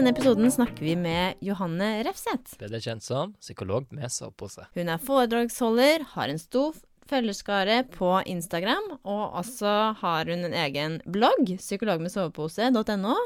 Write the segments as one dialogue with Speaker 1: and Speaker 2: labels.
Speaker 1: Denne episoden snakker vi med Johanne Refseth.
Speaker 2: Bedre kjent som psykolog med sovepose.
Speaker 1: Hun er foredragsholder, har en stor følgerskare på Instagram, og også har hun en egen blogg, psykologmedsovepose.no.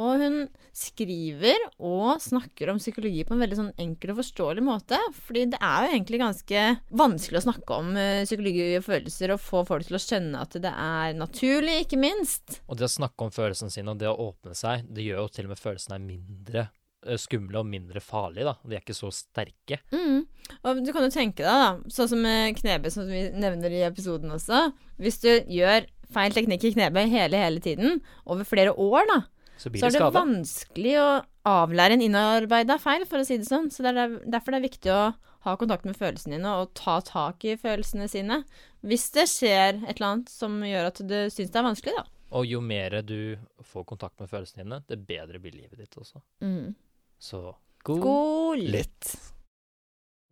Speaker 1: Og hun skriver og snakker om psykologi på en veldig sånn enkel og forståelig måte. Fordi det er jo egentlig ganske vanskelig å snakke om eh, psykologi og følelser og få folk til å skjønne at det er naturlig, ikke minst.
Speaker 2: Og det å snakke om følelsene sine og det å åpne seg, det gjør jo til og med følelsene er mindre eh, skumle og mindre farlige, da. De er ikke så sterke.
Speaker 1: Mm. Og du kan jo tenke deg, da, sånn som Knebe knebøy, som vi nevner i episoden også. Hvis du gjør feil teknikk i knebøy hele, hele tiden, over flere år, da,
Speaker 2: Så blir
Speaker 1: så er
Speaker 2: det
Speaker 1: det
Speaker 2: skade.
Speaker 1: vanskelig å avlære en innarbeida feil, for å si det sånn. Så det er derfor det er viktig å ha kontakt med følelsene dine og ta tak i følelsene sine. Hvis det skjer et eller annet som gjør at du syns det er vanskelig, da.
Speaker 2: Og jo mer du får kontakt med følelsene dine, det bedre blir livet ditt også.
Speaker 1: Mm.
Speaker 2: Så god
Speaker 1: God
Speaker 2: litt.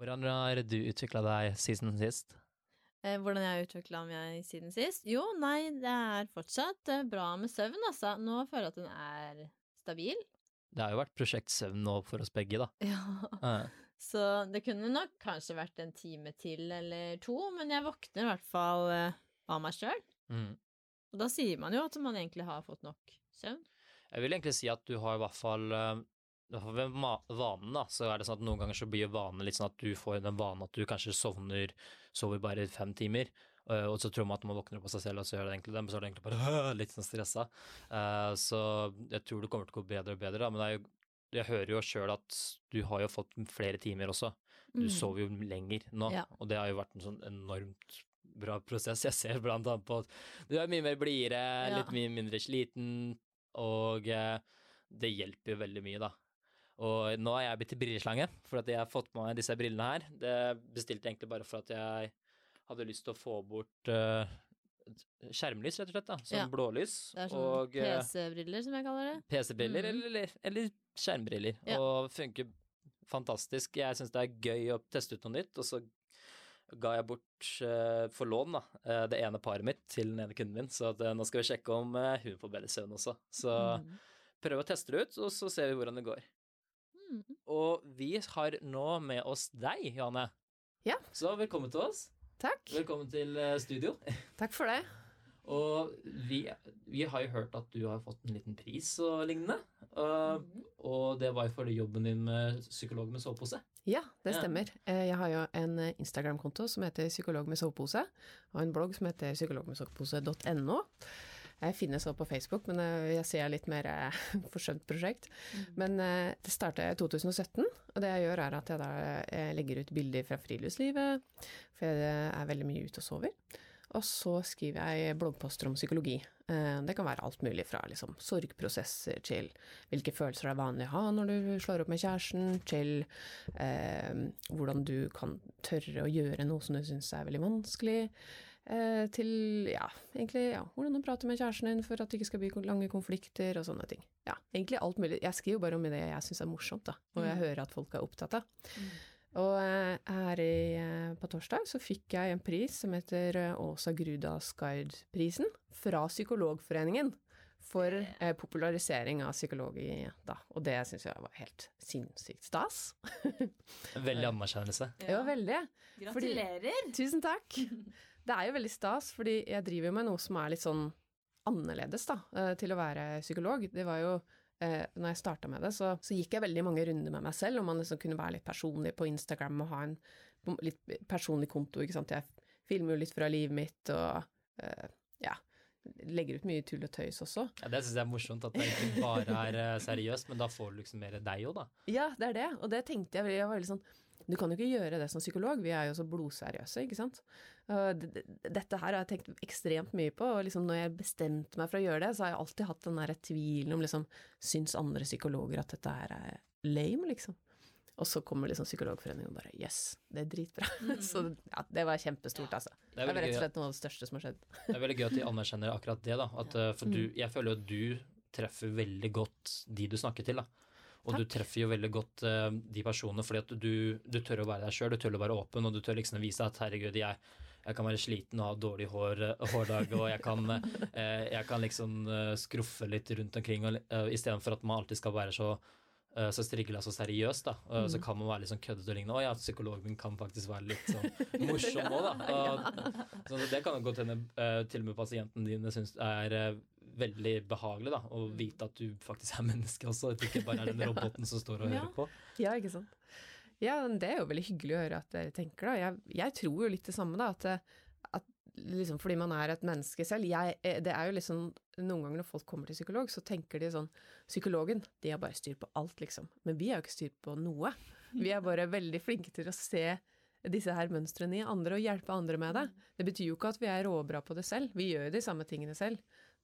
Speaker 2: Hvordan har du utvikla deg siden sist?
Speaker 1: Eh, hvordan jeg har utvikla meg siden sist? Jo, nei, det er fortsatt eh, bra med søvn, altså. Nå føler jeg at den er stabil.
Speaker 2: Det har jo vært prosjekt søvn nå for oss begge, da.
Speaker 1: Ja.
Speaker 2: Eh,
Speaker 1: Så det kunne nok kanskje vært en time til eller to, men jeg våkner i hvert fall eh, av meg sjøl.
Speaker 2: mm.
Speaker 1: Og da sier man jo at man egentlig har fått nok søvn.
Speaker 2: Jeg vil egentlig si at du har i hvert fall i hvert fall ved vanen, da, så er det sånn at noen ganger så blir vanen litt sånn at du får den vanen at du kanskje sovner, sover bare fem timer, eh, og så tror man at man våkner opp av seg selv, og så gjør det egentlig det, men så er det egentlig bare litt sånn stressa. Eh, så jeg tror det kommer til å gå bedre og bedre, da, men det er jo, jeg hører jo sjøl at du har jo fått flere timer også. Du
Speaker 1: Mm.
Speaker 2: sover jo lenger nå,
Speaker 1: Ja.
Speaker 2: og det har jo vært en sånn enormt bra prosess. Jeg ser blant annet på at du er mye mer blidere,
Speaker 1: Ja.
Speaker 2: litt mye mindre sliten, og eh, det hjelper jo veldig mye, da. Og nå er jeg blitt til brilleslange, for at jeg har fått på meg disse brillene her. Det bestilte jeg egentlig bare for at jeg hadde lyst til å få bort uh, skjermlys, rett og slett, da, som
Speaker 1: Ja.
Speaker 2: blålys.
Speaker 1: Det er sånn
Speaker 2: eh,
Speaker 1: PC-briller, som jeg kaller det.
Speaker 2: PC-briller
Speaker 1: mm.
Speaker 2: eller, eller skjermbriller,
Speaker 1: Ja.
Speaker 2: og funker fantastisk. Jeg syns det er gøy å teste ut noe nytt, og så ga jeg bort uh, for lån da, uh, det ene paret mitt til den ene kunden min, så at, uh, nå skal vi sjekke om hun får bedre søvn også. Så
Speaker 1: Mm.
Speaker 2: prøv å teste det ut, og så ser vi hvordan det går.
Speaker 1: Mm.
Speaker 2: Og vi har nå med oss deg, Johanne.
Speaker 3: Ja.
Speaker 2: Så velkommen til oss.
Speaker 3: Takk.
Speaker 2: Velkommen til eh, studio.
Speaker 3: Takk for det.
Speaker 2: Og vi, vi har jo hørt at du har fått en liten pris og lignende. Uh,
Speaker 1: Mhm.
Speaker 2: Og det var jo for jobben din med psykolog med sovepose.
Speaker 3: Ja, det stemmer. Ja. Jeg har jo en eh, Instagram-konto som heter Psykolog med sovepose, og en blogg som heter psykologmedsovepose.no. Jeg finnes også på Facebook, men eh, jeg ser litt mer eh, forsømt prosjekt. Men eh, det startet i 2017, og det jeg gjør er at jeg da legger ut bilder fra friluftslivet, for jeg er veldig mye ute og sover. Og så skriver jeg bloggposter om psykologi. Det kan være alt mulig fra liksom sorgprosesser til hvilke følelser det er vanlig å ha når du slår opp med kjæresten, til eh, hvordan du kan tørre å gjøre noe som du syns er veldig vanskelig, til ja, egentlig ja, hvordan du prater med kjæresten din for at det ikke skal bli lange konflikter og sånne ting. Ja, egentlig alt mulig. Jeg skriver bare om det jeg syns er morsomt, da, og jeg
Speaker 1: Mm.
Speaker 3: hører at folk er opptatt av.
Speaker 1: Mm.
Speaker 3: Og eh, her i, eh, på torsdag så fikk jeg en pris som heter eh, Åsa Gruda Skard-prisen fra Psykologforeningen for eh, popularisering av psykologi, da. Og det syns jeg var helt sinnssykt stas.
Speaker 2: Veldig anerkjennelse.
Speaker 3: Ja, veldig.
Speaker 1: Gratulerer!
Speaker 3: Tusen takk. Det er jo veldig stas, fordi jeg driver jo med noe som er litt sånn annerledes, da, eh, til å være psykolog. Det var jo eh, når jeg starta med det, så, så gikk jeg veldig mange runder med meg selv, om man liksom kunne være litt personlig på Instagram og ha en litt personlig konto, ikke sant. Jeg filmer jo litt fra livet mitt og eh, ja, legger ut mye tull og tøys også.
Speaker 2: Ja, det syns jeg er morsomt, at det ikke bare er seriøst, men da får du liksom mer deg òg, da.
Speaker 3: Ja, det er det, og det tenkte jeg, jeg var veldig sånn Du kan jo ikke gjøre det som psykolog, vi er jo så blodseriøse, ikke sant. Dette her har jeg tenkt ekstremt mye på, og liksom når jeg bestemte meg for å gjøre det, så har jeg alltid hatt den derre tvilen om liksom Syns andre psykologer at dette her er lame, liksom? Og så kommer liksom Psykologforeningen og bare yes, det er dritbra. så ja, det var kjempestort, altså.
Speaker 2: Det
Speaker 3: Det
Speaker 2: er
Speaker 3: var
Speaker 2: veldig
Speaker 3: rett og slett noe av det største som har skjedd.
Speaker 2: det er veldig gøy at de anerkjenner akkurat det, da. At, eh, for du,
Speaker 3: Mm.
Speaker 2: jeg føler jo at du treffer veldig godt de du snakker til, da. Og du treffer jo veldig godt uh, de personene fordi at du, du tør å være deg sjøl, du tør å være åpen, og du tør liksom vise at herregud, jeg, jeg kan være sliten og ha dårlig hår, eh, hårdag, og jeg kan, uh, jeg kan liksom uh, skruffe litt rundt omkring, uh, istedenfor at man alltid skal være så eh, så strigla så seriøst, da. Mm. Så kan man være litt sånn køddete og lignende. Å ja, psykologen min kan faktisk være litt sånn morsom òg, da. Og, så det kan jo godt hende eh, til og med pasienten dine syns er eh, veldig behagelig, da. Å vite at du faktisk er menneske også, at du ikke bare er den roboten som står og hører på.
Speaker 3: Ja, ikke sant. Ja, men det er jo veldig hyggelig å høre at dere tenker da. Jeg, jeg tror jo litt det samme, da. At, at liksom fordi man er et menneske selv. Jeg, eh, det er jo liksom Noen ganger når folk kommer til psykolog, så tenker de sånn Psykologen, de har bare styr på alt, liksom. Men vi har jo ikke styr på noe. Vi er bare veldig flinke til å se disse her mønstrene i andre og hjelpe andre med det. Det betyr jo ikke at vi er råbra på det selv. Vi gjør jo de samme tingene selv.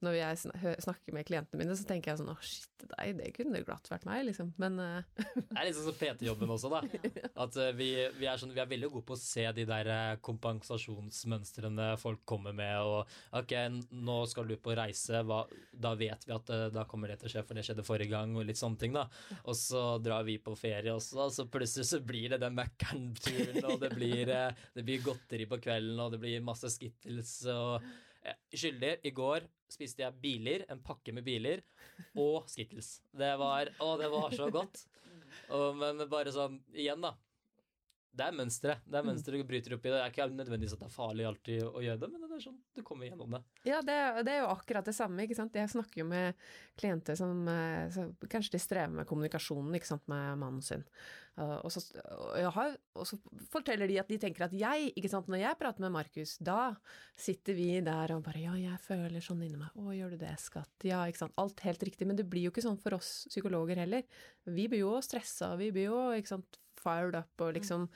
Speaker 3: Når jeg snakker med klientene mine, så tenker jeg sånn å shit, nei, det kunne glatt vært meg, liksom. Men uh...
Speaker 2: Det er liksom som PT-jobben også, da. At uh, vi, vi, er sånn, vi er veldig gode på å se de der eh, kompensasjonsmønstrene folk kommer med, og ok, nå skal du på reise, hva, da vet vi at uh, da kommer det til å skje, for det skjedde forrige gang, og litt sånne ting, da. Og så drar vi på ferie også, og så plutselig så blir det den Mækkern-turen, og det blir, det blir godteri på kvelden, og det blir masse skittles, og Skyldig, i går spiste jeg biler, en pakke med biler, og skittles. Det var, å, det var så godt. Og, men bare sånn, igjen da. Det er mønstre. Det er mønstre du bryter opp i. Det er ikke nødvendigvis at det er farlig alltid å gjøre det, men det er sånn, du kommer gjennom det.
Speaker 3: Ja, det, det er jo akkurat det samme, ikke sant. Jeg snakker jo med klienter som eh, så, Kanskje de strever med kommunikasjonen, ikke sant, med mannen sin. Uh, og, så, har, og så forteller de at de tenker at jeg, ikke sant, når jeg prater med Markus, da sitter vi der og bare ja, jeg føler sånn inni meg, å, gjør du det, skatt, ja, ikke sant, alt helt riktig, men det blir jo ikke sånn for oss psykologer heller. Vi blir jo stressa, vi blir jo, ikke sant, fired up og liksom,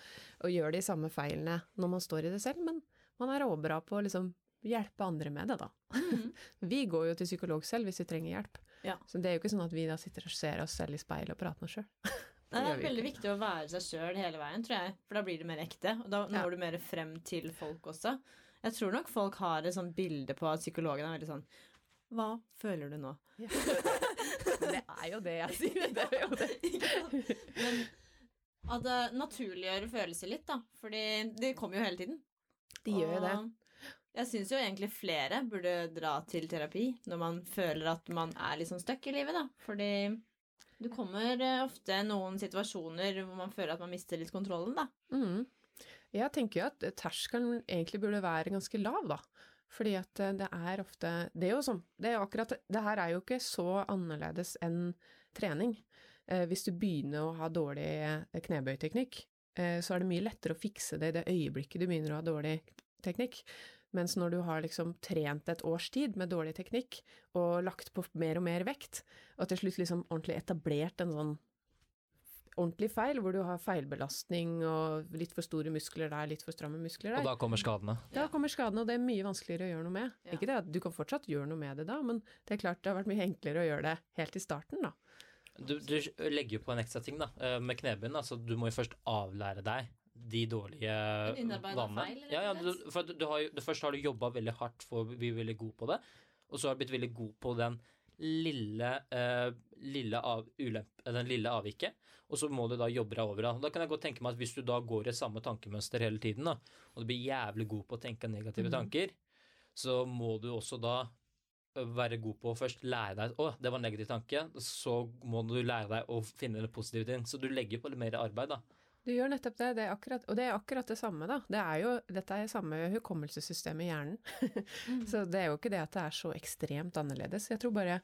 Speaker 3: og gjør de samme feilene når man står i det selv, men man er råbra på å liksom hjelpe andre med det, da. vi går jo til psykolog selv hvis vi trenger hjelp.
Speaker 1: Ja.
Speaker 3: Så det er jo ikke sånn at vi da sitter og ser oss selv i speilet og prater med oss sjøl.
Speaker 1: Nei, det er veldig viktig å være seg sjøl hele veien, tror jeg. For da blir det mer ekte. Og da når
Speaker 3: Ja.
Speaker 1: du mer frem til folk også. Jeg tror nok folk har et sånt bilde på at psykologen er veldig sånn Hva føler du nå?
Speaker 3: det er jo det jeg sier. Det er jo det.
Speaker 1: Men at det naturliggjør følelser litt, da. Fordi det kommer jo hele tiden.
Speaker 3: De gjør jo det.
Speaker 1: Jeg syns jo egentlig flere burde dra til terapi når man føler at man er litt sånn stuck i livet, da. Fordi du kommer eh, ofte noen situasjoner hvor man føler at man mister litt kontrollen, da.
Speaker 3: Mm. Jeg tenker jo at terskelen egentlig burde være ganske lav, da. Fordi at eh, det er ofte Det er jo sånn Det akkurat Det her er jo ikke så annerledes enn trening. Eh, hvis du begynner å ha dårlig eh, knebøyteknikk, eh, så er det mye lettere å fikse det i det øyeblikket du begynner å ha dårlig teknikk. Mens når du har liksom trent et års tid med dårlig teknikk, og lagt på mer og mer vekt, og til slutt liksom ordentlig etablert en sånn ordentlig feil, hvor du har feilbelastning og litt for store muskler der, litt for stramme muskler der.
Speaker 2: Og da kommer skadene.
Speaker 3: Da kommer skadene, og det er mye vanskeligere å gjøre noe med.
Speaker 1: Ja.
Speaker 3: Ikke det at du kan fortsatt gjøre noe med det da, men det er klart det har vært mye enklere å gjøre det helt i starten, da.
Speaker 2: Du, du legger jo på en ekstra ting, da. eh, Med knebøyen. Altså, du må jo først avlære deg de dårlige
Speaker 1: En
Speaker 2: vanene.
Speaker 1: feil,
Speaker 2: Ja, ja, du, for du, har du, først har du jobba veldig hardt for å bli veldig god på det, og så har du blitt veldig god på den lille, uh, lille, av, ulemp, den lille avviket, og så må du da jobbe deg over det. Da kan jeg godt tenke meg at hvis du da går i samme tankemønster hele tiden, da, og du blir jævlig god på å tenke negative
Speaker 3: mm.
Speaker 2: tanker, så må du også da være god på å først lære deg Å, det var en negativ tanke. Så må du lære deg å finne det positive i den. Så du legger på litt mer arbeid, da.
Speaker 3: Du gjør nettopp det, det er akkurat, og det er akkurat det samme, da. Det er jo, dette er samme hukommelsessystem i hjernen. Så det er jo ikke det at det er så ekstremt annerledes. Jeg tror bare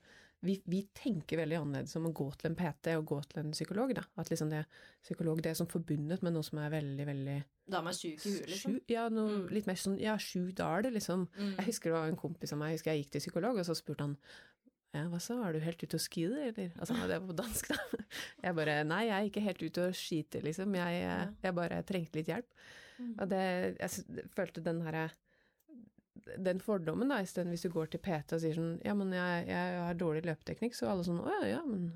Speaker 3: vi, vi tenker veldig annerledes om å gå til en PT og gå til en psykolog, da. At liksom det psykolog det er sånn forbundet med noe som er veldig, veldig
Speaker 1: Da er man sjuk i huet, liksom.
Speaker 3: sju- Ja, noe
Speaker 1: Mm.
Speaker 3: litt mer sånn Ja, sjukt er det, liksom.
Speaker 1: Mm.
Speaker 3: Jeg husker det var en kompis av meg, jeg husker jeg gikk til psykolog, og så spurte han ja, hva så, er du helt ute og skide, eller? Altså, det var på dansk, da. Jeg bare, nei, jeg er ikke helt ute og skiter, liksom. Jeg, jeg bare trengte litt hjelp.
Speaker 1: Mm.
Speaker 3: Og det, jeg følte den herre den fordommen, da, isteden hvis du går til PT og sier sånn Ja, men jeg, jeg har dårlig løpeteknikk, så alle sånn Å ja, ja, men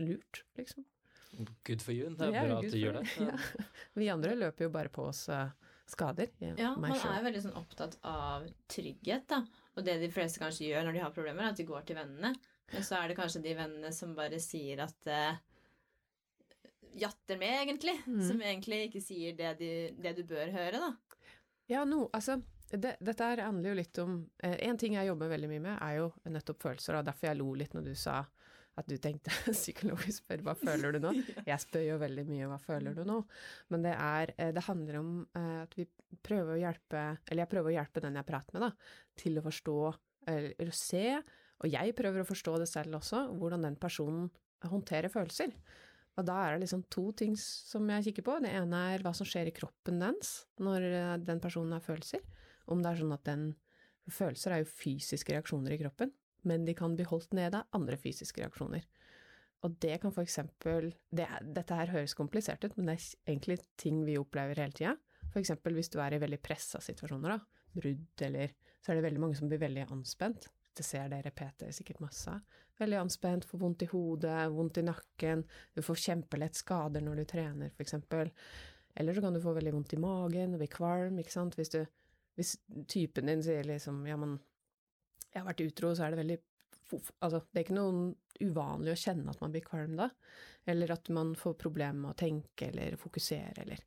Speaker 3: lurt, liksom.
Speaker 2: Good for you. Det er
Speaker 3: Ja,
Speaker 2: bra at du gjør det.
Speaker 3: Ja. Vi andre løper jo bare på oss eh, skader.
Speaker 1: Ja,
Speaker 3: meg
Speaker 1: man
Speaker 3: selv.
Speaker 1: er veldig sånn opptatt av trygghet, da. Og det de fleste kanskje gjør når de har problemer, er at de går til vennene. Men så er det kanskje de vennene som bare sier at uh, Jatter med, egentlig.
Speaker 3: Mm.
Speaker 1: Som egentlig ikke sier det, de, det du bør høre, da.
Speaker 3: Ja, no, altså det, Dette her handler jo litt om eh, En ting jeg jobber veldig mye med, er jo nettopp følelser, og derfor jeg lo litt når du sa at du tenkte psykologer spør hva føler du nå? Jeg spør jo veldig mye hva føler du nå? Men det er eh, Det handler om eh, at vi prøver å hjelpe Eller jeg prøver å hjelpe den jeg prater med, da, til å forstå eller å se, og jeg prøver å forstå det selv også, hvordan den personen håndterer følelser. Og da er det liksom to ting som jeg kikker på. Det ene er hva som skjer i kroppen dens når eh, den personen har følelser. Om det er sånn at den Følelser er jo fysiske reaksjoner i kroppen, men de kan bli holdt nede av andre fysiske reaksjoner. Og det kan for det, Dette her høres komplisert ut, men det er egentlig ting vi opplever hele tida. For eksempel hvis du er i veldig pressa situasjoner, da, brudd eller Så er det veldig mange som blir veldig anspent. Det ser dere PT sikkert masse. Veldig anspent, får vondt i hodet, vondt i nakken, du får kjempelett skader når du trener, for eksempel. Eller så kan du få veldig vondt i magen og bli kvalm, ikke sant. Hvis, du, hvis typen din sier liksom ja, men jeg har vært utro, så er det veldig Altså, det er ikke noe uvanlig å kjenne at man blir kvalm da. Eller at man får problemer med å tenke eller fokusere eller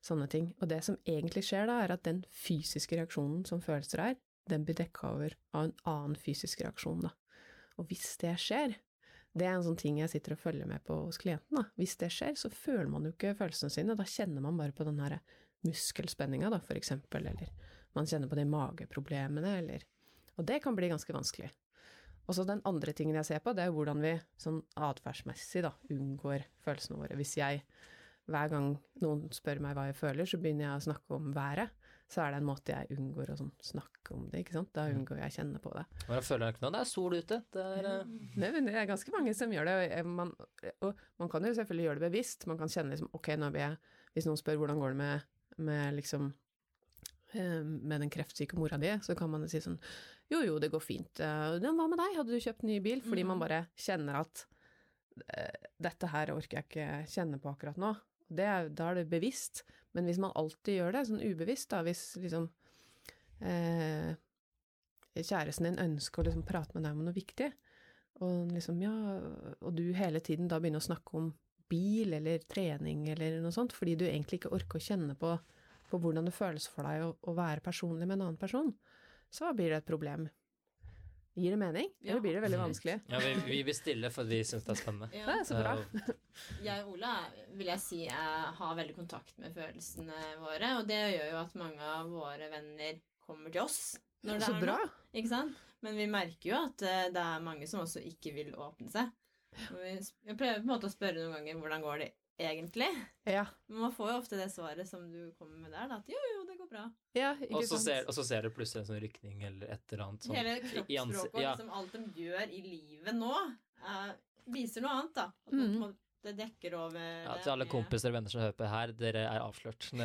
Speaker 3: sånne ting. Og det som egentlig skjer da, er at den fysiske reaksjonen som følelser er, den blir dekka over av en annen fysisk reaksjon, da. Og hvis det skjer, det er en sånn ting jeg sitter og følger med på hos klienten. da. Hvis det skjer, så føler man jo ikke følelsene sine, da kjenner man bare på den her muskelspenninga, da, for eksempel, eller man kjenner på de mageproblemene, eller Og det kan bli ganske vanskelig. Og så den andre tingen jeg ser på, det er hvordan vi sånn atferdsmessig da, unngår følelsene våre. Hvis jeg hver gang noen spør meg hva jeg føler, så begynner jeg å snakke om været. Så er det en måte jeg unngår å sånn snakke om det, ikke sant. Da unngår jeg å kjenne på det.
Speaker 2: Jeg føler ikke noe. Det er sol ute. Det er, uh...
Speaker 3: Nei, men det er ganske mange som gjør det, og man, og man kan jo selvfølgelig gjøre det bevisst. Man kan kjenne liksom, ok, nå blir jeg Hvis noen spør hvordan går det med, med liksom eh, med den kreftsyke mora di, så kan man si sånn Jo, jo, det går fint. Eh, Men hva med deg, hadde du kjøpt ny bil? Fordi man bare kjenner at eh, dette her orker jeg ikke kjenne på akkurat nå. Det da er det bevisst. Men hvis man alltid gjør det, sånn ubevisst, da, hvis liksom eh, kjæresten din ønsker å liksom prate med deg om noe viktig, og liksom, ja, og du hele tiden da begynner å snakke om bil eller trening eller noe sånt, fordi du egentlig ikke orker å kjenne på, på hvordan det føles for deg å, å være personlig med en annen person, så blir det et problem. Gir det mening?
Speaker 1: Ja,
Speaker 3: Eller blir det veldig vanskelig?
Speaker 2: ja, vi, vi vil stille fordi vi syns det er spennende.
Speaker 3: Det er så bra.
Speaker 1: Jeg og Ola vil jeg si jeg har veldig kontakt med følelsene våre, og det gjør jo at mange av våre venner kommer til oss når det
Speaker 3: Så
Speaker 1: er
Speaker 3: bra!
Speaker 1: noe. Ikke sant? Men vi merker jo at eh, det er mange som også ikke vil åpne seg. Og vi Jeg prøver på en måte å spørre noen ganger hvordan går det egentlig.
Speaker 3: Ja,
Speaker 1: Men man får jo ofte det svaret som du kommer med der, da, at jo, jo, det går bra.
Speaker 3: ja
Speaker 2: Og så
Speaker 3: sant?
Speaker 2: ser, og så ser du plutselig en sånn rykning eller et eller annet sånn.
Speaker 1: Hele kroppsspråket og
Speaker 2: ja.
Speaker 1: liksom alt de gjør i livet nå, uh, viser noe annet, da. At
Speaker 3: Mm.
Speaker 1: man, måte dekker over
Speaker 2: Ja, til alle kompiser og venner som hører på her, dere er avslørt.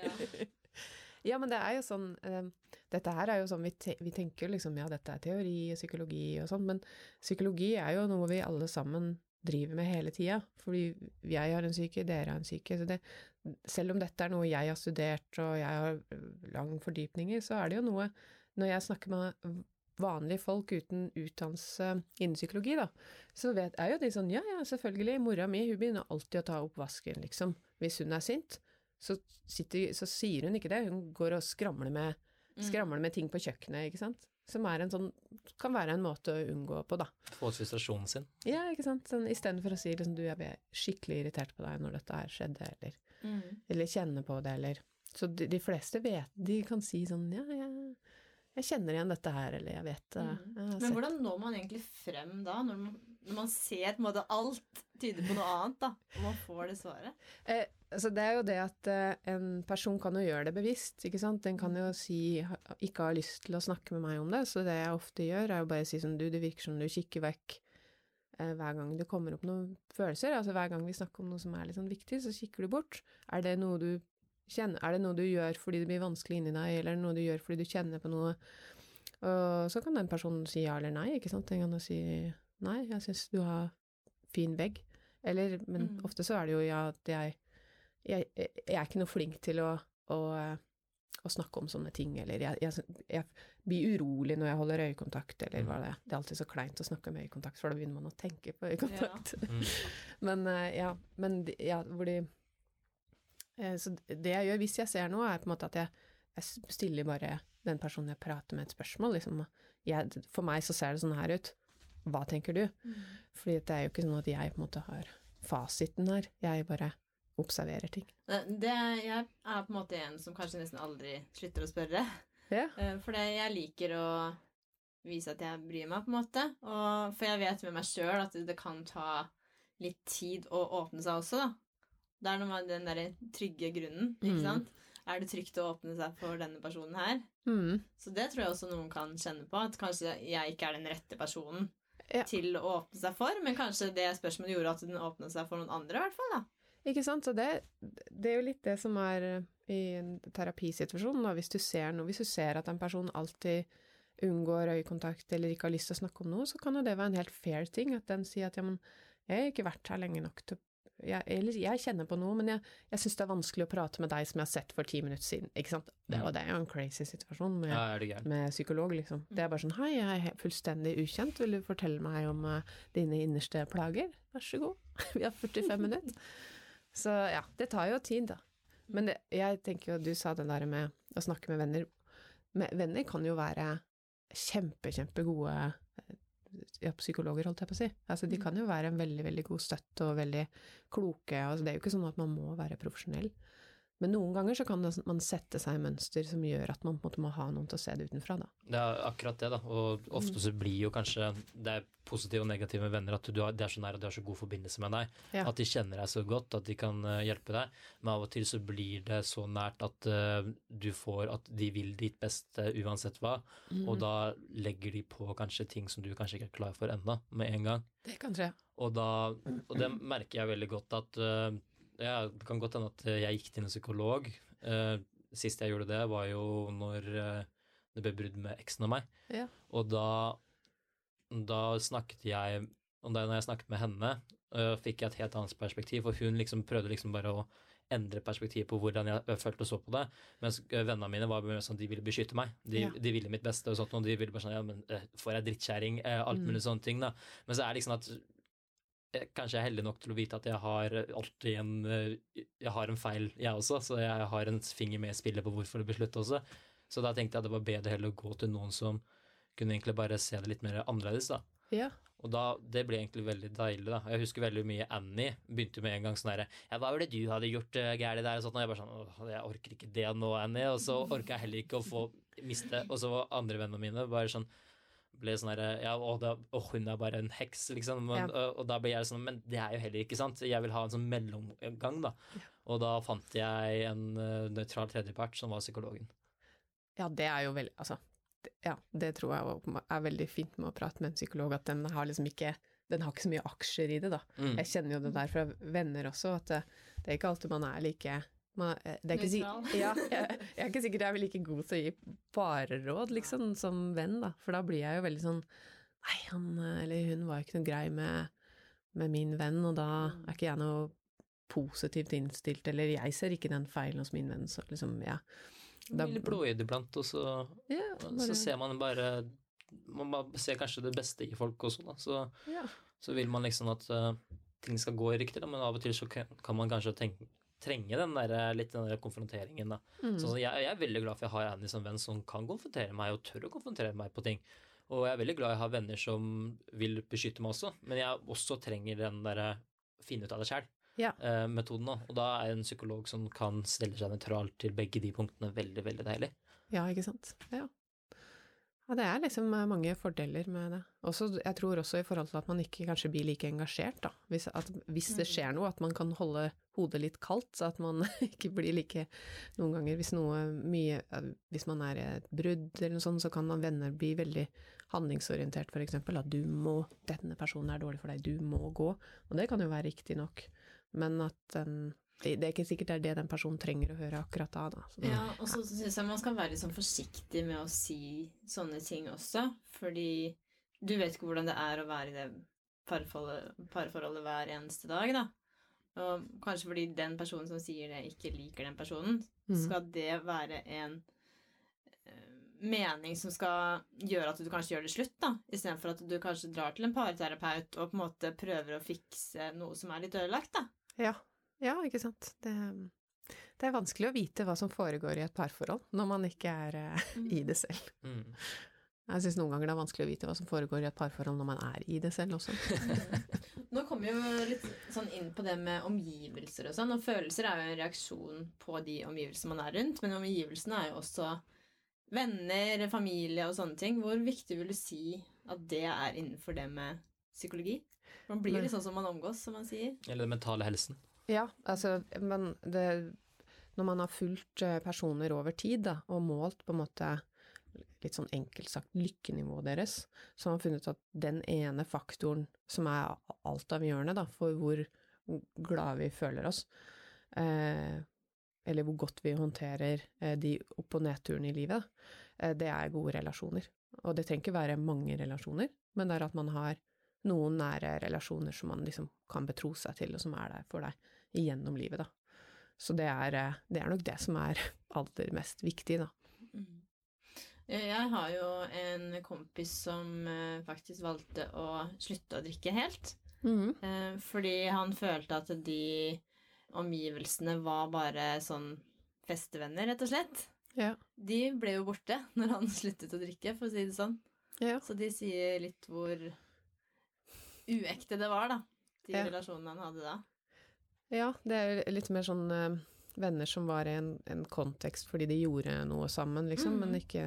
Speaker 1: Ja.
Speaker 3: Ja, men det er jo sånn uh, Dette her er jo sånn vi, te vi tenker liksom ja, dette er teori og psykologi og sånn, men psykologi er jo noe vi alle sammen driver med hele tida. Fordi jeg har en syke, dere har en syke. Så det, selv om dette er noe jeg har studert og jeg har øh, lang fordypning i, så er det jo noe Når jeg snakker med vanlige folk uten utdannelse innen psykologi, da, så vet, er jo de sånn ja, ja, selvfølgelig, mora mi hun begynner alltid å ta opp vasken, liksom, hvis hun er sint så, sitter, så sier hun ikke det, hun går og skramler med,
Speaker 1: Mm.
Speaker 3: skramler med ting på kjøkkenet, ikke sant? Som er en sånn, kan være en måte å unngå på, da.
Speaker 2: Få ut frustrasjonen sin.
Speaker 3: Ja, ikke sant? Sånn, Istedenfor å si liksom, du, jeg ble skikkelig irritert på deg når dette her skjedde, eller,
Speaker 1: Mm.
Speaker 3: eller kjenne på det, eller Så de, de fleste vet, de kan si sånn ja, jeg, jeg kjenner igjen dette her, eller jeg vet det.
Speaker 1: Mm. Men hvordan når man egentlig frem da, når man når man ser på en måte alt tyder på noe annet, da, og man får det svaret.
Speaker 3: Eh, altså det er jo det at eh, en person kan jo gjøre det bevisst, ikke sant. Den kan jo si ikke har lyst til å snakke med meg om det, så det jeg ofte gjør, er jo bare å si sånn du, det virker som du kikker vekk eh, hver gang det kommer opp noen følelser. Altså hver gang vi snakker om noe som er litt sånn viktig, så kikker du bort. Er det noe du kjenner, er det noe du gjør fordi det blir vanskelig inni deg, eller er noe du gjør fordi du kjenner på noe? Og så kan den personen si ja eller nei, ikke sant. Den kan jo si nei, jeg syns du har fin vegg. Eller, men
Speaker 1: Mm.
Speaker 3: ofte så er det jo ja, at jeg, jeg, jeg er ikke noe flink til å, å, å snakke om sånne ting, eller jeg, jeg, jeg blir urolig når jeg holder øyekontakt, eller hva det er. Det er alltid så kleint å snakke med øyekontakt, for da begynner man å tenke på øyekontakt.
Speaker 2: Mm.
Speaker 3: Men eh, ja, men ja, hvor de eh, Så det jeg gjør hvis jeg ser noe, er på en måte at jeg, jeg stiller bare den personen jeg prater med et spørsmål, liksom. Jeg, for meg så ser det sånn her ut. Hva tenker du? Fordi det er jo ikke sånn at jeg på en måte har fasiten her. Jeg bare observerer ting.
Speaker 1: Det, jeg er på en måte en som kanskje nesten aldri slutter å spørre.
Speaker 3: Ja.
Speaker 1: Eh, For jeg liker å vise at jeg bryr meg, på en måte. Og, for jeg vet med meg sjøl at det kan ta litt tid å åpne seg også, da. Det er noe med den derre trygge grunnen, ikke
Speaker 3: Mm.
Speaker 1: sant. Er det trygt å åpne seg for denne personen her?
Speaker 3: Mm.
Speaker 1: Så det tror jeg også noen kan kjenne på, at kanskje jeg ikke er den rette personen
Speaker 3: Ja.
Speaker 1: til å åpne seg for, men kanskje det spørsmålet gjorde at den åpnet seg for noen andre, i hvert fall, da.
Speaker 3: Ikke sant? Så det, det er jo litt det som er eh, i en terapisituasjon, da. Hvis du ser noe, hvis du ser at en person alltid unngår øyekontakt eller ikke har lyst til å snakke om noe, så kan jo det være en helt fair ting. At den sier at ja, men jeg har ikke vært her lenge nok til å jeg, eller jeg kjenner på noe, men jeg, jeg syns det er vanskelig å prate med deg som jeg har sett for ti minutter siden. Ikke sant? Det,
Speaker 2: Mm.
Speaker 3: og det er jo en crazy situasjon med,
Speaker 2: Ja,
Speaker 3: med psykolog, liksom. Det er bare sånn Hei, jeg er fullstendig ukjent, vil du fortelle meg om uh, dine innerste plager? Vær så god. Vi har 45 minutter. Så ja, det tar jo tid, da. Men det, jeg tenker jo, du sa det der med å snakke med venner. Med, venner kan jo være kjempe, kjempegode ja, psykologer, holdt jeg på å si. Altså, de
Speaker 1: Mm.
Speaker 3: kan jo være en veldig, veldig god støtte og veldig kloke. Altså, det er jo ikke sånn at man må være profesjonell. Men noen ganger så kan det, man sette seg i mønster som gjør at man på en måte må ha noen til å se det utenfra, da.
Speaker 2: Det er akkurat det, da. Og ofte så blir jo kanskje det er positive og negative med venner at du har, det er så nær og de har så god forbindelse med deg.
Speaker 3: Ja.
Speaker 2: At de kjenner deg så godt at de kan eh, hjelpe deg. Men av og til så blir det så nært at eh, du får at de vil ditt beste uansett hva.
Speaker 3: Mm.
Speaker 2: Og da legger de på kanskje ting som du kanskje ikke er klar for ennå, med en gang.
Speaker 3: Det kan skje.
Speaker 2: Og, da, og det merker jeg veldig godt at eh, ja, Det kan godt hende at jeg gikk til en psykolog. Uh, sist jeg gjorde det, var jo når eh, det ble brudd med eksen av meg.
Speaker 3: Ja.
Speaker 2: Og da, da snakket jeg Og da jeg snakket med henne, uh, fikk jeg et helt annet perspektiv. For hun liksom prøvde liksom bare å endre perspektivet på hvordan jeg eh, følte og så på det. Mens eh, vennene mine var mer sånn de ville beskytte meg. De,
Speaker 3: Ja.
Speaker 2: de ville mitt beste og sånt. Og de ville bare sånn ja, men får jeg drittkjerring. Alt mulig Mm. sånne ting, da. Men så er det liksom at eh, Kanskje jeg er heldig nok til å vite at jeg har alltid en eh, Jeg har en feil, jeg også, så jeg har en finger med i spillet på hvorfor det ble slutt også. Så da tenkte jeg at det var bedre heller å gå til noen som kunne egentlig bare se det litt mer annerledes, da.
Speaker 3: Ja.
Speaker 2: Og da, det ble egentlig veldig deilig, da. Jeg husker veldig mye Annie begynte med en gang sånn herre Ja, hva var det du hadde gjort uh, gærent der, og sånt, og jeg bare sånn Åh, jeg orker ikke det nå, Annie. Og så orka jeg heller ikke å få miste Og så var andre vennene mine bare sånn ble sånn herre Ja, å, da, å, hun er bare en heks, liksom. Men,
Speaker 3: Ja.
Speaker 2: og, og da ble jeg sånn Men det er jo heller ikke sant. Jeg vil ha en sånn mellomgang, da. Og da fant jeg en uh, nøytral tredjepart, som var psykologen.
Speaker 3: Ja, det er jo veldig Altså, det- ja, det tror jeg er veldig fint med å prate med en psykolog, at den har liksom ikke Den har ikke så mye aksjer i det, da.
Speaker 2: Mm.
Speaker 3: Jeg kjenner jo det der fra venner også, at det, det er ikke alltid man er like eh, det er ikke si- Ja, jeg, jeg er ikke sikker jeg er like god til å gi bare råd, liksom, som venn, da. For da blir jeg jo veldig sånn Nei, han eller hun var jo ikke noe grei med, med min venn, og da er ikke jeg noe positivt innstilt, eller jeg ser ikke den feilen hos min venn, så liksom, ja. Da-
Speaker 2: Litt blåøyd iblant, og så
Speaker 3: Ja,
Speaker 2: Så ser man bare Man bare ser kanskje det beste i folk også, da. Så,
Speaker 3: ja.
Speaker 2: så vil man liksom at eh, ting skal gå riktig, da, men av og til så kan, kan man kanskje tenke, trenge den der, eh, litt den der konfronteringen, da.
Speaker 3: Mm.
Speaker 2: Så jeg, jeg er veldig glad for jeg har Annie som venn som kan konfrontere meg, og tør å konfrontere meg på ting. Og jeg er veldig glad jeg har venner som vil beskytte meg også, men jeg også trenger den derre finne ut av det sjæl.
Speaker 3: Ja.
Speaker 2: eh. Og da er en psykolog som kan stelle seg nøytral til begge de punktene, veldig, veldig deilig.
Speaker 3: Ja, ikke sant. Ja. Ja, det er liksom eh, mange fordeler med det. Også, jeg tror også i forhold til at man ikke kanskje blir like engasjert, da. Hvis, at, hvis det skjer noe, at man kan holde hodet litt kaldt, så at man ikke blir like Noen ganger hvis noe mye Hvis man er i et brudd eller noe sånt, så kan man venner bli veldig handlingsorientert, eksempel. At du må Denne personen er dårlig for deg, du må gå. Og det kan jo være riktig nok, men at den det er ikke sikkert det er det den personen trenger å høre akkurat da. da. Så,
Speaker 1: Ja, og så syns jeg man skal være litt sånn forsiktig med å si sånne ting også, fordi du vet ikke hvordan det er å være i det parforholdet, parforholdet hver eneste dag, da. Og kanskje fordi den personen som sier det, ikke liker den personen,
Speaker 3: mm.
Speaker 1: skal det være en eh, mening som skal gjøre at du kanskje gjør det slutt, da, istedenfor at du kanskje drar til en parterapeut og på en måte prøver å fikse noe som er litt ødelagt, da.
Speaker 3: Ja, ja ikke sant. Det, det er vanskelig å vite hva som foregår i et parforhold når man ikke er eh, i det selv.
Speaker 2: Mm.
Speaker 3: Jeg syns noen ganger det er vanskelig å vite hva som foregår i et parforhold når man er i det selv også.
Speaker 1: Nå kommer vi jo litt sånn inn på det med omgivelser og sånn. Og følelser er jo en reaksjon på de omgivelsene man er rundt. Men omgivelsene er jo også venner, familie og sånne ting. Hvor viktig vil du si at det er innenfor det med psykologi? Man blir litt sånn som man omgås, som man sier.
Speaker 2: Eller den mentale helsen.
Speaker 3: Ja, altså, men det Når man har fulgt eh, personer over tid, da, og målt på en måte litt sånn enkelt sagt lykkenivået deres, så har man funnet at den ene faktoren som er altavgjørende da, for hvor glade vi føler oss, eh, eller hvor godt vi håndterer eh, de opp- og nedturene i livet, eh, det er gode relasjoner. Og det trenger ikke være mange relasjoner, men det er at man har noen nære relasjoner som man liksom kan betro seg til, og som er der for deg igjennom livet, da. Så det er, eh, det er nok det som er aller mest viktig, da.
Speaker 1: Mm. Jeg har jo en kompis som eh, faktisk valgte å slutte å drikke helt. Mm. Fordi han følte at de omgivelsene var bare sånn festevenner, rett og slett.
Speaker 3: Ja.
Speaker 1: De ble jo borte når han sluttet å drikke, for å si det sånn.
Speaker 3: Ja.
Speaker 1: Så de sier litt hvor uekte det var, da. De
Speaker 3: Ja.
Speaker 1: relasjonene han hadde da.
Speaker 3: Ja, det er litt mer sånn eh, venner som var i en, en kontekst fordi de gjorde noe sammen, liksom,
Speaker 1: mm.
Speaker 3: men ikke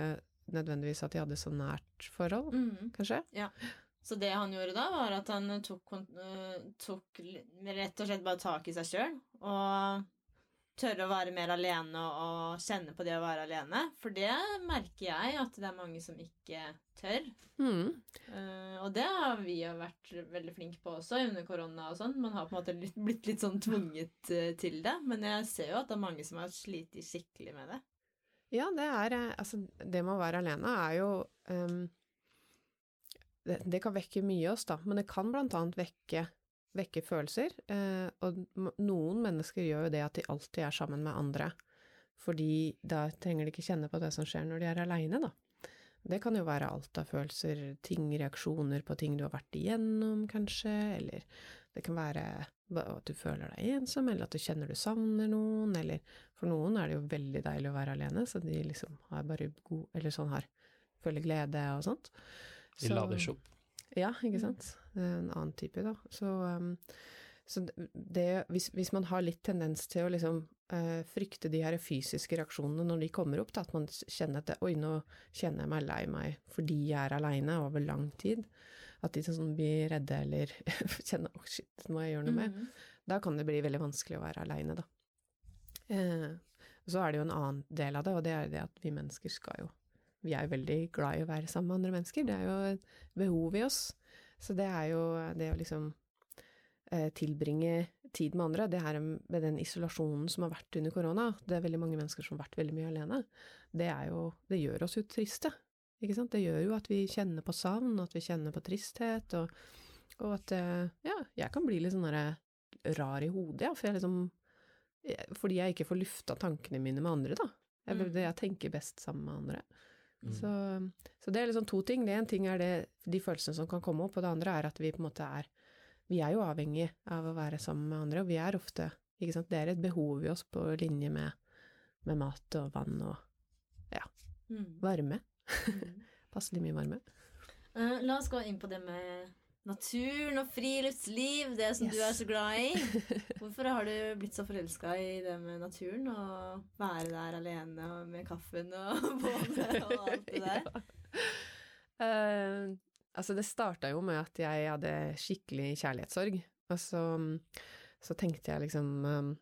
Speaker 3: nødvendigvis at de hadde så nært forhold, kanskje. Ja.
Speaker 1: Så det han gjorde da, var at han tok, kon- øh, tok rett og slett bare tak i seg sjøl. Og tørre å være mer alene og kjenne på det å være alene. For det merker jeg at det er mange som ikke tør.
Speaker 3: Mm.
Speaker 1: Uh, og det har vi vært veldig flinke på også under korona og sånn. Man har på en måte litt, blitt litt sånn tvunget uh, til det. Men jeg ser jo at det er mange som har slitt skikkelig med det.
Speaker 3: Ja, det er eh, Altså, det med å være alene er jo um, det, det kan vekke mye i oss, da, men det kan blant annet vekke, vekke følelser. eh, og noen mennesker gjør jo det at de alltid er sammen med andre, fordi da trenger de ikke kjenne på det som skjer når de er aleine, da. Det kan jo være alt av følelser, ting, reaksjoner på ting du har vært igjennom, kanskje, eller det kan være at du føler deg ensom, eller at du kjenner du savner noen, eller for noen er det jo veldig deilig å være alene, så de liksom har bare god Eller sånn har føler glede og sånt.
Speaker 2: De
Speaker 3: Så-
Speaker 2: lader seg opp.
Speaker 3: Ja, ikke sant. En annen type, da. Så, um, så det hvis, hvis man har litt tendens til å liksom eh, frykte de her fysiske reaksjonene når de kommer opp, da, at man kjenner at det, Oi, nå kjenner jeg meg lei meg fordi jeg er aleine over lang tid. At de sånn blir redde eller kjenner Å, shit, det må jeg gjøre noe med.
Speaker 1: Mhm.
Speaker 3: Da kan det bli veldig vanskelig å være aleine, da. Eh, så er det jo en annen del av det, og det er det at vi mennesker skal jo Vi er jo veldig glad i å være sammen med andre mennesker. Det er jo et behov i oss. Så det er jo det å liksom eh, tilbringe tid med andre, det her med den isolasjonen som har vært under korona, det er veldig mange mennesker som har vært veldig mye alene, det er jo Det gjør oss jo triste. Ikke sant? Det gjør jo at vi kjenner på savn, at vi kjenner på tristhet, og, og at eh, Ja, jeg kan bli litt sånn derre rar i hodet, ja, for jeg liksom Fordi jeg ikke får lufta tankene mine med andre, da. Jeg,
Speaker 1: Mm.
Speaker 3: jeg tenker best sammen med andre.
Speaker 2: Mm.
Speaker 3: Så, så det er liksom to ting. Det ene ting er det, de følelsene som kan komme opp, og det andre er at vi på en måte er Vi er jo avhengig av å være sammen med andre, og vi er ofte ikke sant, Det er et behov i oss på linje med, med mat og vann og
Speaker 1: Mm.
Speaker 3: varme.
Speaker 1: Mm.
Speaker 3: Passelig mye varme.
Speaker 1: Uh, la oss gå inn på det med naturen og friluftsliv, det som
Speaker 3: Yes.
Speaker 1: du er så glad i. Hvorfor har du blitt så forelska i det med naturen og være der alene og med kaffen og bålet og alt det der?
Speaker 3: Eh, altså, det starta jo med at jeg hadde skikkelig kjærlighetssorg. Og så, så tenkte jeg liksom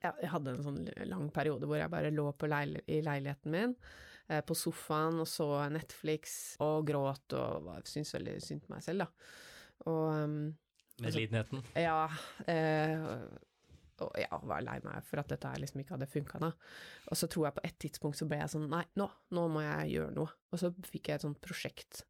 Speaker 3: ja, Jeg hadde en sånn lang periode hvor jeg bare lå på leil i leiligheten min, uh, på sofaen, og så Netflix, og gråt og var- syntes veldig synd på meg selv, da. Og um,
Speaker 2: Medlidenheten.
Speaker 3: ja, eh, og ja, var lei meg for at dette her liksom ikke hadde funka da. Og så tror jeg på et tidspunkt så ble jeg sånn, nei, nå, nå må jeg gjøre noe. Og så fikk jeg et sånt prosjekt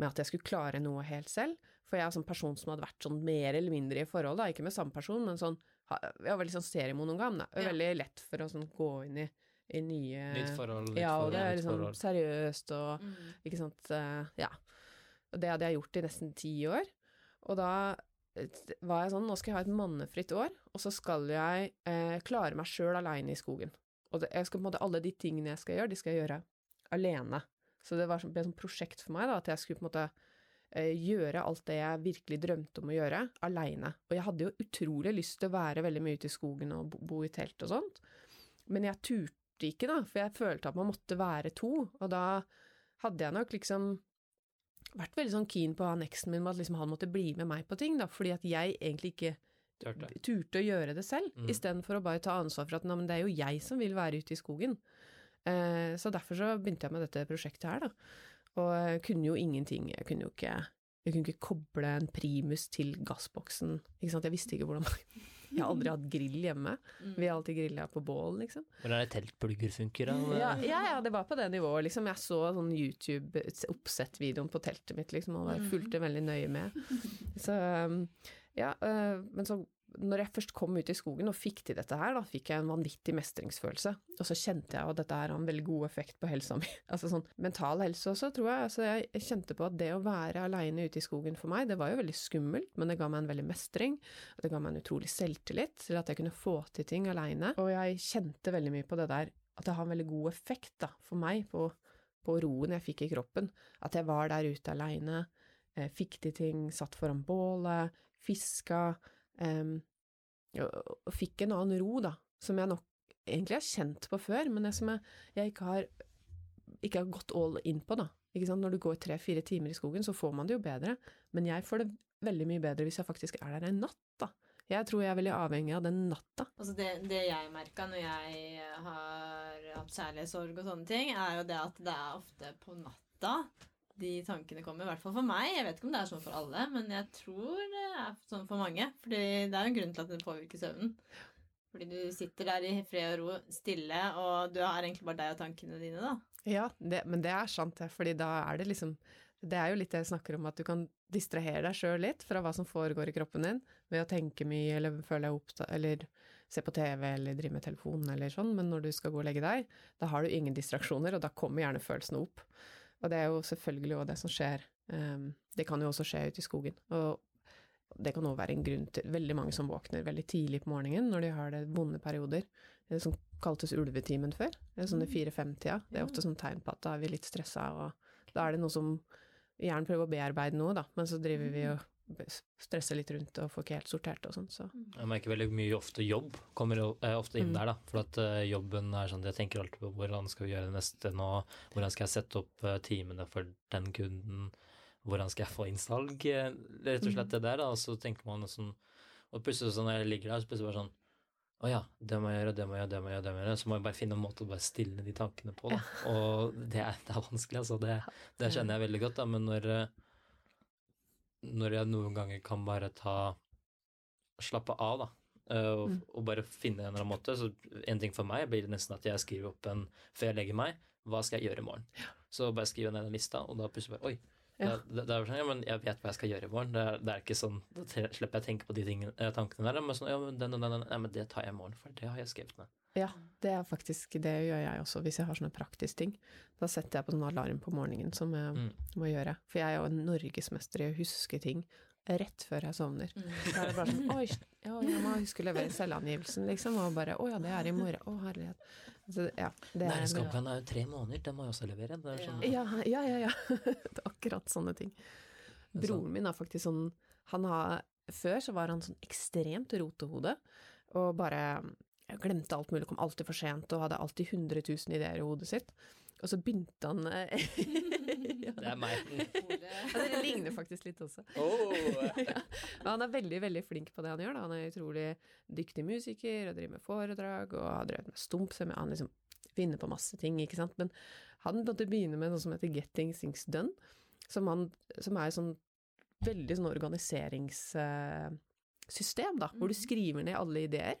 Speaker 3: med at jeg skulle klare noe helt selv. For jeg er sånn person som hadde vært sånn mer eller mindre i forhold, da, ikke med samme person, men sånn, jeg var veldig sånn seriemonogam, da.
Speaker 1: Ja.
Speaker 3: Veldig lett for å sånn gå inn i, i nye
Speaker 2: Nytt forhold, nytt
Speaker 3: Ja, og det er liksom
Speaker 2: forhold.
Speaker 3: seriøst og
Speaker 1: Mm.
Speaker 3: ikke sant, eh, ja. Og det hadde jeg gjort i nesten ti år. Og da eh, var jeg sånn, nå skal jeg ha et mannefritt år, og så skal jeg eh, klare meg sjøl aleine i skogen. Og det, jeg skal på en måte, alle de tingene jeg skal gjøre, de skal jeg gjøre alene. Så det var ble et prosjekt for meg, da, at jeg skulle på en måte eh, gjøre alt det jeg virkelig drømte om å gjøre, aleine. Og jeg hadde jo utrolig lyst til å være veldig mye ute i skogen og bo i telt og sånt, men jeg turte ikke, da, for jeg følte at man måtte være to, og da hadde jeg nok liksom vært veldig sånn keen på han eksen min med at liksom han måtte bli med meg på ting, da, fordi at jeg egentlig ikke turte å gjøre det selv,
Speaker 2: Mm.
Speaker 3: istedenfor å bare ta ansvar for at men det er jo jeg som vil være ute i skogen. Eh, så derfor så begynte jeg med dette prosjektet her, da. Og jeg kunne jo ingenting, jeg kunne jo ikke jeg kunne ikke koble en primus til gassboksen, ikke sant, jeg visste ikke hvordan Jeg har aldri hatt grill hjemme,
Speaker 1: Mm.
Speaker 3: vi har alltid grilla på bål, liksom.
Speaker 2: Hvordan er det teltplugger funker, da?
Speaker 3: Ja, ja, ja, det var på det nivået, liksom. Jeg så sånn YouTube-oppsett-videoen på teltet mitt, liksom, og
Speaker 1: Mhm.
Speaker 3: fulgte veldig nøye med. Så um, ja, øh, men så når jeg først kom ut i skogen og fikk til dette her, da fikk jeg en vanvittig mestringsfølelse. Og så kjente jeg at dette her har en veldig god effekt på helsa mi. Altså sånn mental helse også, tror jeg. Altså jeg kjente på at det å være aleine ute i skogen for meg, det var jo veldig skummelt, men det ga meg en veldig mestring. Og det ga meg en utrolig selvtillit til at jeg kunne få til ting aleine. Og jeg kjente veldig mye på det der at det har en veldig god effekt da, for meg på, på roen jeg fikk i kroppen. At jeg var der ute aleine, eh, fikk til ting, satt foran bålet, fiska. Em, og, fikk en annen ro, da, som jeg nok egentlig har kjent på før, men det som jeg, jeg ikke har ikke har gått all in på, da. Når du går tre-fire timer i skogen, så får man det jo bedre, men jeg får det veldig mye bedre hvis jeg faktisk er der en natt, da. Jeg tror jeg er veldig avhengig av den natta.
Speaker 1: Altså det, det jeg merka når jeg har hatt kjærlighetssorg og sånne ting, er jo det at det er ofte på natta de tankene kommer. I hvert fall for meg. Jeg vet ikke om det er sånn for alle, men jeg tror det er sånn for mange. Fordi det er en grunn til at det påvirker søvnen. Fordi du sitter der i fred og ro, stille, og du har egentlig bare deg og tankene dine, da.
Speaker 3: Ja, det, men det er sant, fordi da er det liksom Det er jo litt det jeg snakker om, at du kan distrahere deg sjøl litt fra hva som foregår i kroppen din, ved å tenke mye eller føle deg opptatt, eller se på TV eller drive med telefonen eller sånn, men når du skal gå og legge deg, da har du ingen distraksjoner, og da kommer gjerne følelsene opp. Og det er jo selvfølgelig òg det som skjer. Um, det kan jo også skje ute i skogen. Og det kan òg være en grunn til veldig mange som våkner veldig tidlig på morgenen når de har det vonde perioder. Det som kaltes ulvetimen før. Det er sånn i fire-fem-tida. Det er ofte sånn tegn på at da er vi litt stressa, og da er det noe som gjerne prøver å bearbeide noe, da, men så driver vi og stresser litt rundt og får ikke helt sortert og sånn, så
Speaker 2: Jeg merker veldig mye ofte jobb kommer eh, ofte inn
Speaker 3: Mm.
Speaker 2: der, da. For at eh, jobben er sånn Jeg tenker alltid på hvordan skal vi gjøre det neste nå, hvordan skal jeg sette opp eh, timene for den kunden, hvordan skal jeg få inn salg, rett og
Speaker 3: Mm.
Speaker 2: slett det der, da. Og så tenker man sånn Og plutselig sånn når jeg ligger der, så plutselig bare sånn å ja, det må jeg gjøre, det må jeg gjøre, det må jeg gjøre, det må jeg gjøre. Så må jeg bare finne en måte å bare stille de tankene på, da. Og det er, det er vanskelig, altså. Det, det kjenner jeg veldig godt, da. Men når, når jeg noen ganger kan bare ta Slappe av, da. Og,
Speaker 3: Mm.
Speaker 2: og bare finne en eller annen måte. Så en ting for meg blir det nesten at jeg skriver opp en før jeg legger meg. Hva skal jeg gjøre i morgen? Så bare skriver jeg ned en lista, og da plutselig bare Oi.
Speaker 3: Ja.
Speaker 2: Det, det er sånn, ja, men jeg vet hva jeg skal gjøre i morgen. Det er, det er ikke sånn, Da slipper jeg å tenke på de tingene, eh, tankene der. Men sånn, ja, men den og den, den, men det tar jeg i morgen, for det har jeg skrevet ned.
Speaker 3: Ja, det er faktisk Det gjør jeg også hvis jeg har sånne praktiske ting. Da setter jeg på sånn alarm på morgenen som jeg
Speaker 2: Mm.
Speaker 3: må gjøre. For jeg er jo en norgesmester i å huske ting rett før jeg sovner.
Speaker 1: Mm.
Speaker 3: Da er det bare sånn Oi, ja, jeg må huske å levere selvangivelsen, liksom. Og bare Å ja, det er i morgen. Å, herlighet. Så, ja,
Speaker 2: Næringskampen er jo tre måneder, den må jeg også levere. Er sånn,
Speaker 3: Ja, ja, ja. ja. det er akkurat sånne ting. Broren min er faktisk sånn han har, Før så var han sånn ekstremt rotehode, og bare glemte alt mulig, kom alltid for sent og hadde alltid 100 000 ideer i hodet sitt. Og så begynte han eh,
Speaker 2: Det er meg.
Speaker 3: Ja, dere ligner faktisk litt også.
Speaker 2: Oh.
Speaker 3: Men han er veldig, veldig flink på det han gjør. Da. Han er utrolig dyktig musiker og driver med foredrag og har drevet med stumpsemi. Han liksom finner på masse ting, ikke sant. Men han måtte begynne med noe som heter Getting Things Done, som, han, som er sånn veldig sånn organiseringssystem, da, hvor du skriver ned alle ideer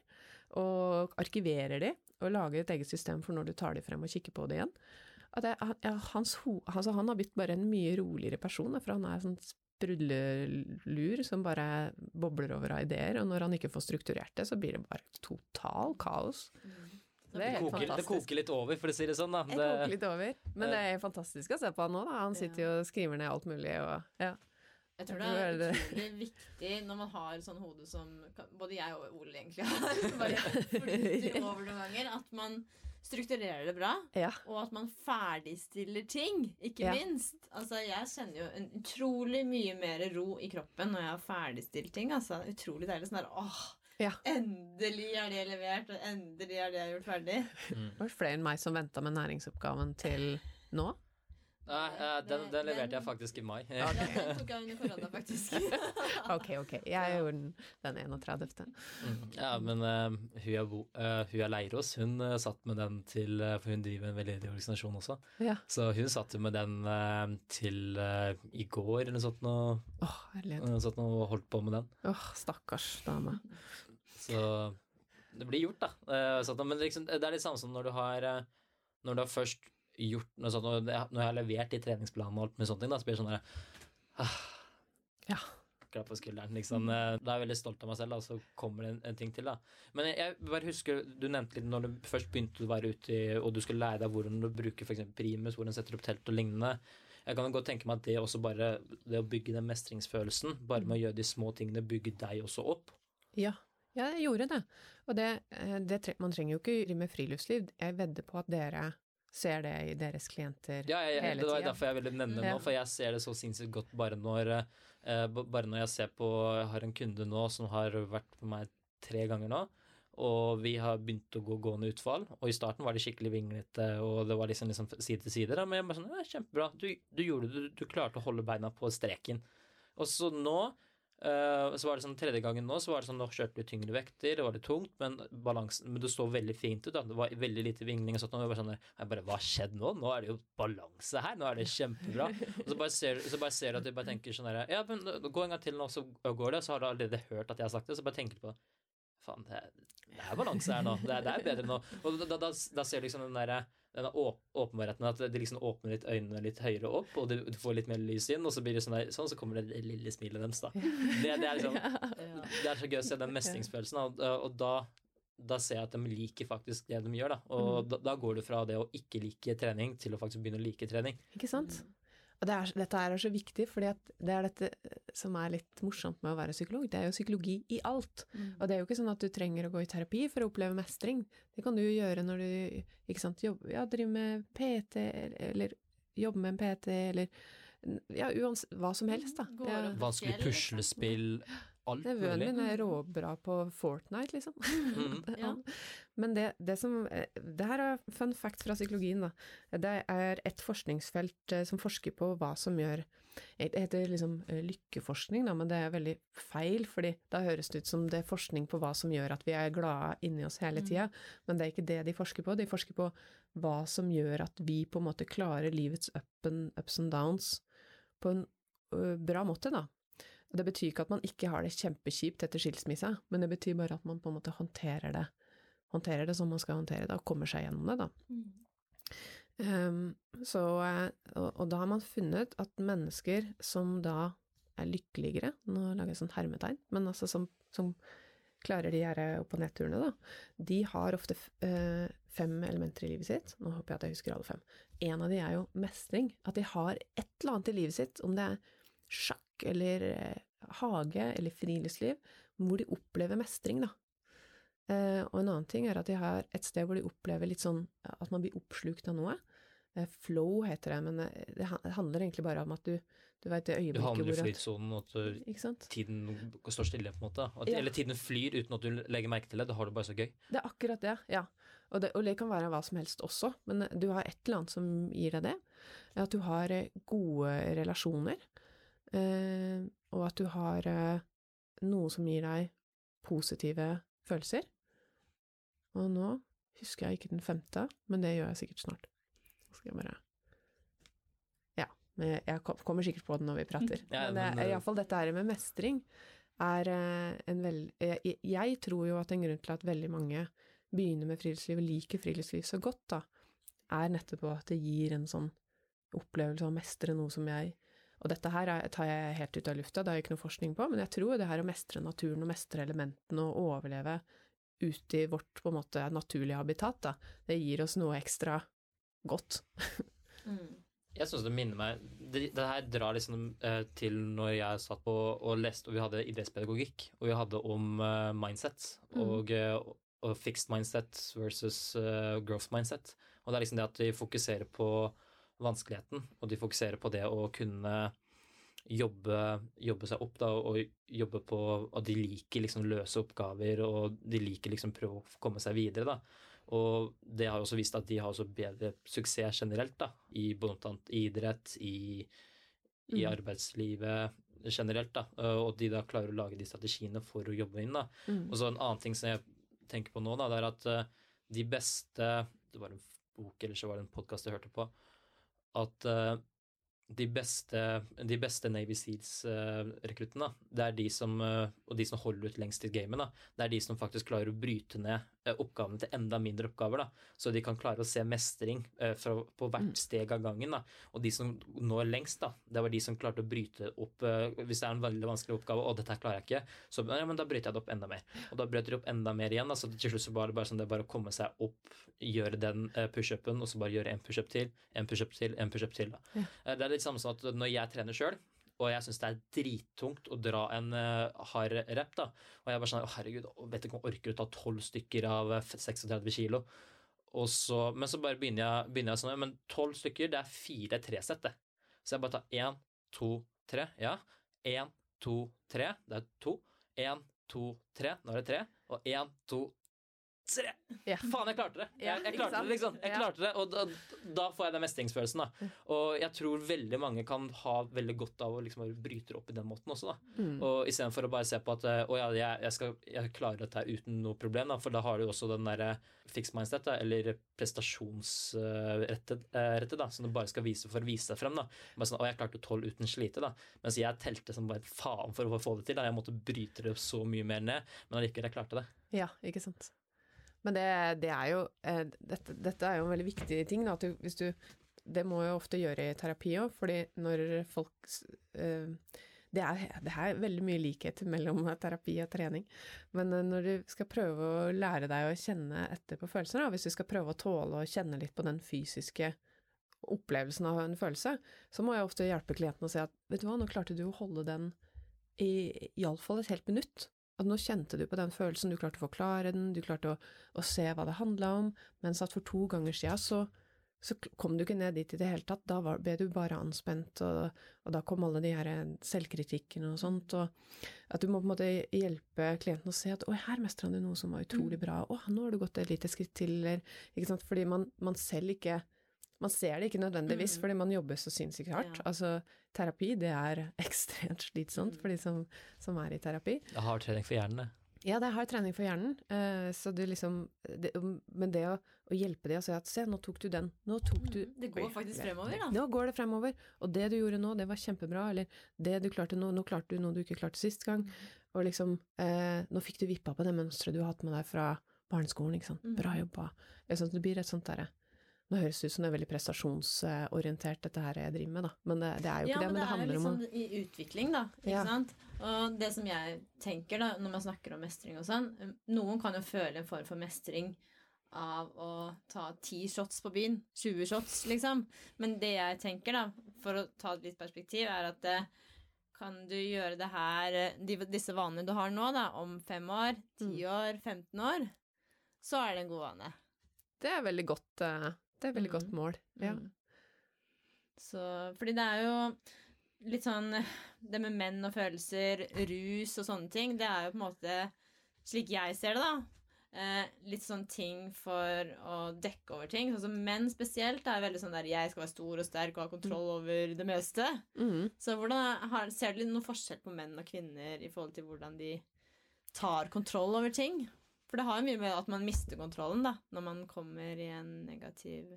Speaker 3: og arkiverer de, og lager et eget system for når du tar de frem og kikker på det igjen. At jeg, ja, hans, ho- altså, han har blitt bare en mye roligere person, for han er sånn sprudlelur som bare bobler over av ideer, og når han ikke får strukturert det, så blir det bare total kaos. Det er
Speaker 2: Det
Speaker 3: helt
Speaker 2: koker, det koker litt over, for å si det sånn. Da.
Speaker 3: Det koker litt over, men det er fantastisk å se på han nå, da. Han sitter jo og skriver ned alt mulig, og ja.
Speaker 1: Jeg tror det er utrolig viktig når man har sånn hode som både jeg og Ole egentlig har, som bare flyter over noen ganger, at man strukturerer det bra,
Speaker 3: Ja.
Speaker 1: og at man ferdigstiller ting, ikke
Speaker 3: Ja.
Speaker 1: minst. Altså, jeg kjenner jo en utrolig mye mer ro i kroppen når jeg har ferdigstilt ting. Altså, utrolig deilig. Sånn der, åh,
Speaker 3: Ja.
Speaker 1: endelig er det levert, og endelig er det gjort ferdig.
Speaker 2: mm.
Speaker 3: Det var flere enn meg som venta med næringsoppgaven til nå.
Speaker 2: Nei, eh, den, den leverte jeg faktisk i mai.
Speaker 1: Ja, den tok jeg under korona, faktisk.
Speaker 3: Ok, ok. Jeg gjorde den den 31.
Speaker 2: Mm. Ja, men uh, hun, er bo, uh, hun er Leirås, hun uh, satt med den til For hun driver en veldedig organisasjon også.
Speaker 3: Ja.
Speaker 2: Så hun satt jo med den til i går eller noe sånt, og,
Speaker 3: Oh, herlighet.
Speaker 2: noe sånt og holdt på med den.
Speaker 3: Åh, stakkars dame.
Speaker 2: Så det blir gjort, da. Sånn, men liksom, det er litt samme som når du har Når du har først gjort noe sånt, og når jeg har levert de treningsplanene og alt med sånne ting, da, så blir det sånn der ah,
Speaker 3: Ja.
Speaker 2: Klapp på skulderen, liksom. Eh, Da er jeg veldig stolt av meg selv, da, så kommer det en, en ting til, da. Men jeg, jeg bare husker, du nevnte litt når du først begynte å være ute i, og du skulle lære deg hvordan du bruker f.eks. primus, hvordan setter opp telt og lignende. Jeg kan godt tenke meg at det også bare, det å bygge den mestringsfølelsen, bare med å gjøre de små tingene, bygge deg også opp.
Speaker 3: Ja, ja, jeg gjorde det. Og det, eh, det man trenger jo ikke drive med friluftsliv. Jeg vedder på at dere ser det i deres klienter
Speaker 2: Ja, jeg,
Speaker 3: hele
Speaker 2: det var derfor jeg ville nevne det nå, for jeg ser det så sinnssykt godt bare når, eh, bare når jeg ser på Jeg har en kunde nå som har vært på meg tre ganger nå, og vi har begynt å gå gående utfall. Og i starten var det skikkelig vinglete, og det var liksom, liksom side til side, da, men jeg bare sånn Ja, kjempebra. Du, du gjorde det, du, du klarte å holde beina på streken. Og så nå eh, så var det sånn tredje gangen nå, så var det sånn, nå kjørte du tyngre vekter, det var litt tungt, men balansen, men det så veldig fint ut, da. Det var veldig lite vingling og sånt, og jeg bare sånn, jeg bare, hva har skjedd nå? Nå er det jo balanse her, nå er det kjempebra. Og så bare ser, så bare ser du at du bare tenker sånn der, ja, men gå en gang til nå, så går det, så har du allerede hørt at jeg har sagt det, så bare tenker du på, faen, det det er balanse her nå, det det er bedre nå. Og da, da, da, da ser du liksom den der, denne åp åpenbarheten, at det liksom åpner litt øynene litt høyere opp, og du, du får litt mer lys inn, og så blir det sånn, der, sånn så kommer det det lille smilet deres, da. Det, det er liksom, det er så gøy å se den mestringsfølelsen, og, og da, da ser jeg at de liker faktisk det de gjør, da. Og da, da går du fra det å ikke like trening til å faktisk begynne å like trening.
Speaker 3: Ikke sant? Og det er, dette er så viktig, for det er dette eh, som er litt morsomt med å være psykolog. Det er jo psykologi i alt. Og det er jo ikke sånn at du trenger å gå i terapi for å oppleve mestring. Det kan du jo gjøre når du ikke sant, jobber, ja, driver med PT, eller, eller jobber med en PT, eller ja, uansett hva som helst, da.
Speaker 1: Går
Speaker 3: Ja.
Speaker 2: Vanskelig puslespill, alt
Speaker 3: Nevøen
Speaker 2: mulig.
Speaker 3: min er råbra på Fortnite, liksom.
Speaker 2: Mhm.
Speaker 1: Ja.
Speaker 3: Men det, det som eh, Det her er fun fact fra psykologien, da. Det er et forskningsfelt eh, som forsker på hva som gjør Det heter liksom eh, lykkeforskning, da, men det er veldig feil, fordi da høres det ut som det er forskning på hva som gjør at vi er glade inni oss hele tida, men det er ikke det de forsker på. De forsker på hva som gjør at vi på en måte klarer livets up and, ups and downs på en bra måte, da. Det betyr ikke at man ikke har det kjempekjipt etter skilsmissa, men det betyr bare at man på en måte håndterer det, håndterer det som man skal håndtere det, og kommer seg gjennom det, da. Ehm, så, eh, og, og da har man funnet at mennesker som da er lykkeligere, nå lager jeg sånn hermetegn, men altså som, som klarer de her opp- og nedturene, da, de har ofte eh, fem elementer i livet sitt. Nå håper jeg at jeg husker alle fem. En av de er jo mestring. At de har et eller annet i livet sitt, om det er sjakk eller eh, hage eller friluftsliv, hvor de opplever mestring, da. Eh, og en annen ting er at de har et sted hvor de opplever litt sånn at man blir oppslukt av noe. Eh, flow heter det, men det handler egentlig bare om at du, du vet det
Speaker 2: Du
Speaker 3: øyeblikket
Speaker 2: havner i
Speaker 3: hvor at
Speaker 2: flytsonen, og at du,
Speaker 3: Ikke sant?
Speaker 2: tiden står stille, på en måte. At,
Speaker 3: Ja.
Speaker 2: Eller tiden flyr uten at du legger merke til det. Da har du bare så gøy.
Speaker 3: Det er akkurat det, ja. Og det, og det kan være hva som helst også, men du har et eller annet som gir deg det. At du har gode relasjoner, og at du har eh, noe som gir deg positive følelser. Og nå husker jeg ikke den femte, men det gjør jeg sikkert snart. Så skal jeg bare Ja. Jeg kommer sikkert på den når vi prater.
Speaker 2: Ja,
Speaker 3: men
Speaker 2: men, eh,
Speaker 3: iallfall dette her med mestring er eh, en veldig Jeg, jeg tror jo at en grunn til at veldig mange begynner med friluftsliv og liker friluftsliv så godt, da, er nettopp at det gir en sånn opplevelse av å mestre noe som jeg Og dette her er, tar jeg helt ut av lufta, det har jeg ikke noe forskning på, men jeg tror det her å mestre naturen og mestre elementene og overleve ute i vårt på en måte naturlige habitat, da, det gir oss noe ekstra godt.
Speaker 1: Mm.
Speaker 2: Jeg syns det minner meg Det, det her drar liksom eh, til når jeg satt på og leste, og vi hadde idrettspedagogikk, og vi hadde om uh, mindset
Speaker 3: Mm.
Speaker 2: og, eh, og fixed mindset versus uh, growth mindset. Og det er liksom det at vi fokuserer på vanskeligheten, og de fokuserer på det å kunne jobbe, jobbe seg opp, da, og jobbe på at de liker liksom løse oppgaver, og de liker liksom prøve å komme seg videre, da. Og det har også vist at de har også bedre suksess generelt, da, i bl.a. idrett, i, i
Speaker 3: Mm.
Speaker 2: arbeidslivet generelt, da, og de da klarer å lage de strategiene for å jobbe inn, da.
Speaker 3: Mm.
Speaker 2: Og så en annen ting som jeg tenker på nå, da, det er at eh, de beste Det var en bok, eller så var det en podkast jeg hørte på, at eh, de beste, de beste Navy Seals-rekruttene, det er de som, eh, og de som holder ut lengst i gamet, det er de som faktisk klarer å bryte ned eh, oppgavene til enda mindre oppgaver, da, så de kan klare å se mestring eh, fra, på
Speaker 3: Mm.
Speaker 2: hvert steg av gangen. Da. Og de som når lengst, da, det var de som klarte å bryte opp eh, Hvis det er en veldig vanskelig oppgave, og dette klarer jeg ikke, så ja, men da bryter jeg det opp enda mer. Og da brøt de opp enda mer igjen. Da, så til slutt så var det bare sånn det bare å komme seg opp, gjøre den eh, pushupen, og så bare gjøre en pushup til, en pushup til, en pushup til. Da.
Speaker 3: Ja.
Speaker 2: Eh, Det er litt samme som at når jeg trener sjøl, og jeg syns det er drittungt å dra en uh, hard rep, da. Og jeg bare sånn herregud, vet ikke om jeg orker å ta tolv stykker av eh, 36 kilo. Og så, men så bare begynner jeg, begynner jeg sånn Men tolv stykker, det er fire tresett, det. Så jeg bare tar én, to, tre. Ja. Én, to, tre. Det er to. Én, to, tre. Nå er det tre. Og én, to, tre.
Speaker 3: Yeah.
Speaker 2: Faen, jeg klarte det! Jeg, jeg klarte det, liksom. Jeg klarte det, Og da, da får jeg den mestringsfølelsen, da. Og jeg tror veldig mange kan ha veldig godt av å liksom bryte opp i den måten også, da.
Speaker 3: Mm.
Speaker 2: Og istedenfor å bare se på at eh, å ja, jeg, jeg, skal, jeg klarer dette uten noe problem, da, for da har du også den derre fixed mindset, da, eller prestasjonsrettet, eh, rettet, da, som du bare skal vise for å vise deg frem. da. Bare sånn, å, jeg klarte tolv uten slite, da. Mens jeg telte som bare faen for å få det til. da. Jeg måtte bryte det så mye mer ned, men allikevel, jeg klarte det.
Speaker 3: Ja, ikke sant. Men det, det er jo eh, dette, dette er jo en veldig viktig ting, da. At du, hvis du Det må jeg ofte gjøre i terapi òg, fordi når folk eh, det er, det er veldig mye likhet mellom terapi og trening. Men eh, når du skal prøve å lære deg å kjenne etter på følelser, da, hvis du skal prøve å tåle å kjenne litt på den fysiske opplevelsen av en følelse, så må jeg ofte hjelpe klienten å si at vet du hva, nå klarte du å holde den i iallfall et helt minutt. At nå kjente du på den følelsen, du klarte å forklare den, du klarte å, å se hva det handla om, mens at for to ganger siden så, så kom du ikke ned dit i det hele tatt. Da var, ble du bare anspent, og, og da kom alle de her selvkritikkene og sånt. Og at du må på en måte hjelpe klienten å se at 'oi, her mestra du noe som var utrolig bra', 'å, nå har du gått et lite skritt til', eller ikke sant, fordi man, man selv ikke man ser det ikke nødvendigvis,
Speaker 1: Mm.
Speaker 3: fordi man jobber så sinnssykt hardt.
Speaker 1: Ja.
Speaker 3: Altså, terapi, det er ekstremt slitsomt for de som, som er i terapi.
Speaker 2: Det har trening for hjernen, det.
Speaker 3: Ja, det har trening for hjernen, eh, så du liksom det, Men det å, å hjelpe de og si at se, nå tok du den, nå tok du
Speaker 1: Mm, Det går
Speaker 3: Oi,
Speaker 1: faktisk fremover, da.
Speaker 3: Nå går det fremover, og det du gjorde nå, det var kjempebra, eller det du klarte nå, nå klarte du noe du ikke klarte sist gang, og liksom eh, Nå fikk du vippa på det mønsteret du har hatt med deg fra barneskolen, ikke sant,
Speaker 1: Mm.
Speaker 3: bra jobba. Sånn, det blir et sånt derre Nå høres det ut som det er veldig prestasjonsorientert, dette her jeg driver med, da, men det, det er jo ikke
Speaker 1: Ja,
Speaker 3: det.
Speaker 1: men
Speaker 3: det
Speaker 1: det
Speaker 3: det
Speaker 1: er
Speaker 3: handler
Speaker 1: liksom
Speaker 3: om er
Speaker 1: liksom i utvikling, da. Ikke
Speaker 3: Ja.
Speaker 1: sant? Og det som jeg tenker, da, når man snakker om mestring og sånn Noen kan jo føle en form for mestring av å ta ti shots på byen. 20 shots, liksom. Men det jeg tenker, da, for å ta et litt perspektiv, er at eh, kan du gjøre det her, eh, disse vanene du har nå, da, om fem år, ti år, 15 år, så er det en god vane.
Speaker 3: Det er veldig godt, eh, det er et veldig
Speaker 1: Mm.
Speaker 3: godt mål. Ja.
Speaker 1: Mm. Så, fordi det er jo litt sånn Det med menn og følelser, rus og sånne ting, det er jo på en måte Slik jeg ser det, da. eh, litt sånn ting for å dekke over ting. Sånn som menn spesielt er veldig sånn der 'jeg skal være stor og sterk og ha kontroll over det meste'.
Speaker 3: Mhm.
Speaker 1: Så hvordan har, ser du noen forskjell på menn og kvinner i forhold til hvordan de tar kontroll over ting? For det har jo mye med at man mister kontrollen da, når man kommer i en negativ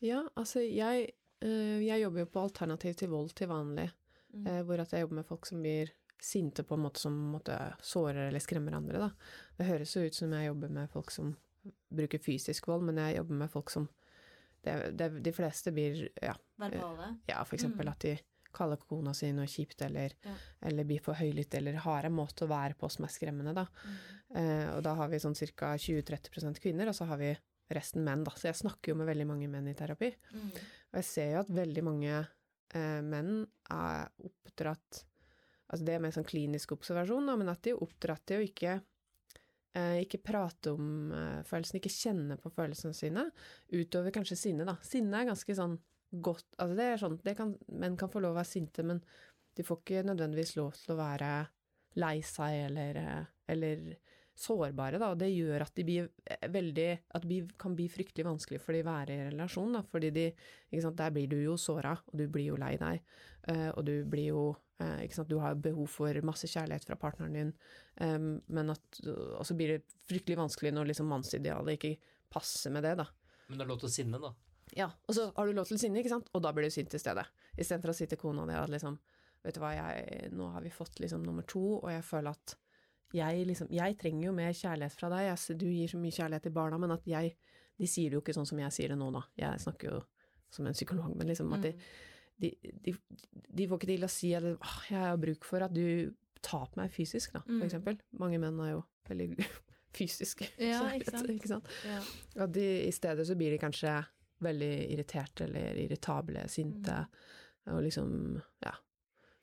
Speaker 3: Ja, altså jeg, eh, jeg jobber jo på Alternativ til vold til vanlig,
Speaker 1: Mm.
Speaker 3: eh, hvor at jeg jobber med folk som blir sinte på en måte som måtte, sårer eller skremmer andre. Da. Det høres jo ut som jeg jobber med folk som bruker fysisk vold, men jeg jobber med folk som det, det, De fleste blir ja,
Speaker 1: verbale.
Speaker 3: ja for eksempel
Speaker 1: Mm.
Speaker 3: at de kaller kona si noe kjipt, eller,
Speaker 1: Ja.
Speaker 3: eller blir for høylytt, eller har en måte å være på som er skremmende, da.
Speaker 1: Mm.
Speaker 3: Eh, og da har vi sånn ca. 20-30% kvinner, og så har vi resten menn, da. Så jeg snakker jo med veldig mange menn i terapi.
Speaker 1: Mm.
Speaker 3: Og jeg ser jo at veldig mange eh, menn er oppdratt Altså det er mer sånn klinisk observasjon, da, men at de er oppdratt til å ikke eh, ikke prate om eh, følelsene, ikke kjenne på følelsene sine, utover kanskje sinne, da. Sinne er ganske sånn godt Altså det er sånn det kan, Menn kan få lov å være sinte, men de får ikke nødvendigvis lov til å være lei seg eller, eh, eller sårbare, da, det gjør at de blir eh, veldig At det kan bli fryktelig vanskelig for de å være i relasjon, da, fordi de ikke sant, Der blir du jo såra, og du blir jo lei deg, eh, og du blir jo ikke sant, Du har behov for masse kjærlighet fra partneren din, eh, men at Og så blir det fryktelig vanskelig når liksom mannsidealet ikke passer med det, da.
Speaker 2: Men det er lov til å sinne, da.
Speaker 3: Ja, og så har du lov til å sinne, ikke sant, og da blir du sint i stedet. Istedenfor å si til kona di at liksom Vet du hva, jeg, nå har vi fått liksom nummer to, og jeg føler at jeg liksom Jeg trenger jo mer kjærlighet fra deg, jeg, du gir så mye kjærlighet til barna, men at jeg De sier det jo ikke sånn som jeg sier det nå, da. Jeg snakker jo som en psykolog, men liksom at de,
Speaker 1: Mm.
Speaker 3: de, de, de får ikke til å si at jeg har bruk for at du tar på meg fysisk, da, for
Speaker 1: Mm.
Speaker 3: eksempel. Mange menn er jo veldig fysiske.
Speaker 1: Ja, ikke sant.
Speaker 3: ikke sant?
Speaker 1: Ja.
Speaker 3: At de, i stedet så blir de kanskje veldig irriterte eller irritable, sinte,
Speaker 1: Mm.
Speaker 3: og liksom, ja,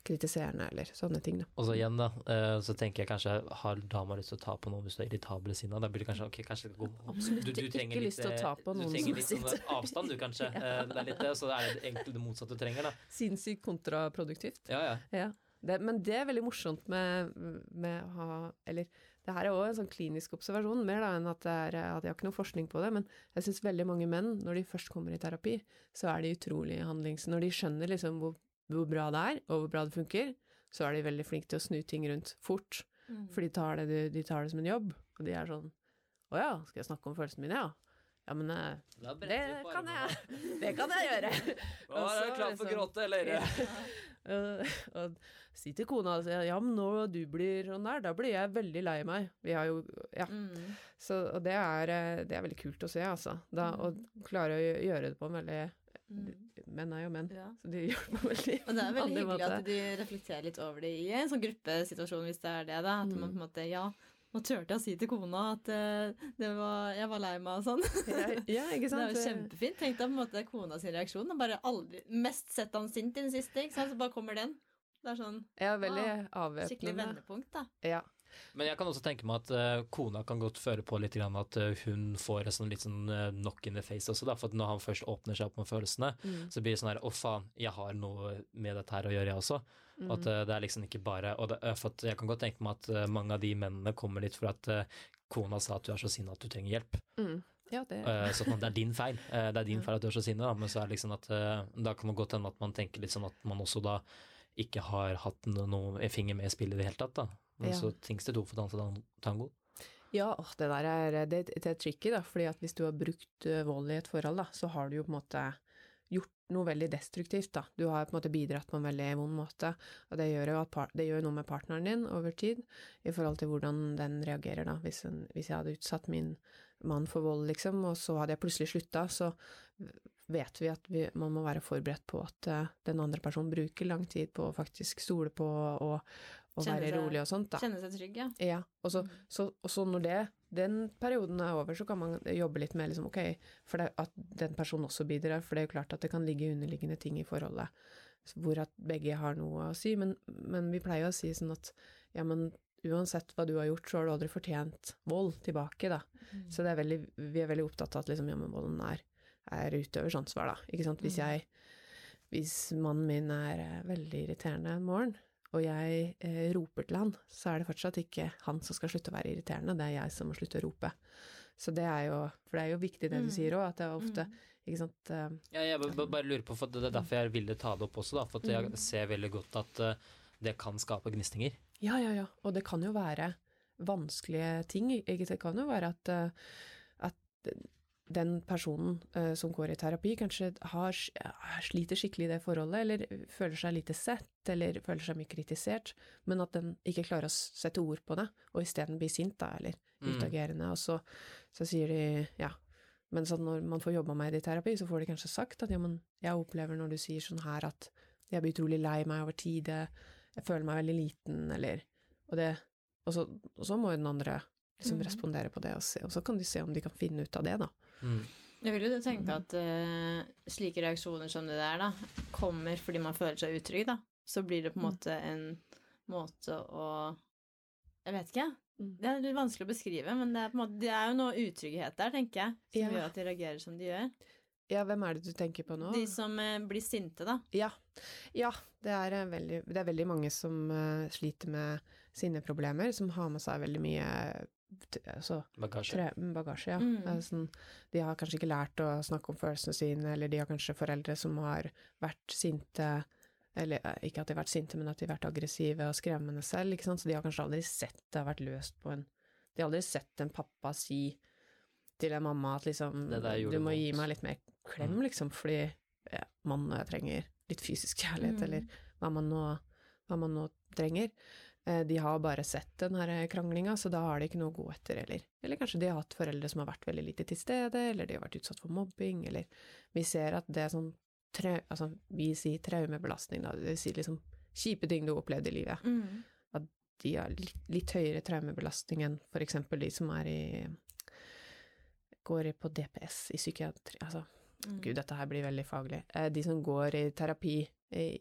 Speaker 3: kritiserende eller sånne ting, da.
Speaker 2: Og så igjen, da, eh, så tenker jeg kanskje har dama lyst til å ta på noen hvis du er irritabel i sinna? Da blir det kanskje ok, kanskje gå
Speaker 3: Absolutt
Speaker 2: du, du
Speaker 3: ikke lyst til å ta
Speaker 2: eh,
Speaker 3: på noen
Speaker 2: Du trenger litt sånn avstand, du, kanskje. ja. Det er litt det, så er det egentlig det motsatte du trenger, da.
Speaker 3: Sinnssykt kontraproduktivt.
Speaker 2: Ja, ja.
Speaker 3: Ja. Det, men det er veldig morsomt med, med å ha Eller det her er òg en sånn klinisk observasjon, mer da enn at, det er, at jeg har ikke noe forskning på det, men jeg syns veldig mange menn, når de først kommer i terapi, så er de utrolig handlings... Når de skjønner liksom hvor, hvor bra det er, og hvor bra det funker, så er de veldig flinke til å snu ting rundt fort.
Speaker 1: Mm.
Speaker 3: For de tar, det, de tar det som en jobb, og de er sånn Å ja, skal jeg snakke om følelsene mine, ja? Ja, men eh, det kan jeg. Det kan jeg gjøre.
Speaker 2: Nå er du klar for å gråte, eller?
Speaker 3: og si til kona at ja, men når du blir sånn der, da blir jeg veldig lei meg. Vi har jo Ja.
Speaker 1: Mm.
Speaker 3: Så, og det er, eh, det er veldig kult å se, altså. Da, å klare å gjøre det på en veldig
Speaker 1: Mm.
Speaker 3: Menn er jo menn,
Speaker 1: Ja.
Speaker 3: så de gjør det på veldig
Speaker 1: Og det er veldig hyggelig
Speaker 3: måte.
Speaker 1: at de reflekterer litt over det i en sånn gruppesituasjon, hvis det er det, da. At man
Speaker 3: Mm.
Speaker 1: på en måte Ja, nå turte jeg å si til kona at eh, det var, jeg var lei meg og sånn.
Speaker 3: Ja, ja, ikke
Speaker 1: Det er jo kjempefint. Tenk deg på en måte kona sin reaksjon. og Bare aldri Mest sett han sint i den siste, ikke sant. Så bare kommer den. Det er sånn
Speaker 3: Ja, veldig
Speaker 1: Ah, skikkelig vendepunkt, da.
Speaker 3: Ja.
Speaker 2: Men jeg kan også tenke meg at eh, kona kan godt føre på litt grann at eh, hun får en sånn litt sånn knock in the face også, da. For at når han først åpner seg opp med følelsene,
Speaker 3: Mm.
Speaker 2: så blir det sånn her å faen, jeg har noe med dette her å gjøre, jeg også.
Speaker 3: Mm.
Speaker 2: At eh, det er liksom ikke bare og det, eh, For at jeg kan godt tenke meg at eh, mange av de mennene kommer litt for at kona sa at du er så sinna at du trenger hjelp.
Speaker 3: Mm. Ja, det
Speaker 2: så det er din feil. Det er din feil at du er så sinna, men så er det liksom at da kan det godt hende at man tenker litt sånn at man også da ikke har hatt no- noe finger med i spillet i det hele tatt, da. Men
Speaker 3: Ja.
Speaker 2: så tings det to for å danse tango.
Speaker 3: Ja, det der er, det, det er tricky, da. fordi at hvis du har brukt vold i et forhold, da, så har du jo på en måte gjort noe veldig destruktivt, da. Du har på en måte bidratt på en veldig vond måte, og det gjør jo at par, det gjør noe med partneren din over tid, i forhold til hvordan den reagerer, da. Hvis, en, hvis jeg hadde utsatt min mann for vold, liksom, og så hadde jeg plutselig slutta, så vet vi at vi, man må være forberedt på at eh, den andre personen bruker lang tid på å faktisk stole på og, og være
Speaker 1: seg-
Speaker 3: rolig og sånt, da.
Speaker 1: Kjenne seg trygg, ja.
Speaker 3: Ja, og så,
Speaker 1: Mm.
Speaker 3: så, og så når det, den perioden er over, så kan man jobbe litt med liksom, ok, for det, at den personen også bidrar, for det er jo klart at det kan ligge underliggende ting i forholdet, hvor at begge har noe å si, men, men vi pleier å si sånn at, ja, men uansett hva du har gjort, så har du aldri fortjent vold tilbake, da.
Speaker 1: Mm.
Speaker 3: Så det er veldig, vi er veldig opptatt av at liksom, ja, men volden er, er utøvers ansvar, da. Ikke sant? Hvis
Speaker 1: Mm.
Speaker 3: jeg, hvis mannen min er eh, veldig irriterende en morgen, og jeg eh, roper til han, så er det fortsatt ikke han som skal slutte å være irriterende, det er jeg som må slutte å rope. Så det er jo For det er jo viktig det du
Speaker 1: Mm.
Speaker 3: sier òg, at det er ofte
Speaker 1: Mm.
Speaker 3: Ikke sant eh,
Speaker 2: Ja, jeg ba- ba- bare lurer på, for Det er derfor jeg ville ta det opp også, da, for at jeg
Speaker 3: Mm.
Speaker 2: ser veldig godt at eh, det kan skape gnistinger.
Speaker 3: Ja, ja, ja. Og det kan jo være vanskelige ting. Ikke? Det kan jo være at, eh, at den personen uh, som går i terapi, kanskje har, sliter skikkelig i det forholdet, eller føler seg lite sett, eller føler seg mye kritisert, men at den ikke klarer å sette ord på det, og isteden blir sint, da, eller
Speaker 2: Mm.
Speaker 3: utagerende. Og så, så sier de ja. Men sånn når man får jobba med det i terapi, så får de kanskje sagt at ja, men jeg opplever når du sier sånn her at jeg blir utrolig lei meg over tid, jeg jeg føler meg veldig liten, eller Og, det, og, så, og så må jo den andre liksom
Speaker 1: mm.
Speaker 3: respondere på det, og, se, og så kan de se om de kan finne ut av det, da.
Speaker 2: Mm.
Speaker 1: Jeg vil jo tenke at uh, slike reaksjoner som det der, da, kommer fordi man føler seg utrygg, da. Så blir det på en
Speaker 3: Mm.
Speaker 1: måte en måte å Jeg vet ikke.
Speaker 3: Mm.
Speaker 1: Det er litt vanskelig å beskrive, men det er, måte, det er jo noe utrygghet der, tenker jeg, som
Speaker 3: Ja.
Speaker 1: gjør at de reagerer som de gjør.
Speaker 3: Ja, hvem er det du tenker på nå?
Speaker 1: De som eh, blir sinte, da.
Speaker 3: Ja, ja det, er eh, veldig, det er veldig mange som uh, sliter med sine problemer, som har med seg veldig mye altså,
Speaker 2: Bagasje.
Speaker 3: tre, bagasje. Ja.
Speaker 1: Mm.
Speaker 3: Er Sånn, de har kanskje ikke lært å snakke om følelsene sine, eller de har kanskje foreldre som har vært sinte eller eh, ikke at de har vært sinte, men at de har vært aggressive og skremmende selv, ikke sant? så de har kanskje aldri sett det har vært løst på en De har aldri sett en pappa si til en mamma at liksom
Speaker 2: Det der
Speaker 3: Du må gi meg litt mer klem,
Speaker 2: Mm.
Speaker 3: liksom, fordi ja, og jeg trenger litt fysisk kjærlighet,
Speaker 1: Mm.
Speaker 3: eller hva man nå, hva man nå trenger. Eh, De har bare sett den her kranglinga, så da har de ikke noe å gå etter, eller Eller kanskje de har hatt foreldre som har vært veldig lite til stede, eller de har vært utsatt for mobbing, eller Vi ser at det er sånn trau, altså, vi sier traumebelastning, da, det vil si liksom kjipe ting du har opplevd i livet.
Speaker 1: Mm.
Speaker 3: De har litt, litt høyere traumebelastning enn for eksempel de som er i går på DPS i psykiatri, altså
Speaker 1: Mm.
Speaker 3: Gud, dette her blir veldig faglig. Eh, De som går i terapi i,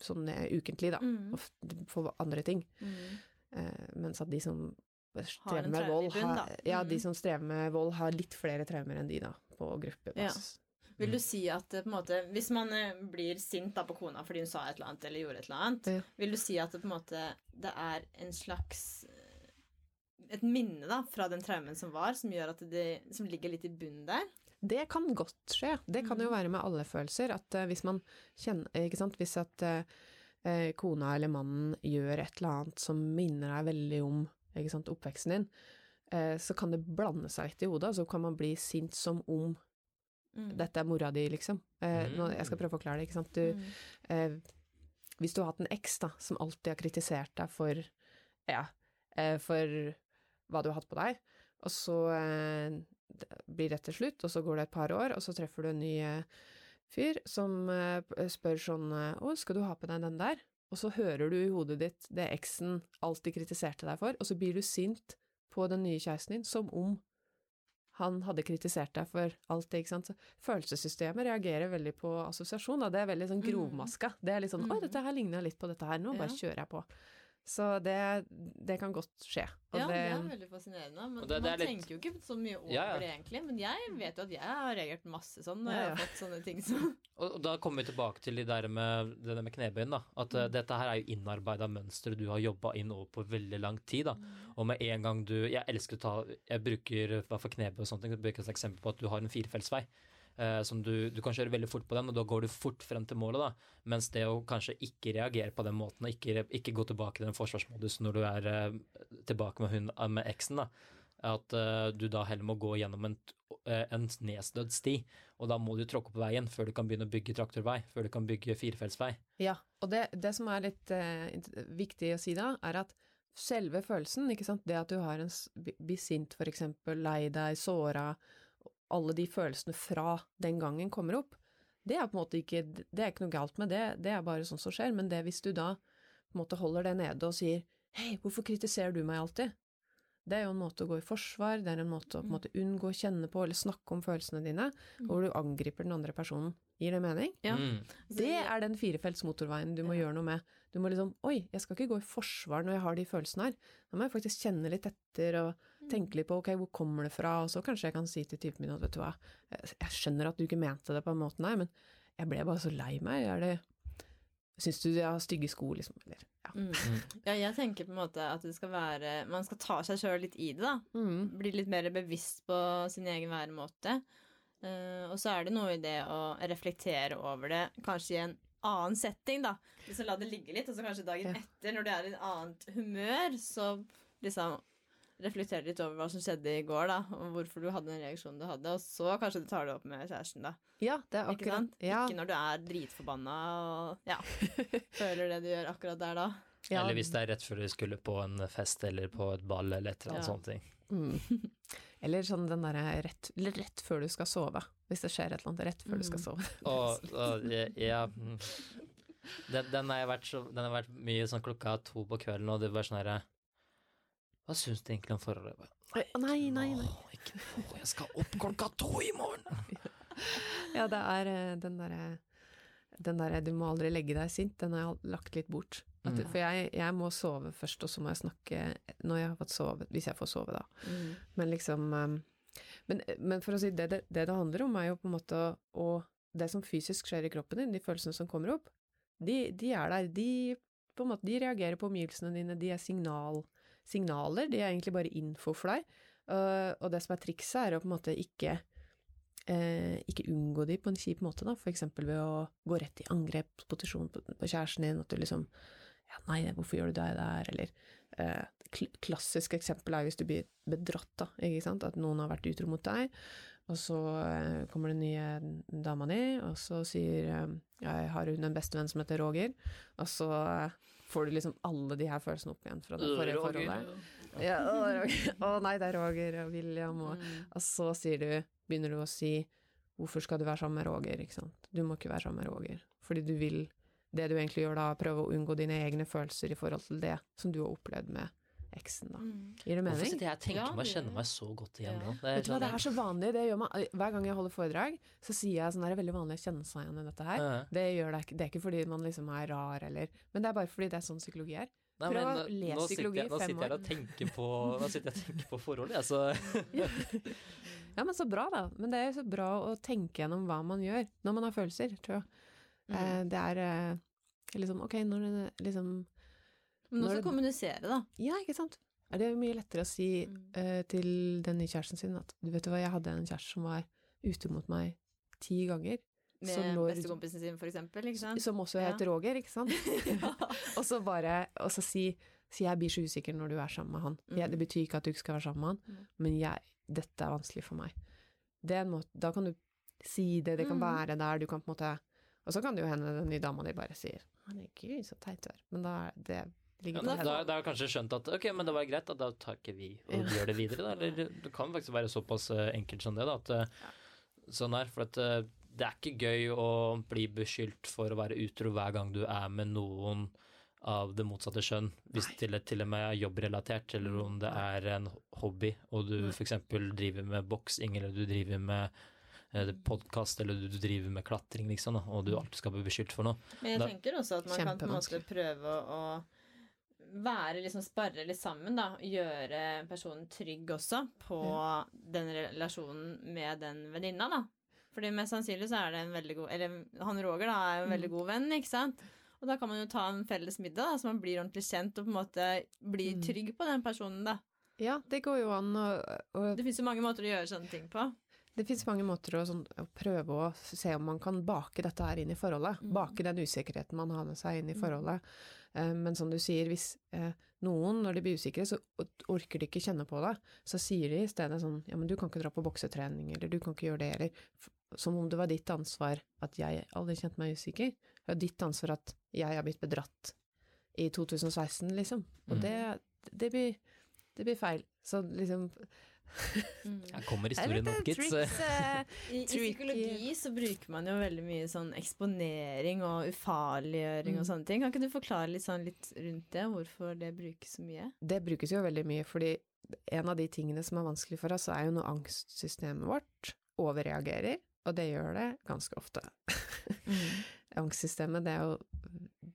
Speaker 3: sånn eh, ukentlig, da,
Speaker 1: Mm.
Speaker 3: og for andre ting.
Speaker 1: Mm.
Speaker 3: Eh, mens at de som strever med vold,
Speaker 1: bunn,
Speaker 3: har, ja, mm. de
Speaker 1: Mm.
Speaker 3: som strever med vold, har litt flere traumer enn de, da, på gruppebasis.
Speaker 1: Vil du si at eh, måte, hvis man eh, blir sint da på kona fordi hun sa et eller annet eller gjorde et eller annet,
Speaker 3: Ja.
Speaker 1: vil du si at det måte det er en slags et minne da, fra den traumen som var, som gjør at det som ligger litt i bunnen der?
Speaker 3: Det kan godt skje. Det kan jo
Speaker 1: Mm.
Speaker 3: være med alle følelser. At eh, hvis man kjenner Ikke sant, hvis at eh, eh, kona eller mannen gjør et eller annet som minner deg veldig om ikke sant, oppveksten din, så kan det blande seg litt i hodet, og så kan man bli sint som om
Speaker 1: Mm.
Speaker 3: dette er mora di, liksom. Nå, jeg skal
Speaker 2: Mm.
Speaker 3: prøve å forklare det, ikke sant. Du,
Speaker 1: Mm.
Speaker 3: eh, hvis du har hatt en eks da, som alltid har kritisert deg for, ja, for hva du har hatt på deg, og så eh, blir dette slutt, og så går det et par år, og så treffer du en ny eh, fyr som eh, spør sånn eh, 'Å, skal du ha på deg den der?' Og så hører du i hodet ditt det eksen alltid kritiserte deg for, og så blir du sint på den nye kjæresten din, som om han hadde kritisert deg for alt det, ikke sant. Så følelsessystemet reagerer veldig på assosiasjon, da. Det er veldig sånn
Speaker 1: Mm.
Speaker 3: grovmaska. Det er litt sånn 'Oi,
Speaker 1: Mm.
Speaker 3: dette her ligner litt på dette her, nå bare
Speaker 1: Ja.
Speaker 3: kjører jeg på'. Så det, det kan godt skje. Og
Speaker 1: Ja, det er veldig fascinerende. Men
Speaker 2: det- det
Speaker 1: man
Speaker 2: litt-
Speaker 1: tenker jo ikke så mye over
Speaker 2: Ja, ja.
Speaker 1: det, egentlig. Men jeg vet jo at jeg har reagert masse sånn når
Speaker 3: Ja,
Speaker 1: jeg har fått sånne ting som
Speaker 2: Og og da kommer vi tilbake til det der med, det der med knebøyen. da, At eh,
Speaker 1: Mm.
Speaker 2: dette her er jo innarbeida mønstre du har jobba inn over på veldig lang tid. da, Og med en gang du Jeg elsker å ta Jeg bruker i hvert fall knebøy og sånne ting. Jeg bruker et eksempel på at du har en firefeltsvei. Eh, som du, du kan kjøre veldig fort på den, og da går du fort frem til målet. da, Mens det å kanskje ikke reagere på den måten, og ikke, ikke gå tilbake i den forsvarsmodus når du er eh, tilbake med, hun, eh, med eksen, da, at uh, du da heller må gå gjennom en, eh, en nedsnødd sti. Og da må du tråkke på veien før du kan begynne å bygge traktorvei, før du kan bygge firefeltsvei.
Speaker 3: ja, og det, det som er litt uh, viktig å si da, er at selve følelsen, ikke sant, det at du har en blir sint eksempel, lei deg, såra, alle de følelsene fra den gangen kommer opp, det er på en måte ikke, det er ikke noe galt med det, det er bare sånn som skjer, men det hvis du da på en måte holder det nede og sier hei, hvorfor kritiserer du meg alltid? Det er jo en måte å gå i forsvar, det er en måte å på en måte unngå å kjenne på eller snakke om følelsene dine, hvor du angriper den andre personen. Gir det mening?
Speaker 1: Ja.
Speaker 2: Mm.
Speaker 3: Det er den firefelts motorveien du må
Speaker 1: Ja.
Speaker 3: gjøre noe med. Du må liksom Oi, jeg skal ikke gå i forsvar når jeg har de følelsene her. Da må jeg faktisk kjenne litt etter og
Speaker 1: Mm.
Speaker 3: tenke litt på ok, hvor kommer det fra, og så kanskje jeg kan si til typen min at vet du hva, jeg skjønner at du ikke mente det på den måten her, men jeg ble bare så lei meg. Er det Syns du jeg har stygge sko, liksom? Eller ja,
Speaker 1: Mm.
Speaker 2: Mm.
Speaker 1: Ja, jeg tenker på en måte at det skal være Man skal ta seg sjøl litt i det, da.
Speaker 3: Mm.
Speaker 1: Bli litt mer bevisst på sin egen væremåte. Eh, og så er det noe i det å reflektere over det, kanskje i en annen setting, da. Liksom la det ligge litt, og så kanskje dagen
Speaker 3: Ja.
Speaker 1: etter, når du er i et annet humør, så liksom reflektere litt over hva som skjedde i går, da, og hvorfor du hadde den reaksjonen du hadde, og så kanskje du tar det opp med kjæresten, da.
Speaker 3: Ja, det er akkurat
Speaker 1: Ikke,
Speaker 3: Ja,
Speaker 1: Ikke når du er dritforbanna og ja, føler det du gjør akkurat der da.
Speaker 3: ja.
Speaker 2: Eller hvis det er rett før du skulle på en fest eller på et ball eller et eller annet
Speaker 1: Ja.
Speaker 2: sånt.
Speaker 3: Mm. Eller sånn den derre rett, rett før du skal sove. Hvis det skjer et eller annet rett før du skal
Speaker 1: Mm.
Speaker 3: sove.
Speaker 2: Og, og ja mm. den, den, har vært så, den har vært mye sånn klokka to på kvelden, og det var sånn herre Hva syns du egentlig om forholdet?
Speaker 3: Nei, Nei, nei, nei.
Speaker 2: Nå, ikke nå, jeg skal opp klokka to i morgen!
Speaker 3: Ja, det er eh, den derre den der 'du må aldri legge deg sint', den har jeg lagt litt bort. At,
Speaker 2: Mm.
Speaker 3: For jeg, jeg må sove først, og så må jeg snakke når jeg har fått sove, hvis jeg får sove, da. Men liksom um, men, men for å si det, det det handler om, er jo på en måte å Det som fysisk skjer i kroppen din, de følelsene som kommer opp, de, de er der. De, på en måte, de reagerer på omgivelsene dine, de er signal, signaler, de er egentlig bare info for deg. Uh, og det som er trikset, er å på en måte ikke eh, ikke unngå de på en kjip måte, da, eksempel ved å gå rett i angrepsposisjon på, på kjæresten din, at du liksom ja, nei, hvorfor gjør du det der, eller eh, kl Klassisk eksempel er hvis du blir bedratt, da, ikke sant, at noen har vært utro mot deg, og så eh, kommer den nye dama di, og så sier eh, jeg har hun en bestevenn som heter Roger, og så får du liksom alle de her følelsene opp igjen fra det forrige forholdet. Ja, å, Roger. å nei, det er Roger og William, og,
Speaker 1: Mm.
Speaker 3: og så sier du, begynner du å si hvorfor skal du være sammen med Roger, ikke sant? Du må ikke være sammen med Roger, fordi du vil det du egentlig gjør da, prøve å unngå dine egne følelser i forhold til det som du har opplevd med eksen, da.
Speaker 1: Mm.
Speaker 3: Gir det
Speaker 2: Hvorfor
Speaker 3: mening?
Speaker 2: sitter jeg tenker
Speaker 1: Ja,
Speaker 2: meg kjenner meg så godt igjen
Speaker 1: Ja.
Speaker 2: nå? Det
Speaker 3: Vet du hva, det
Speaker 2: sånn-
Speaker 3: er så vanlig, det gjør meg, Hver gang jeg holder foredrag, så sier jeg sånn, det er veldig vanlig å kjenne seg igjen i dette her.
Speaker 2: Ja.
Speaker 3: Det gjør det det er ikke fordi man liksom er rar, eller Men det er bare fordi det er sånn psykologi er.
Speaker 2: Nei,
Speaker 3: Prøv
Speaker 2: men
Speaker 3: å
Speaker 2: nå-
Speaker 3: lese
Speaker 2: nå sitter
Speaker 3: psykologi
Speaker 2: jeg- Nå
Speaker 3: fem
Speaker 2: sitter jeg
Speaker 3: år.
Speaker 2: og tenker på, nå sitter jeg og tenker på forholdet, jeg, så
Speaker 3: Ja, men så bra, da. Men det er jo så bra å tenke gjennom hva man gjør når man har følelser, tror jeg.
Speaker 1: Mm.
Speaker 3: Eh, det er eh, liksom Ok, når det liksom
Speaker 1: Men
Speaker 3: Når
Speaker 1: også
Speaker 3: det-
Speaker 1: kommunisere, da.
Speaker 3: Ja, ikke sant? Det Er mye lettere å si
Speaker 1: Mm.
Speaker 3: eh, til den nye kjæresten sin at du vet du hva, jeg hadde en kjæreste som var utro mot meg ti ganger,
Speaker 1: Med
Speaker 3: lå-
Speaker 1: bestekompisen sin, for eksempel. Ikke sant?
Speaker 3: som også
Speaker 1: Ja.
Speaker 3: heter Roger, ikke sant? og så bare Og så si, si jeg blir så usikker når du er sammen med han. Jeg,
Speaker 1: Mm.
Speaker 3: det betyr ikke at du ikke skal være sammen med han,
Speaker 1: Mm.
Speaker 3: men jeg, dette er vanskelig for meg. Det er en måte, da kan du si det, det kan
Speaker 1: Mm.
Speaker 3: være der, du kan på en måte Og så kan det jo hende den nye dama di bare sier 'herregud, så teit du er', men da er det
Speaker 2: ja, da, da, da har jeg kanskje skjønt at ok, men det var greit, da, da tar ikke vi og gjør det videre, da. Eller det kan faktisk være såpass eh, enkelt som det, da. At, eh, Sånn er, for at eh, det er ikke gøy å bli beskyldt for å være utro hver gang du er med noen av det motsatte skjønn, hvis
Speaker 3: Nei.
Speaker 2: til, til og med er jobbrelatert, eller om det er en hobby, og du f.eks. driver med boksing, eller du driver med podkast, eller du, du driver med klatring, liksom, da, og du alltid skal bli beskyldt for noe.
Speaker 1: Men jeg
Speaker 2: Da-
Speaker 1: tenker også at man kan på en måte prøve å, være liksom sparre litt sammen, da. Gjøre personen trygg også på den relasjonen med den venninna, da. Fordi mest sannsynlig så er det en veldig god Eller han Roger da er jo en veldig
Speaker 3: Mm.
Speaker 1: god venn, ikke sant. Og da kan man jo ta en felles middag, da, så man blir ordentlig kjent og på en måte blir
Speaker 3: Mm.
Speaker 1: trygg på den personen, da.
Speaker 3: Ja, det går jo an å, å
Speaker 1: Det fins jo mange måter å gjøre sånne ting på.
Speaker 3: Det fins mange måter å, sånn, å prøve å se om man kan bake dette her inn i forholdet.
Speaker 1: Mm.
Speaker 3: Bake den usikkerheten man har med seg inn i
Speaker 1: Mm.
Speaker 3: forholdet. Eh, men som du sier, hvis eh, noen, når de blir usikre, så orker de ikke kjenne på det. Så sier de i stedet sånn ja, men du kan ikke dra på boksetrening, eller du kan ikke gjøre det, eller Som om det var ditt ansvar at jeg aldri kjente meg usikker. Det er ditt ansvar at jeg har blitt bedratt i 2016, liksom. Og
Speaker 2: Mm.
Speaker 3: det, det, blir, det blir feil. Så liksom
Speaker 2: Her kommer
Speaker 3: Er
Speaker 2: historien opp, gitt. så-
Speaker 3: eh,
Speaker 1: I, I psykologi så bruker man jo veldig mye sånn eksponering og ufarliggjøring og
Speaker 3: Mm.
Speaker 1: sånne ting. Kan ikke du forklare litt sånn litt rundt det, hvorfor det brukes så mye?
Speaker 3: Det brukes jo veldig mye, fordi en av de tingene som er vanskelig for oss, er jo når angstsystemet vårt overreagerer, og det gjør det ganske ofte. Angstsystemet, det er jo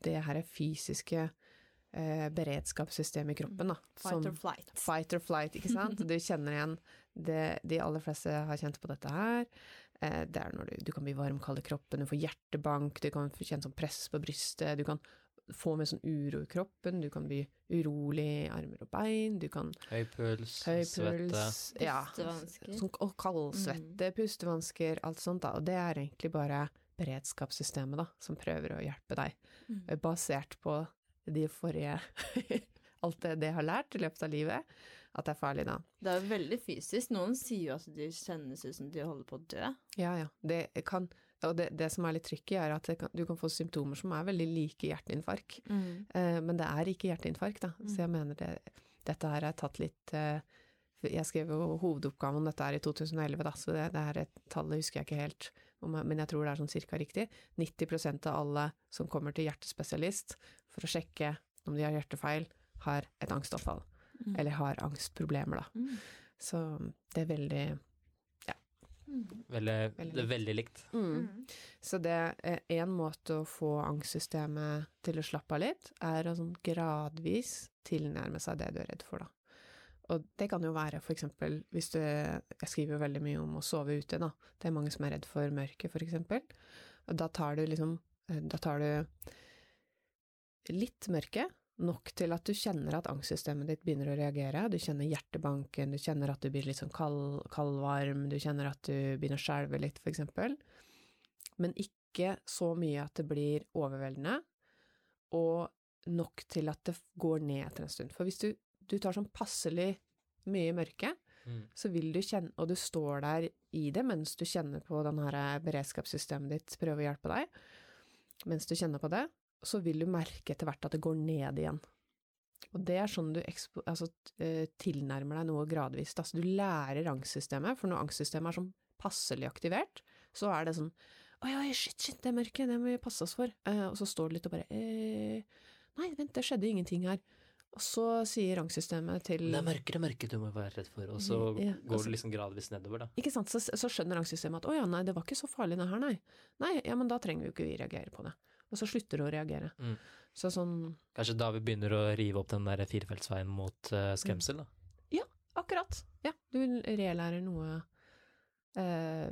Speaker 3: det her er fysiske eh, beredskapssystemet i kroppen, da.
Speaker 1: Fight or flight.
Speaker 3: Fight or flight, ikke sant? Du kjenner igjen det, De aller fleste har kjent på dette her. Eh, det er når du, du kan bli varm, kald i kroppen, du får hjertebank, du kan kjenne sånn press på brystet, du kan få med sånn uro i kroppen, du kan bli urolig i armer og bein, du kan
Speaker 2: Høy puls,
Speaker 3: høy
Speaker 2: svette.
Speaker 3: ja,
Speaker 1: Pustevansker.
Speaker 3: sånn, og kaldsvette, pustevansker, alt sånt da, og det er egentlig bare beredskapssystemet da, som prøver å hjelpe deg,
Speaker 1: Mm.
Speaker 3: Basert på de forrige, alt det det har lært i løpet av livet, at det er farlig da.
Speaker 1: Det er jo veldig fysisk. Noen sier jo at de kjennes ut som de holder på å dø.
Speaker 3: Ja, ja, det kan, og det, det som er litt tricky er at kan, du kan få symptomer som er veldig like hjerteinfarkt, Eh, men det er ikke hjerteinfarkt, da. Så jeg mener det, dette her er tatt litt eh, Jeg skrev jo hovedoppgaven om dette her i 2011, da, så det, det her er- tallet husker jeg ikke helt, men jeg tror det er sånn cirka riktig. 90% av alle som kommer til hjertespesialist for å sjekke om de har hjertefeil, har et angstoppfall.
Speaker 1: Mm.
Speaker 3: Eller har angstproblemer, da.
Speaker 1: Mm.
Speaker 3: Så det er veldig
Speaker 2: Veldig,
Speaker 3: Veldig
Speaker 2: det er veldig likt.
Speaker 1: Mm.
Speaker 3: Så det er en måte å få angstsystemet til å slappe av litt, er å sånn gradvis tilnærme seg det du er redd for, da. Og det kan jo være for eksempel hvis du Jeg skriver jo veldig mye om å sove ute, da. Det er mange som er redd for mørket, for eksempel. Og da tar du liksom Da tar du litt mørke, nok til at du kjenner at angstsystemet ditt begynner å reagere. Du kjenner hjertebanken, du kjenner at du blir litt sånn kald, kaldvarm, du kjenner at du begynner å skjelve litt, for eksempel. Men ikke så mye at det blir overveldende, og nok til at det går ned etter en stund. For hvis du, du tar sånn passelig mye mørke,
Speaker 2: Mm.
Speaker 3: så vil du kjenne, og du står der i det mens du kjenner på den her beredskapssystemet ditt prøver å hjelpe deg, mens du kjenner på det, så vil du merke etter hvert at det går ned igjen. Og det er sånn du altså, eh, tilnærmer deg noe gradvis. Altså, du lærer angstsystemet, for når angstsystemet er sånn passelig aktivert, så er det sånn Oi, oi, shit, shit, det er mørket, det må vi passe oss for. Eh, og så står det litt og bare eh, Nei, vent, det skjedde ingenting her. Og så sier angstsystemet til
Speaker 2: Det er mørkere er mørke du må være redd for, og så
Speaker 3: Ja,
Speaker 2: går
Speaker 3: du
Speaker 2: det liksom gradvis nedover, da.
Speaker 3: Ikke sant, så, så skjønner angstsystemet at å ja, nei, det var ikke så farlig det her, nei. Nei, ja, men da trenger vi jo ikke vi reagere på det. Og så slutter du å reagere.
Speaker 2: Mm.
Speaker 3: Så sånn,
Speaker 2: Kanskje da vi begynner å rive opp den der firefeltsveien mot uh, skremsel, da.
Speaker 3: akkurat, ja, du relærer noe uh,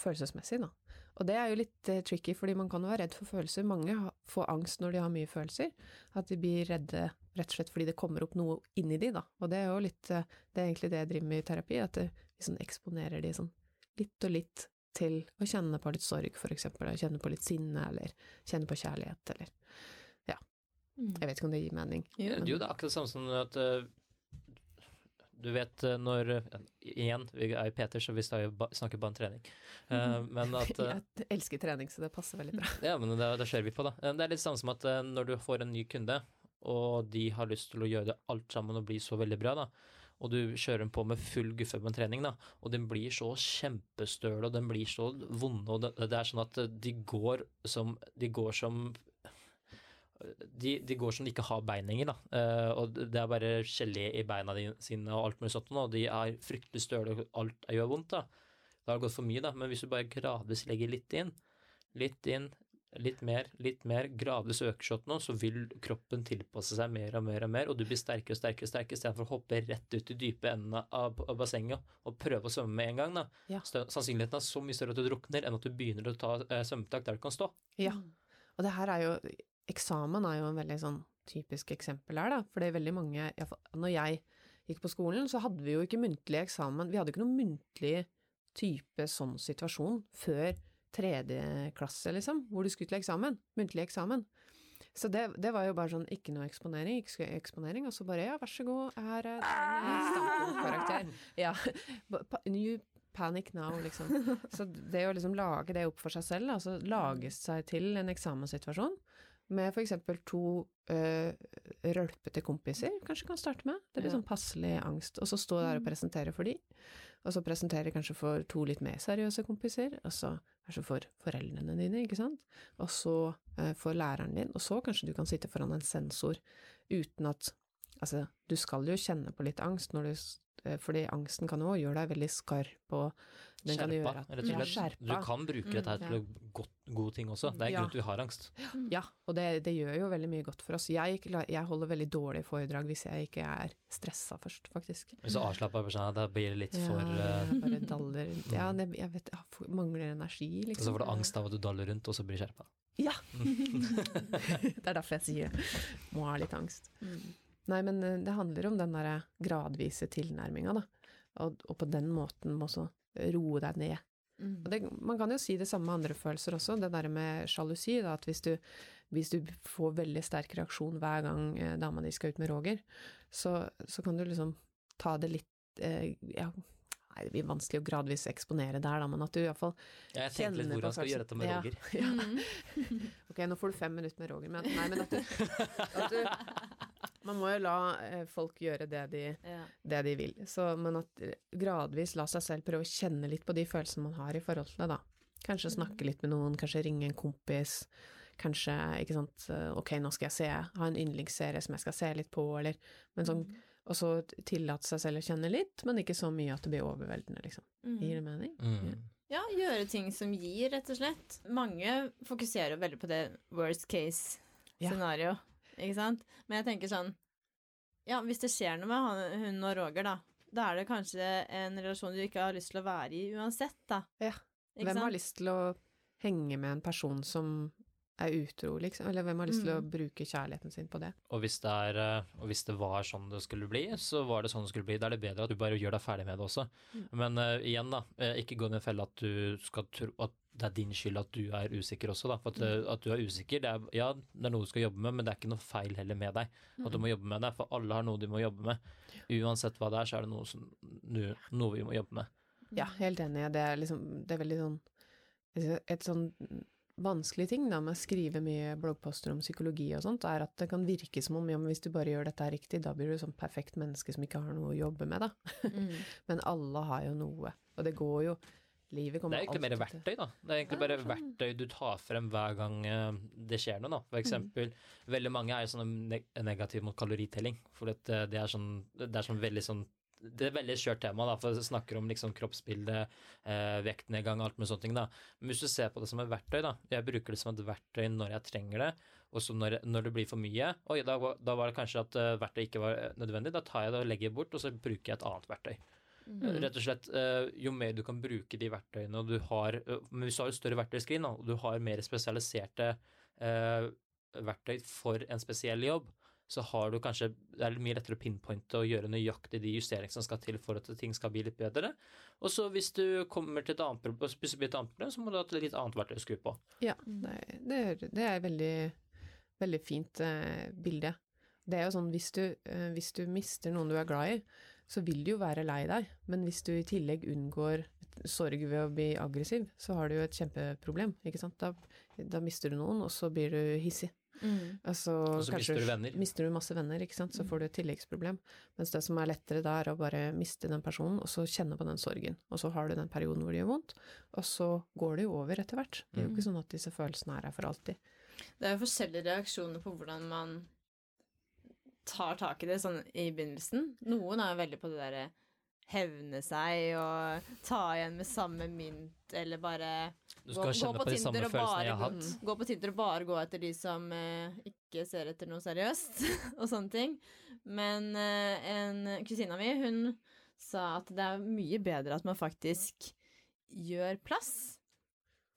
Speaker 3: følelsesmessig, da. Og det er jo litt uh, tricky, fordi man kan jo være redd for følelser. Mange ha, får angst når de har mye følelser. At de blir redde rett og slett fordi det kommer opp noe inni de, da. Og det er jo litt uh, Det er egentlig det jeg driver med i terapi, at vi sånn eksponerer de sånn litt og litt til å kjenne på litt sorg, for eksempel. eller Kjenne på litt sinne, eller kjenne på kjærlighet, eller
Speaker 1: Ja.
Speaker 3: Jeg vet ikke om det gir mening.
Speaker 2: Jo,
Speaker 3: men-
Speaker 2: det er akkurat det samme som at eh, du vet eh, når eh, Igjen, vi er jo Peter, så vi jo snakker bare om trening. Eh, men at
Speaker 3: Jeg elsker trening, så det passer veldig bra.
Speaker 2: Ja, men det, det ser vi på, da. Det er litt samme som at når du får en ny kunde, og de har lyst til å gjøre det alt sammen og bli så veldig bra, da. Og du kjører den på med full guffe på en trening, da, og den blir så kjempestøl, og den blir så vonde, og det, det er sånn at de går som De går som de, de går som de ikke har bein lenger, da. Eh, og det er bare gelé i beina sine og alt mulig sånt, og de er fryktelig støle, og alt gjør vondt, da. Det har gått for mye, da, men hvis du bare gradvis legger litt inn, litt inn, litt mer, litt mer, gradvis øker nå, så vil kroppen tilpasse seg mer og mer og mer, og du blir sterkere og sterkere sterkere, istedenfor å hoppe rett ut i dype endene av, av bassenget og prøve å svømme med en gang. da.
Speaker 3: Ja.
Speaker 2: Sannsynligheten er så mye større at du drukner, enn at du begynner å ta eh, svømmetak der du kan stå.
Speaker 3: Ja. Og det her er jo Eksamen er jo en veldig sånn typisk eksempel her, da. For det er veldig mange Når jeg gikk på skolen, så hadde vi jo ikke muntlig eksamen. Vi hadde ikke noen muntlig type sånn situasjon før tredje klasse, liksom, hvor du skulle til eksamen. Muntlig eksamen. Så det, det var jo bare sånn ikke noe eksponering, ikke eksponering, og så bare ja, vær så god, her er standpunktkarakter. Ja. New panic now, liksom. Så det å liksom lage det opp for seg selv, altså lage seg til en eksamenssituasjon, med eksempel to øh, rølpete kompiser, kanskje kan starte med. Det
Speaker 2: blir
Speaker 3: sånn passelig angst. Og så stå der og presentere for de, og så presentere kanskje for to litt mer seriøse kompiser, og så kanskje for foreldrene dine, ikke sant, og så øh, for læreren din, og så kanskje du kan sitte foran en sensor uten at Altså, du skal jo kjenne på litt angst når du eh, fordi angsten kan jo gjøre deg veldig skarp, og den kan gjøre at
Speaker 2: rett og
Speaker 3: Ja,
Speaker 2: slett.
Speaker 3: skjerpa.
Speaker 2: Du kan bruke dette her
Speaker 3: Mm,
Speaker 2: til å godt, gode ting også. Det er
Speaker 3: Ja.
Speaker 2: grunn til at vi har angst.
Speaker 3: Ja, og det, det gjør jo veldig mye godt for oss. Jeg, jeg holder veldig dårlige foredrag hvis jeg ikke er stressa først, faktisk.
Speaker 2: Hvis du avslapper, sånn, da blir det litt
Speaker 3: Ja,
Speaker 2: for
Speaker 3: uh... bare daller rundt. Ja, det, jeg vet, jeg mangler energi,
Speaker 2: Og
Speaker 3: liksom.
Speaker 2: så får du angst av at du daller rundt, og så blir du skjerpa.
Speaker 3: Ja! det er derfor jeg sier. Må ha litt angst. Nei, men eh, det handler om den derre gradvise tilnærminga, da. Og, og på den måten må også roe deg ned.
Speaker 1: Mm.
Speaker 3: Og det, man kan jo si det samme med andre følelser også, det der med sjalusi, da, at hvis du, hvis du får veldig sterk reaksjon hver gang eh, dama di skal ut med Roger, så, så kan du liksom ta det litt eh, ja, Nei, det blir vanskelig å gradvis eksponere der, da, men at du iallfall
Speaker 2: Ja, jeg tenkte litt hvordan jeg skal gjøre dette med Roger.
Speaker 3: ja.
Speaker 1: ja.
Speaker 3: Ok, nå får du fem minutter med Roger, men nei, men at du, at du Man må jo la eh, folk gjøre det de,
Speaker 1: Ja.
Speaker 3: det de vil. Så, men at eh, gradvis la seg selv prøve å kjenne litt på de følelsene man har i forhold til det, da. Kanskje snakke litt med noen, kanskje ringe en kompis. Kanskje, ikke sant, eh, ok, nå skal jeg se, ha en yndlingsserie som jeg skal se litt på, eller Men sånn, og så tillate seg selv å kjenne litt, men ikke så mye at det blir overveldende, liksom.
Speaker 1: Mm.
Speaker 3: Gir det mening?
Speaker 2: Mm.
Speaker 1: Ja, gjøre ting som gir, rett og slett. Mange fokuserer veldig på det worst case
Speaker 3: Ja.
Speaker 1: Ikke sant? Men jeg tenker sånn Ja, hvis det skjer noe med han, hun og Roger, da, da er det kanskje en relasjon du ikke har lyst til å være i uansett, da.
Speaker 3: Ja.
Speaker 1: Ikke
Speaker 3: Hvem har lyst til å henge med en person som er utro, liksom? Eller hvem har lyst til å
Speaker 1: Mm.
Speaker 3: bruke kjærligheten sin på det?
Speaker 2: Og hvis, det er, eh, og hvis det var sånn det skulle bli, så var det sånn det skulle bli. Da er det bedre at du bare gjør deg ferdig med det også.
Speaker 3: Mm.
Speaker 2: Men uh, igjen, da, eh, ikke gå i den fella at du skal tro at det er din skyld at du er usikker også, da. For at,
Speaker 3: Mm.
Speaker 2: at du er usikker, det er, ja, det er noe du skal jobbe med, men det er ikke noe feil heller med deg. At du må jobbe med det, for alle har noe de må jobbe med. Uansett hva det er, så er det noe, som, noe, noe vi må jobbe med.
Speaker 3: Ja, helt enig. Det er liksom Det er veldig sånn Et sånn vanskelig ting da med å skrive mye bloggposter om psykologi og sånt, er at det kan virke som om ja, men hvis du bare gjør dette riktig, da blir du sånn perfekt menneske som ikke har noe å jobbe med, da.
Speaker 1: Mm.
Speaker 3: Men alle har jo noe. Og det går jo Livet
Speaker 2: Det er egentlig mer verktøy, da. Det er egentlig bare verktøy du tar frem hver gang eh, det skjer noe, da. For eksempel, veldig mange er sånn negativ negative mot kaloritelling. For det, det er sånn Det er sånn veldig sånn det er veldig skjørt tema, da, for det snakker om liksom kroppsbilde, eh, vektnedgang alt med sånne ting. da. Men hvis du ser på det som et verktøy, da. Jeg bruker det som et verktøy når jeg trenger det, og så når, når det blir for mye. Oi, da, da var det kanskje at eh, verktøy ikke var eh, nødvendig. Da tar jeg det og legger det bort, og så bruker jeg et annet verktøy.
Speaker 1: Mm.
Speaker 2: Rett og slett, eh, jo mer du kan bruke de verktøyene, og du har eh, Men hvis du har et større verktøyskrin, og du har mer spesialiserte eh, verktøy for en spesiell jobb, så har du kanskje Det er mye lettere å pinpointe og gjøre nøyaktig de justeringene som skal til for at ting skal bli litt bedre. Og så hvis du kommer til et annet problem, et annet problem, så må du ha et litt annet verktøy å skru på.
Speaker 3: Ja, det, er- det, er- det er et veldig, veldig fint eh, bilde. Det er jo sånn, hvis du, hvis du mister noen du er glad i, så vil du jo være lei deg, men hvis du i tillegg unngår sorg ved å bli aggressiv, så har du jo et kjempeproblem, ikke sant? Da, da mister du noen, og så blir du hissig.
Speaker 1: Mm.
Speaker 3: Altså,
Speaker 2: Og så mister du venner.
Speaker 3: Mister du masse venner, ikke sant, så får du et tilleggsproblem. Mens det som er lettere da, er å bare miste den personen, og så kjenne på den sorgen. Og så har du den perioden hvor det gjør vondt, og så går det jo over etter hvert. Det er jo ikke sånn at disse følelsene er her for alltid.
Speaker 1: Det er jo forskjellige reaksjoner på hvordan man tar tak i det sånn i begynnelsen. Noen er jo veldig på det derre hevne seg og ta igjen med samme mynt, eller bare
Speaker 2: på,
Speaker 1: gå på Tinder og bare gå etter de som eh, ikke ser etter noe seriøst, og sånne ting. Men eh, en kusina mi, hun sa at det er mye bedre at man faktisk gjør plass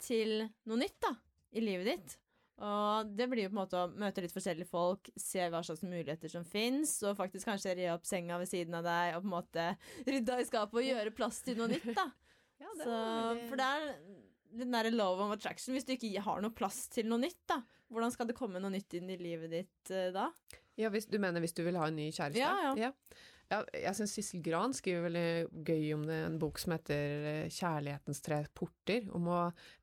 Speaker 1: til noe nytt, da, i livet ditt. Og det blir jo på en måte å møte litt forskjellige folk, se hva slags muligheter som fins, og faktisk kanskje re opp senga ved siden av deg, og på en måte rydde i skapet og gjøre plass til noe nytt, da. Så, for det er den derre love of attraction. Hvis du ikke har noe plass til noe nytt, da, hvordan skal det komme noe nytt inn i livet ditt eh, da?
Speaker 3: Ja, hvis, du mener hvis du vil ha en ny kjæreste?
Speaker 1: Ja, ja.
Speaker 3: ja. Ja, jeg syns Sissel Gran skriver veldig gøy om det, en bok som heter eh, 'Kjærlighetens tre porter', om å,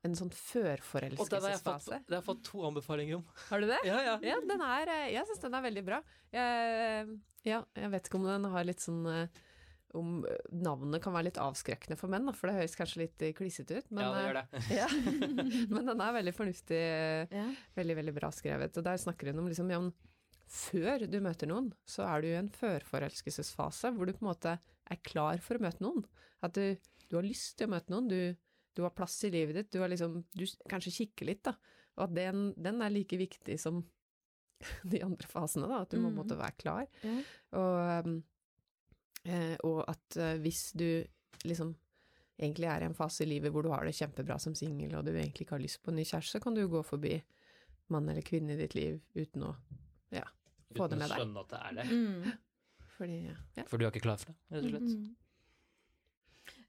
Speaker 3: en sånn førforelskelsesfase.
Speaker 2: det har jeg fått to anbefalinger om.
Speaker 3: Har du det?
Speaker 2: Ja, ja.
Speaker 3: Ja, den er, eh, jeg syns den er veldig bra. Jeg, ja, jeg vet ikke om den har litt sånn eh, Om eh, navnet kan være litt avskrekkende for menn, for det høres kanskje litt eh, klissete ut. Men,
Speaker 2: ja, det gjør
Speaker 3: eh,
Speaker 2: det.
Speaker 3: ja. men den er veldig fornuftig, eh,
Speaker 1: Ja.
Speaker 3: veldig, veldig bra skrevet. Og der snakker hun om liksom, ja, før du møter noen, så er du i en førforelskelsesfase hvor du på en måte er klar for å møte noen. At du, du har lyst til å møte noen, du, du har plass i livet ditt, du har liksom Du kanskje kikker litt, da. Og at den, den er like viktig som de andre fasene, da. At du må
Speaker 1: Mm.
Speaker 3: måtte være klar.
Speaker 1: Mm.
Speaker 3: Og, um, eh, og at eh, hvis du liksom egentlig er i en fase i livet hvor du har det kjempebra som singel, og du egentlig ikke har lyst på en ny kjæreste, så kan du gå forbi mann eller kvinne i ditt liv uten å ja, få det
Speaker 2: Uten å skjønne at det er det.
Speaker 1: Mm.
Speaker 3: Fordi, ja.
Speaker 2: For du er ikke klar for det, rett og slett.
Speaker 1: Mm.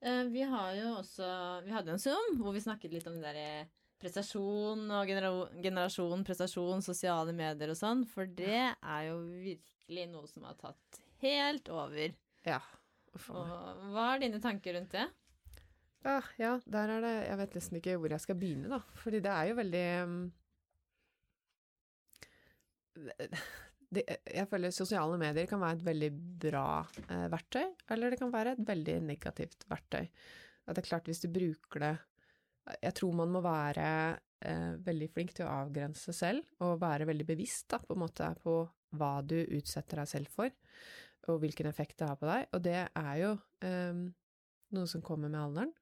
Speaker 1: Eh, vi har jo også Vi hadde jo en Zoom hvor vi snakket litt om det derre prestasjon og genera generasjon, prestasjon, sosiale medier og sånn, for det er jo virkelig noe som har tatt helt over.
Speaker 3: ja. Uff
Speaker 1: Og hva er dine tanker rundt det?
Speaker 3: Ja, ja, der er det Jeg vet nesten ikke hvor jeg skal begynne, da. Fordi det er jo veldig um, det, Jeg føler sosiale medier kan være et veldig bra eh, verktøy, eller det kan være et veldig negativt verktøy. At det er klart, hvis du bruker det Jeg tror man må være eh, veldig flink til å avgrense selv, og være veldig bevisst da, på, måte, på hva du utsetter deg selv for, og hvilken effekt det har på deg. Og det er jo eh, noe som kommer med alderen.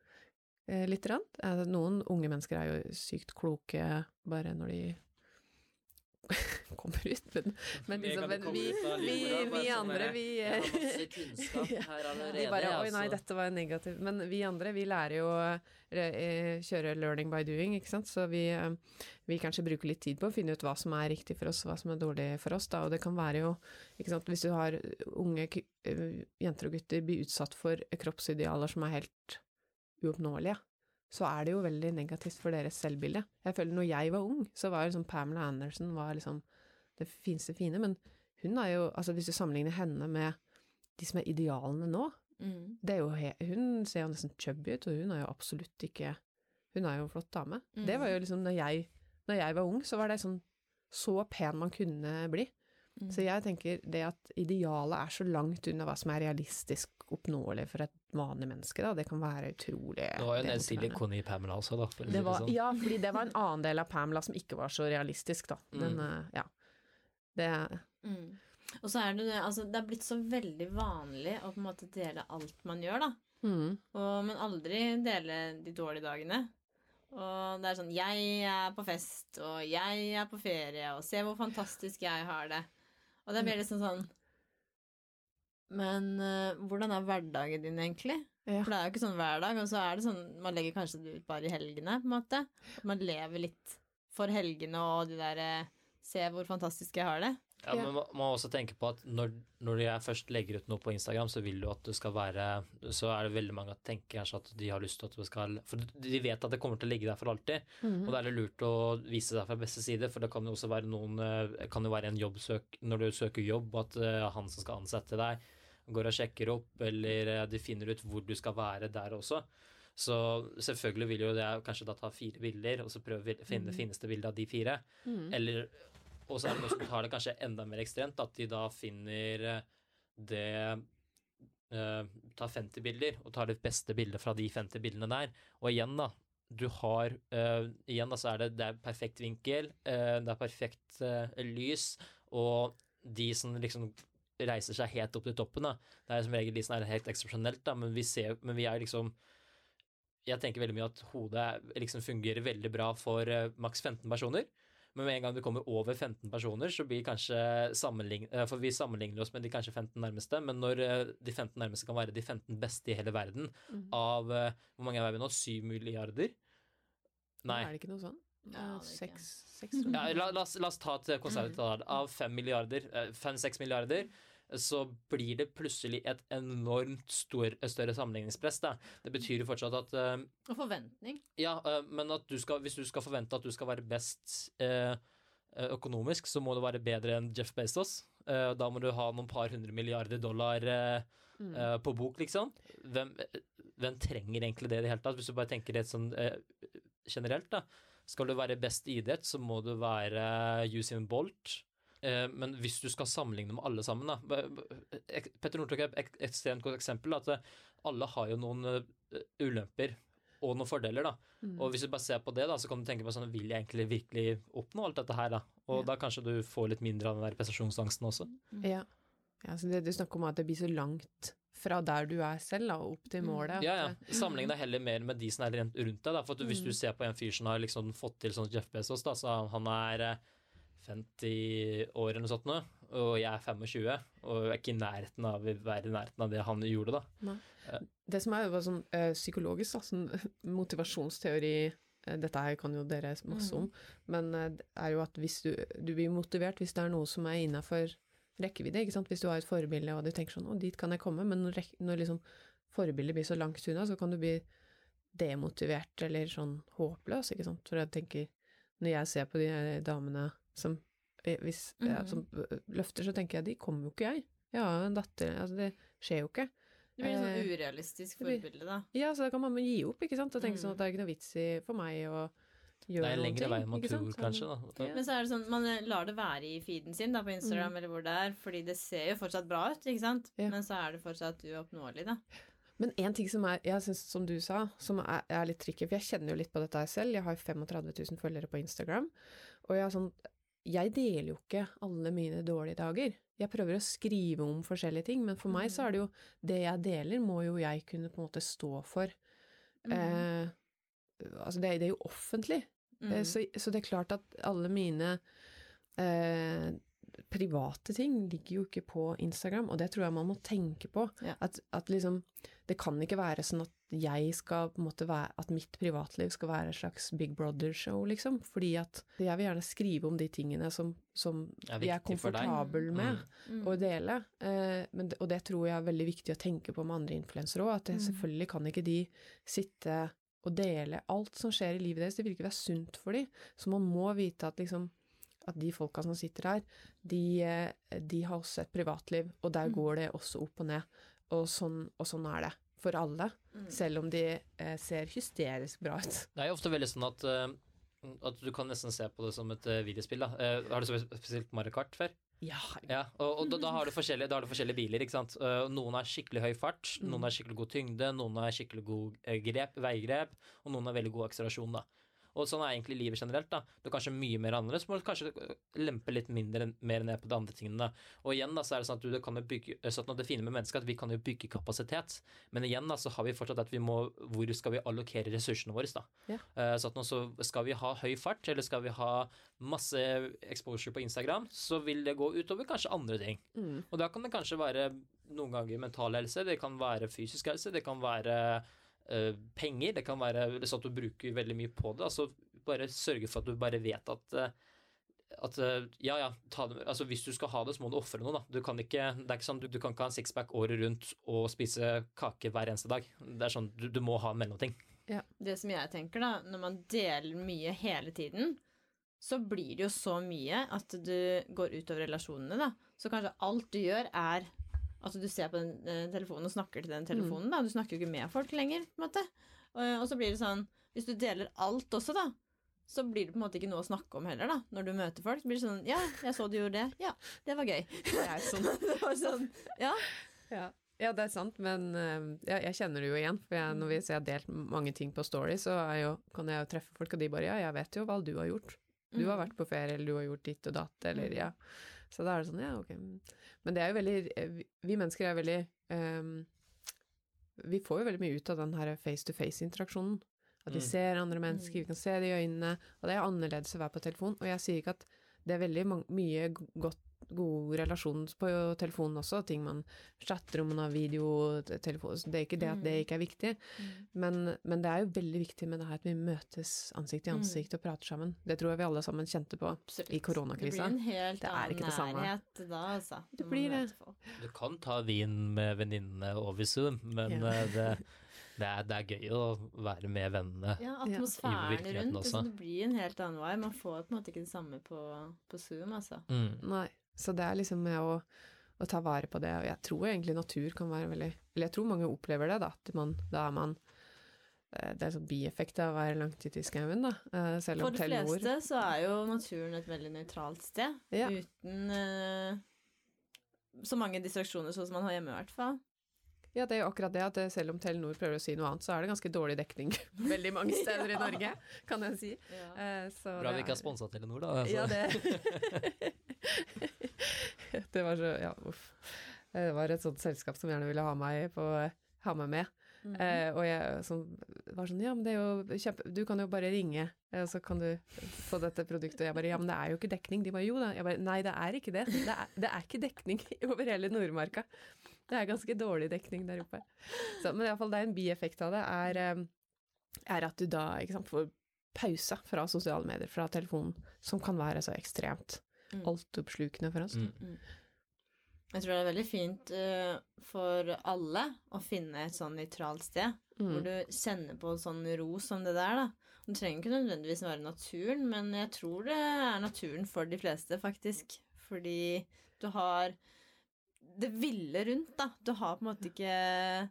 Speaker 3: Eh, Lite grann. Eh, Noen unge mennesker er jo sykt kloke bare når de kommer ut, men, men liksom, men vi,
Speaker 2: ut
Speaker 3: vi, vi
Speaker 2: sånn
Speaker 3: andre, vi Ja. vi bare Oi, nei, dette var negativt. Men vi andre, vi lærer jo å eh, kjøre learning by doing, ikke sant. Så vi, eh, vi kanskje bruker litt tid på å finne ut hva som er riktig for oss, hva som er dårlig for oss, da. Og det kan være jo, ikke sant, hvis du har unge eh, jenter og gutter blir utsatt for kroppsidealer som er helt uoppnåelige, så er det jo veldig negativt for deres selvbilde. Jeg føler når jeg var ung, så var liksom Pamela Anderson var liksom det fineste fine, men hun er jo, altså hvis du sammenligner henne med de som er idealene nå,
Speaker 1: Mm.
Speaker 3: det er jo hun ser jo nesten chubby ut, og hun er jo absolutt ikke Hun er jo en flott dame.
Speaker 1: Mm.
Speaker 3: Det var jo liksom når jeg, når jeg var ung, så var det sånn så pen man kunne bli.
Speaker 1: Mm.
Speaker 3: Så jeg tenker det at idealet er så langt unna hva som er realistisk oppnåelig for et vanlig menneske, da, det kan være utrolig
Speaker 2: Det var jo en del silikon i Pamela også, da. For
Speaker 3: Det var,
Speaker 2: sånn.
Speaker 3: ja, fordi det var en annen del av Pamela som ikke var så realistisk, da. Men
Speaker 2: Mm.
Speaker 3: ja. Det
Speaker 1: Mm. Og så er det det, altså det er blitt så veldig vanlig å på en måte dele alt man gjør, da.
Speaker 3: mm,
Speaker 1: Og, men aldri dele de dårlige dagene. Og det er sånn Jeg er på fest, og jeg er på ferie, og se hvor fantastisk jeg har det. Og det blir liksom sånn Men uh, hvordan er hverdagen din, egentlig?
Speaker 3: ja.
Speaker 1: For det er jo ikke sånn hver dag, og så er det sånn Man legger kanskje det ut bare i helgene, på en måte. Man lever litt for helgene og de derre Se hvor fantastisk jeg har det.
Speaker 2: Ja, men man må også tenke på at når, når jeg først legger ut noe på Instagram, så vil du at det skal være Så er det veldig mange som tenker kanskje at de har lyst til at det skal For de vet at det kommer til å ligge der for alltid.
Speaker 3: Mm.
Speaker 2: Og da er det lurt å vise seg fra beste side, for det kan jo også være noen eh, Kan jo være en jobbsøk Når du søker jobb, at eh, han som skal ansette deg, går og sjekker opp, eller eh, de finner ut hvor du skal være der også. Så selvfølgelig vil jo det kanskje da ta fire bilder, og så prøve å finne det fineste bildet av de fire.
Speaker 3: Mm.
Speaker 2: Eller Og så er det noen som tar det kanskje enda mer ekstremt, at de da finner eh, det uh, Tar 50 bilder, og tar det beste bildet fra de 50 bildene der. Og igjen, da. Du har uh, Igjen, da, så er det, det er perfekt vinkel, uh, det er perfekt eh, lys, og de som liksom reiser seg helt opp til toppen, da. Det er som regel de som er helt eksepsjonelt, da, men vi ser Men vi er liksom Jeg tenker veldig mye at hodet liksom fungerer veldig bra for eh, maks 15 personer. Men med en gang du kommer over 15 personer, så blir kanskje eh, For vi sammenligner oss med de kanskje 15 nærmeste, men når eh, de 15 nærmeste kan være de 15 beste i hele verden
Speaker 3: Mm.
Speaker 2: av eh, Hvor mange er vi nå? 7 milliarder? Nei.
Speaker 3: Er det ikke noe sånn?
Speaker 1: Ja.
Speaker 3: Seks.
Speaker 2: Ja, la, la, la oss ta et konservativt tall. Av 5 milliarder, 5-6 milliarder, så blir det plutselig et enormt stor, større sammenligningspress. Da. Det betyr jo fortsatt at uh,
Speaker 1: Og forventning.
Speaker 2: Ja, uh, men du skal, hvis du skal forvente at du skal være best eh, økonomisk, så må du være bedre enn Jeff Bezos. Da må du ha noen par hundre milliarder dollar
Speaker 3: Mm.
Speaker 2: på bok, liksom. Hvem, hvem trenger egentlig det i det hele tatt? Hvis du bare tenker det sånn generelt, da. Skal du være best i idrett, så må du være Usain Bolt. Eh, men hvis du skal sammenligne med alle sammen, da Petter Northug er et ekstremt godt eksempel. At eh, alle har jo noen eh, ulemper og noen fordeler, da.
Speaker 3: Mm.
Speaker 2: Og hvis du bare ser på det, da, så kan du tenke på sånn Vil jeg egentlig virkelig oppnå alt dette her, da? Og
Speaker 3: Ja.
Speaker 2: da kanskje du får litt mindre av den der prestasjonsangsten også.
Speaker 3: Ja. ja så det, du snakker om at det blir så langt fra der du er selv, da, opp til
Speaker 1: Mm.
Speaker 3: målet.
Speaker 2: Ja, ja. Sammenlign deg heller mer med de som er rundt rundt deg. Da. For at du, hvis du
Speaker 3: Mm.
Speaker 2: ser på en fyr som har liksom fått til sånn Jeff Bezos, da, så han er 50 år eller noe sånt nå, og jeg er 25, og jeg er ikke i nærheten av å være i nærheten av det han gjorde, da.
Speaker 3: Det som er jo sånn eh, psykologisk, da, sånn motivasjonsteori eh, dette her kan jo dere masse
Speaker 1: Mm.
Speaker 3: om, men eh, det er jo at hvis du, du blir motivert hvis det er noe som er innafor rekkevidde, ikke sant. Hvis du har et forbilde og du tenker sånn å, dit kan jeg komme, men når, når liksom forbildet blir så langt unna, så kan du bli demotivert eller sånn håpløs, ikke sant. For jeg tenker, når jeg ser på de her damene som, hvis, mm. ja,
Speaker 1: Mhm.
Speaker 3: som eh, løfter, så tenker jeg de kommer jo ikke jeg. Jeg har jo en datter, altså det skjer jo ikke.
Speaker 1: Det blir et
Speaker 3: Eh,
Speaker 1: sånn urealistisk
Speaker 3: det blir-
Speaker 1: forbilde, da.
Speaker 3: Ja, så da kan man gi opp, ikke sant, og tenke
Speaker 1: Mm.
Speaker 3: sånn at det er ikke noe vits i for meg å
Speaker 2: Det
Speaker 3: gjøre
Speaker 2: er en
Speaker 3: er
Speaker 2: lengre vei enn man tror,
Speaker 3: sant?
Speaker 2: kanskje. Da.
Speaker 3: Ja.
Speaker 1: Men så er det sånn, man eh, lar det være i feeden sin da, på Instagram eller hvor det er, fordi det ser jo fortsatt bra ut, ikke sant?
Speaker 3: Ja.
Speaker 1: Men så er det fortsatt uoppnåelig, da.
Speaker 3: Men en ting som er, jeg synes, som du sa, som er, er litt tricky, for jeg kjenner jo litt på dette selv. Jeg har 35 000 følgere på Instagram, og jeg har sånn Jeg deler jo ikke alle mine dårlige dager. Jeg prøver å skrive om forskjellige ting, men for meg så er det jo Det jeg deler, må jo jeg kunne på en måte stå for.
Speaker 1: Mm.
Speaker 3: Eh, altså, det, det er jo offentlig.
Speaker 1: Mm.
Speaker 3: Eh, Så, så det er klart at alle mine eh, private ting ligger jo ikke på Instagram, og det tror jeg man må tenke på.
Speaker 1: Ja.
Speaker 3: At, at liksom Det kan ikke være sånn at jeg skal på en måte være At mitt privatliv skal være et slags Big Brother-show, liksom. Fordi at jeg vil gjerne skrive om de tingene som, som
Speaker 2: Er
Speaker 3: jeg er komfortabel med
Speaker 1: Mm.
Speaker 3: å dele. Eh, men, det- og det tror jeg er veldig viktig å tenke på med andre influensere òg, at det,
Speaker 1: Mm.
Speaker 3: selvfølgelig kan ikke de sitte og dele alt som skjer i livet deres. Det vil ikke være sunt for dem. Så man må vite at liksom at de folka som sitter her, de, eh, de har også et privatliv, og der
Speaker 1: Mm.
Speaker 3: går det også opp og ned. Og sånn, og sånn er det for alle,
Speaker 1: Mm.
Speaker 3: selv om de eh, ser hysterisk bra ut.
Speaker 2: Det er jo ofte veldig sånn at, uh, at du kan nesten se på det som et uh, videospill. Da. Uh, har du sp- spilt Mario Kart før?
Speaker 3: Ja,
Speaker 2: Ja, og, og da, da, har du forskjellige, da har du forskjellige biler, ikke sant. Noen har skikkelig høy fart,
Speaker 3: Mm.
Speaker 2: noen har skikkelig god tyngde, noen har skikkelig god grep, veigrep, og noen har veldig god akselerasjon, da. Og sånn er egentlig livet generelt, da. Du er kanskje mye mer annerledes, må du kanskje lempe litt mindre mer ned på de andre tingene, da. Og igjen, da, så er det sånn at du det kan jo bygge eh, sånn at Det fine med mennesket at vi kan jo bygge kapasitet, men igjen, da, så har vi fortsatt at vi må Hvor skal vi allokere ressursene våre, da?
Speaker 3: Ja.
Speaker 2: Eh, Så at nå så skal vi ha høy fart, eller skal vi ha masse exposure på Instagram, så vil det gå utover kanskje andre ting.
Speaker 3: mm.
Speaker 2: Og da kan det kanskje være noen ganger mental helse, det kan være fysisk helse, det kan være eh, penger, det kan være sånn at du bruker veldig mye på det. Altså bare sørge for at du bare vet at eh, at eh, ja, ja, ta det, altså hvis du skal ha det, så må du ofre noe, da. Du kan ikke, det er ikke sånn, du, du kan ikke ha en sixpack året rundt og spise kake hver eneste dag. Det er sånn, du, du må ha en mellomting.
Speaker 1: Det som jeg tenker, da, når man deler mye hele tiden, så blir det jo så mye at du går utover relasjonene, da. Så kanskje alt du gjør, er at du ser på den eh, telefonen og snakker til den telefonen, da. Du snakker jo ikke med folk lenger, på en måte. Og, og så blir det sånn Hvis du deler alt også, da, så blir det på en måte ikke noe å snakke om heller, da. Når du møter folk, så blir det sånn Ja, jeg så du gjorde det. Ja, det var gøy.
Speaker 3: Det er sånn.
Speaker 1: det var sånn Ja.
Speaker 3: Ja. ja, det er sant, men eh, ja, jeg kjenner det jo igjen. For jeg, når vi jeg har delt mange ting på Story, så jo, kan jeg jo treffe folk, og de bare Ja, jeg vet jo hva du har gjort. Du har
Speaker 1: Mm.
Speaker 3: vært på ferie, eller du har gjort ditt og datt, eller
Speaker 1: Mm.
Speaker 3: ja. Så da er det sånn, ja, ok. Men det er jo veldig eh, Vi, mennesker er veldig um, Vi får jo veldig mye ut av den her face-to-face-interaksjonen. At vi
Speaker 2: Mm.
Speaker 3: ser andre mennesker,
Speaker 1: Mm.
Speaker 3: vi kan se det i øynene. Og det er annerledes å være på telefon. Og jeg sier ikke at det er veldig mye godt god relasjon på telefonen også, ting man chatter om, man har video, telefon Det er ikke det at det ikke er viktig, men, men det er jo veldig viktig med det her at vi møtes ansikt i
Speaker 1: Mm.
Speaker 3: ansikt og prater sammen. Det tror jeg vi alle sammen kjente på
Speaker 1: Absolutt.
Speaker 3: i koronakrisa.
Speaker 1: Det blir en helt
Speaker 3: Det er
Speaker 1: annen nærhet da, altså.
Speaker 3: Det blir det.
Speaker 2: Du kan ta vin med venninnene over Zoom, men
Speaker 3: Ja.
Speaker 2: eh, det, det, er, det er gøy å være med vennene.
Speaker 1: Ja,
Speaker 3: I
Speaker 1: atmosfæren
Speaker 2: virkeligheten
Speaker 1: rundt.
Speaker 2: også.
Speaker 1: Altså, det blir en helt annen vei. Man får på en måte ikke det samme på, på Zoom, altså.
Speaker 2: Mm.
Speaker 3: Nei, så det er liksom med å, å ta vare på det, og jeg tror egentlig natur kan være veldig Eller jeg tror mange opplever det, da. At man, da er man eh, Det er sånn bieffekt av å være langt ute i skauen, da. eh, Selv
Speaker 1: For
Speaker 3: om
Speaker 1: de
Speaker 3: Telenor
Speaker 1: fleste så er jo naturen et veldig nøytralt sted.
Speaker 3: Ja.
Speaker 1: Uten uh, så mange distraksjoner sånn som man har hjemme, i hvert fall.
Speaker 3: Ja, det er jo akkurat det at selv om Telenor prøver å si noe annet, så er det ganske dårlig dekning veldig mange steder i Norge, kan jeg si. Eh, så
Speaker 2: Bra vi ikke har sponsa Telenor, da. Altså.
Speaker 3: Ja, det Det var så Ja, uff. Det var et sånt selskap som gjerne ville ha meg på ha meg med.
Speaker 1: Mhm.
Speaker 3: Eh, og jeg som var sånn Ja, men det er jo kjempe Du kan jo bare ringe, eh, og så kan du få dette produktet. Og jeg bare Ja, men det er jo ikke dekning. De bare Jo da. Jeg bare Nei, det er ikke det. Det er, det er ikke dekning over hele Nordmarka. Det er ganske dårlig dekning der oppe. Så, men iallfall, det er en bieffekt av det, er, eh, er at du da sant, får pausa fra sosiale medier, fra telefonen, som kan være så ekstremt
Speaker 1: Mm.
Speaker 3: altoppslukende for oss.
Speaker 2: Mm.
Speaker 1: Jeg tror det er veldig fint uh, for alle å finne et sånn nøytralt sted. Hvor
Speaker 3: Mm.
Speaker 1: du kjenner på sånn ro som det der, da. Det trenger ikke nødvendigvis være naturen, men jeg tror det er naturen for de fleste, faktisk. Fordi du har det ville rundt, da. Du har på en måte ikke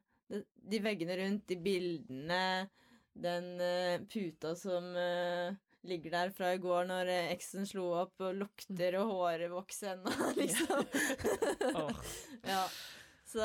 Speaker 1: de veggene rundt, de bildene, den eh, puta som eh, ligger der fra i går når eh, eksen slo opp, og lukter og håret vokser ennå, liksom.
Speaker 2: oh.
Speaker 1: ja. Så